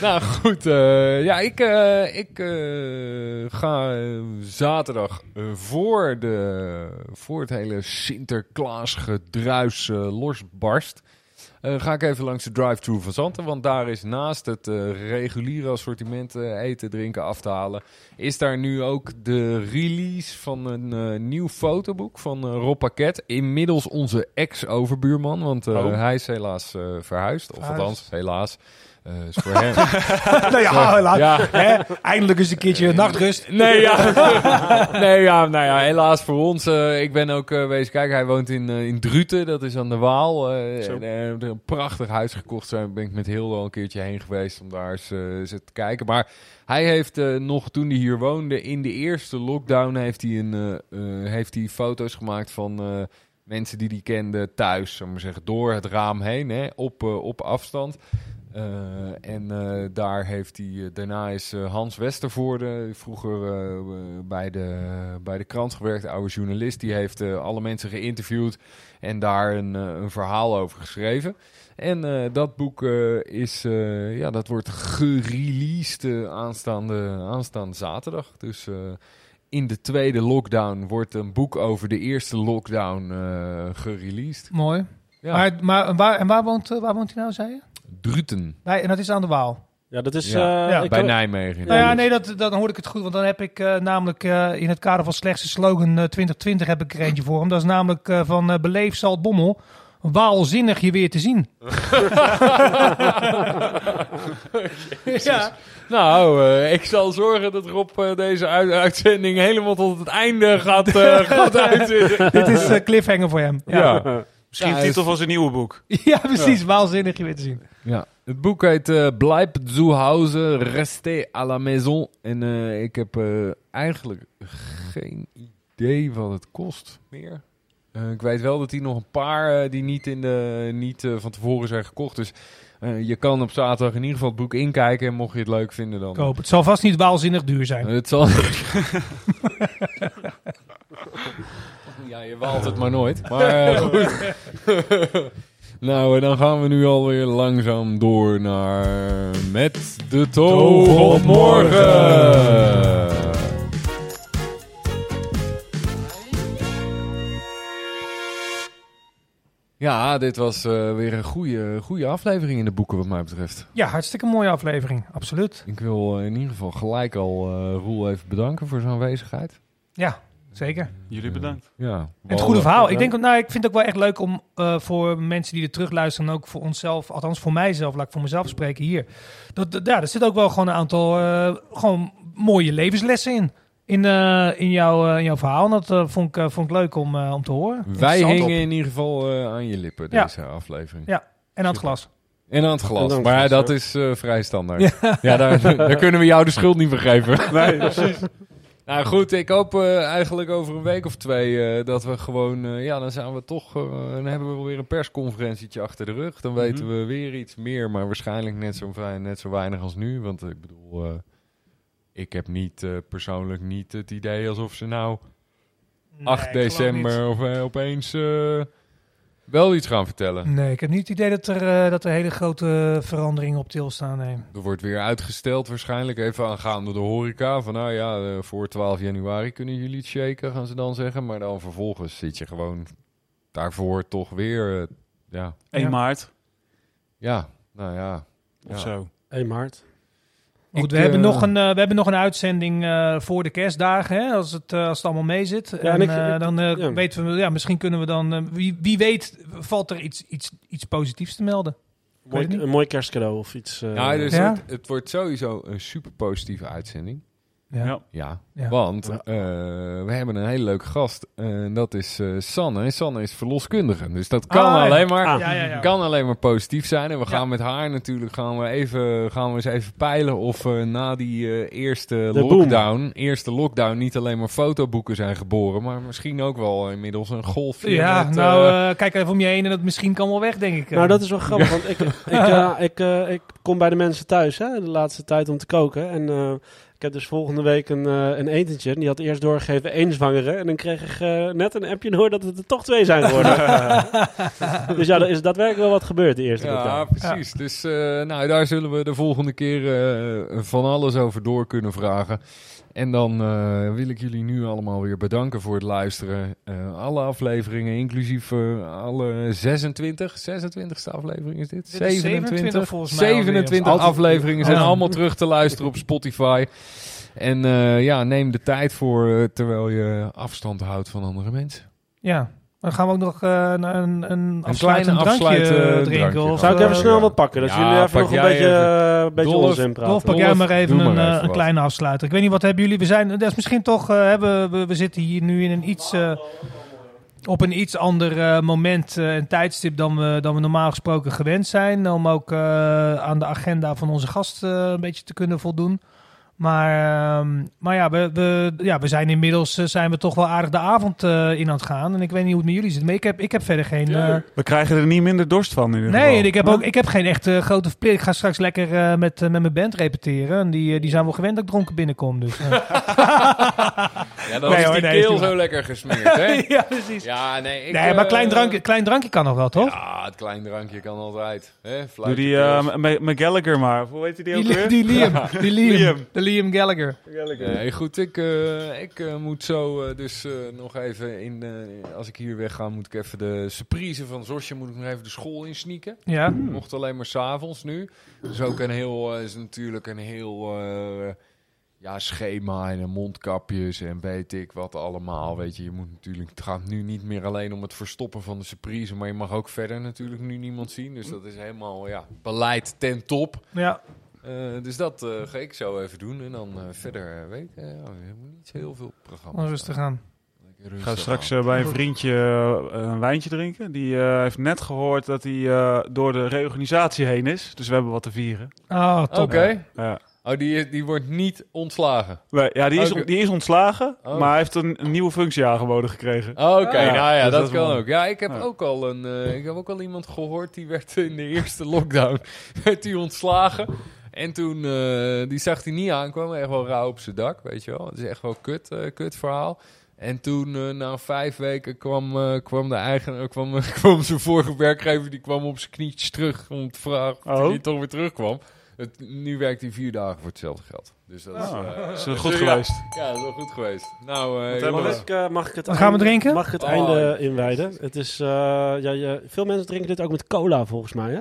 nou goed, eh, ja, ik, eh, ik eh, ga zaterdag voor, de, voor het hele Sinterklaas gedruis eh, losbarst. Eh, ga ik even langs de drive-thru van Zanten. Want daar is naast het eh, reguliere assortiment eh, eten, drinken, af te halen... is daar nu ook de release van een nieuw fotoboek van Rob Paket. Inmiddels onze ex-overbuurman, want Oh. hij is helaas verhuisd. Of Verhuisd. althans, helaas. Eh, is voor hem. nou ja. Hè? Eindelijk eens een keertje nachtrust. Nee, ja. nee, ja, nou ja, helaas voor ons. eh, ik ben ook eh wezen kijken. Hij woont in, in Druten, dat is aan de Waal. en, een prachtig huis gekocht. Daar ben ik met Hilde al een keertje heen geweest om daar eens, eens te kijken. Maar hij heeft nog, toen hij hier woonde, in de eerste lockdown, heeft hij, een, heeft hij foto's gemaakt van mensen die hij kende thuis. Zullen we maar zeggen, door het raam heen, hè, op, op afstand. Eh, en eh, daar heeft hij, eh, daarna is Hans Westervoorde, vroeger bij, de, bij de krant gewerkt, oude journalist, die heeft alle mensen geïnterviewd en daar een, een verhaal over geschreven. En dat boek is, eh, ja, dat wordt gereleased aanstaande, aanstaande zaterdag. Dus in de tweede lockdown wordt een boek over de eerste lockdown gereleased. Mooi. Ja. Maar, maar waar, en waar woont, waar woont hij nou, zei je? Druten, Bij, en dat is aan de Waal. Ja, dat is... Ja. eh, Ja. bij Nijmegen. Nou ja, nee, dat, dan hoor ik het goed. Want dan heb ik eh, namelijk eh, in het kader van slechtste slogan eh, 2020 heb ik er eentje voor hem. Dat is namelijk eh, van eh Beleef Zaltbommel. Waalzinnig je weer te zien. ja. Nou, eh, ik zal zorgen dat Rob deze uit- uitzending helemaal tot het einde gaat, eh gaat uitzenden. Dit is cliffhanger voor hem. Ja, Ja. Misschien Ja, de titel van zijn nieuwe boek. ja precies. Waanzinnig je weer te zien. Ja, het boek heet eh Blijf zu Hause, restez à la maison. En eh, ik heb eh, eigenlijk geen idee wat het kost meer. Eh, ik weet wel dat hij nog een paar die niet, in de, niet van tevoren zijn gekocht. Dus eh, je kan op zaterdag in ieder geval het boek inkijken. En mocht je het leuk vinden dan... Koop. Het zal vast niet waanzinnig duur zijn. Het zal... ja, je waalt het maar nooit. Maar eh, goed. nou, en dan gaan we nu alweer langzaam door naar... Met de toog op morgen. Ja, dit was eh, weer een goede, goede aflevering in de boeken wat mij betreft. Ja, hartstikke mooie aflevering. Absoluut. Ik wil eh, in ieder geval gelijk al Roel even bedanken voor zijn aanwezigheid. Ja, zeker. Jullie bedankt. Ja. En het goede verhaal. Ik, denk, nou, ik vind het ook wel echt leuk om eh, voor mensen die er terugluisteren... en ook voor onszelf, althans voor mijzelf, laat ik voor mezelf spreken hier... Dat, dat- ja, er zit ook wel gewoon een aantal eh, gewoon mooie levenslessen in. In, eh, in, jouw, in jouw verhaal. En dat vond, ik, vond ik leuk om, eh, om te horen. Wij hingen in ieder geval aan je lippen, Ja. deze aflevering. Ja. En aan het glas. En aan het glas. Maar dat is eh, vrij standaard. Ja, daar, daar kunnen we jou de schuld niet voor geven. Nee, precies. Nou goed, ik hoop eh, eigenlijk over een week of twee eh, dat we gewoon... eh, ja, dan zijn we toch... dan hebben we weer een persconferentietje achter de rug. Dan weten Mhm. we weer iets meer, maar waarschijnlijk net zo, net zo weinig als nu. Want ik bedoel... ik heb niet persoonlijk niet het idee alsof ze nou 8 december of, opeens wel iets gaan vertellen. Nee, ik heb niet het idee dat er, eh, dat er hele grote veranderingen op til staan. Nee. Er wordt weer uitgesteld waarschijnlijk, even aangaande de horeca. Van nou ja, eh, voor 12 januari kunnen jullie het shaken, gaan ze dan zeggen. Maar dan vervolgens zit je gewoon daarvoor toch weer, eh, ja, 1 Ja. maart ja, nou ja. of Ja. zo. 1 maart. Goed, Ik, we, hebben eh, nog een, eh, we hebben nog een uitzending eh, voor de kerstdagen, hè, als, het, als het allemaal mee zit. en en ik- ik- dan ja. weten we, ja, misschien kunnen we dan, wie, wie weet, valt er iets, iets, iets positiefs te melden. Mooi, een mooi kerstcadeau of iets. eh, Ja, dus Ja? Het, het wordt sowieso een super positieve uitzending. Ja. Ja. Want Ja. eh, we hebben een hele leuke gast. En dat is eh, Sanne. En Sanne is verloskundige. Dus dat kan Ah, ja. alleen maar... Ah. Ja, ja, ja. Kan alleen maar positief zijn. En we Ja. gaan met haar natuurlijk gaan we even, gaan we eens even peilen of eh, na die eh, eerste De lockdown, eerste lockdown, niet alleen maar fotoboeken zijn geboren, maar misschien ook wel inmiddels een golfje. Ja, met, nou, kijk even om je heen en dat misschien kan wel weg, denk ik. Nou, dat is wel grappig, want ik, ik, ik, eh, ik kom bij de mensen thuis hè, de laatste tijd om te koken. En eh, ik heb dus volgende week een, eh, een etentje. En die had eerst doorgegeven één zwangere. En dan kreeg ik eh, net een appje door dat het er toch twee zijn geworden. dus ja, er is daadwerkelijk wel wat gebeurd de eerste ja, lockdown. precies. Dus eh, nou, daar zullen we de volgende keer eh, van alles over door kunnen vragen. En dan eh, wil ik jullie nu allemaal weer bedanken voor het luisteren. Eh, alle afleveringen, inclusief eh, alle 26, 26ste aflevering is dit? Dit is 27 volgens mij alweer. 27 Altijd- afleveringen zijn Oh. allemaal terug te luisteren op Spotify. En ja, neem de tijd voor terwijl je afstand houdt van andere mensen. Ja, dan gaan we ook nog eh, een, een, een afsluitend kleine drankje afsluiten drankje drinken. Of, Zou ik even snel wat pakken? Dat Ja, jullie even nog een beetje, eh, een beetje Dolf, onzin praten. Dolf, pak jij maar even een, eh, even een kleine afsluiter. Ik weet niet, wat hebben jullie? We zijn, dat is misschien toch, hebben we, we zitten hier nu in een iets, eh, op een iets ander moment eh, en tijdstip dan we, dan we normaal gesproken gewend zijn. Om ook eh, aan de agenda van onze gast eh, een beetje te kunnen voldoen. Maar, ehm, maar ja, we, we, ja, we zijn inmiddels eh, zijn we toch wel aardig de avond eh, in aan het gaan. En ik weet niet hoe het met jullie zit. Maar ik heb, ik heb verder geen... eh, We krijgen er niet minder dorst van in ieder Nee, geval. ik heb, Maar- ook, ik heb geen echt grote verplichting. Ik ga straks lekker eh, met, met mijn band repeteren. En die, die zijn wel gewend dat ik dronken binnenkom. Dus. Ja, dan Nee, is hoor, die nee, is keel zo lekker gesmeerd, hè? ja, precies. Ja, nee. Ik, nee, maar eh, klein drankje, klein drankje kan nog wel, toch? Ja, het klein drankje kan altijd. Hè? Doe die uh, McGallagher maar. Hoe heet die ook die, weer? die Liam. Die Liam. Liam. De Liam Gallagher. Nee, goed, ik, eh, ik eh, moet zo eh, dus eh, nog even in, eh, als ik hier wegga, moet ik even de surprise van Zosje, moet ik nog even de school insnieken. Ja. Mocht alleen maar s'avonds nu. Dus ook een heel, eh, is natuurlijk een heel, eh, ja, schema en mondkapjes en weet ik wat allemaal. Weet je, je moet natuurlijk, het gaat nu niet meer alleen om het verstoppen van de surprise, maar je mag ook verder natuurlijk nu niemand zien. Dus dat is helemaal, ja, beleid ten top. Ja, Eh, dus dat eh, ga ik zo even doen. En dan eh, verder, weet ik, eh, niet heel veel programma's. rustig aan. Ik ga straks aan. bij een vriendje een wijntje drinken. Die eh, heeft net gehoord dat hij eh, door de reorganisatie heen is. Dus we hebben wat te vieren. Oh, top. Oké. Ja. Oh, die, die wordt niet ontslagen. Nee, ja, die is, die is ontslagen, Oh. maar hij heeft een, een nieuwe functie aangeboden gekregen. Oh, Oké, Ja, nou ja, dus dat, kan ook. Ja, ik heb Ja. ook al een, eh, ik heb ook al iemand gehoord die werd in de eerste lockdown werd die ontslagen. En toen, eh, die zag hij niet aankomen, echt wel rauw op zijn dak, weet je wel. Het is echt wel kut, eh, kut verhaal. En toen, na vijf weken, kwam, kwam de eigenaar, kwam, kwam zijn vorige werkgever, die kwam op zijn knietjes terug om te vragen of Oh. hij toch weer terugkwam. Het, nu werkt hij vier dagen voor hetzelfde geld. Dus dat is, eh, is dus goed ja, geweest. Ja, dat is wel goed geweest. Nou, eh, Wat hebben jongens, we? Mag ik, eh, mag ik het Dan gaan we drinken? Mag ik het Oh, einde ja. inwijden? Het is, eh, ja, je, veel mensen drinken dit ook met cola volgens mij, hè?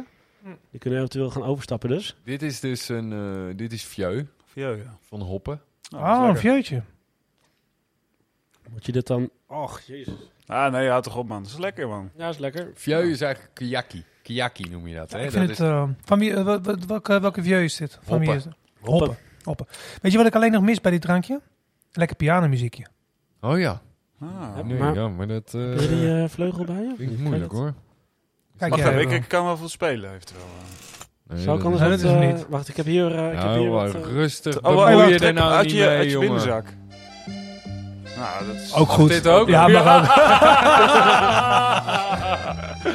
Die kunnen eventueel gaan overstappen dus. Dit is dus een, eh, dit is vieux Ja, ja. van Hoppen. Is Oh, een lekker. Moet je dit dan... Och, jezus. Ah, nee, houd toch op, man. Dat is lekker, man. Ja, is lekker. Vieux is eigenlijk kiyaki. Kiyaki noem je dat, hè? ik dat vind is, het, eh, van wie, eh, welke, welke vieux is dit? Van wie Hoppen. is het? Hoppen. Hoppen. Weet je wat ik alleen nog mis bij dit drankje? Lekker pianomuziekje. Oh ja. Ah. Nee, Maar- ja, maar dat eh, Heb je die eh, vleugel bij je? vind ik moeilijk, hoor. Kijk, Wacht jij even, ik, wel. ik kan wel wat spelen, eventueel. Nee, Zou ik dat anders Nee, is- dat is eh, niet. Wacht, ik heb hier... eh, ik heb Nou, hier wat, eh, rustig. Oh, wacht, je er trek nou uit niet je, mee, uit je jongen? binnenzak. Nou, dat is... Ook goed. dit ook? Ja, Ja. maar ook.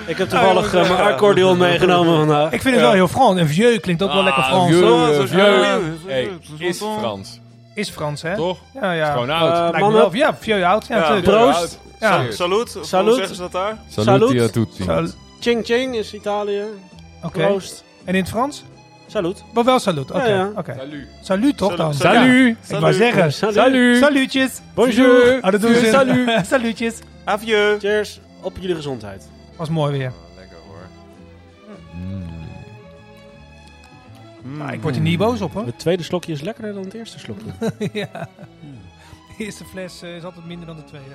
ik heb toevallig eh, mijn accordeon meegenomen vandaag. Ik vind het wel heel Frans. En vieux klinkt ook wel Ah, lekker Frans. vieux, eh, zo- vieux. zo- Hey, is Frans, Is Frans, hè? toch? Ja, ja. Gewoon oud. Eh, wel. Ja, vieux oud. Ja, natuurlijk. Proost. Ja. Salut. Salut. Hoe zeggen ze dat daar? Salut. tutti. Sal- Ching Ching is Italië. Oké. Proost. En in het Frans? Salut. Maar wel salut. Oké. Ja, ja. oké. Salut. Salut toch dan? Salut. Ik wou zeggen. Salut. Salut. Salutjes. Bonjour. Oh, dat doen ze. Salut. Salutjes. Adieu. Cheers. Op jullie gezondheid. Was mooi weer. Lekker hoor. Mm. Mm. Nou, ik word er niet boos op hoor. Het tweede slokje is lekkerder dan het eerste slokje. ja. De eerste fles eh, is altijd minder dan de tweede.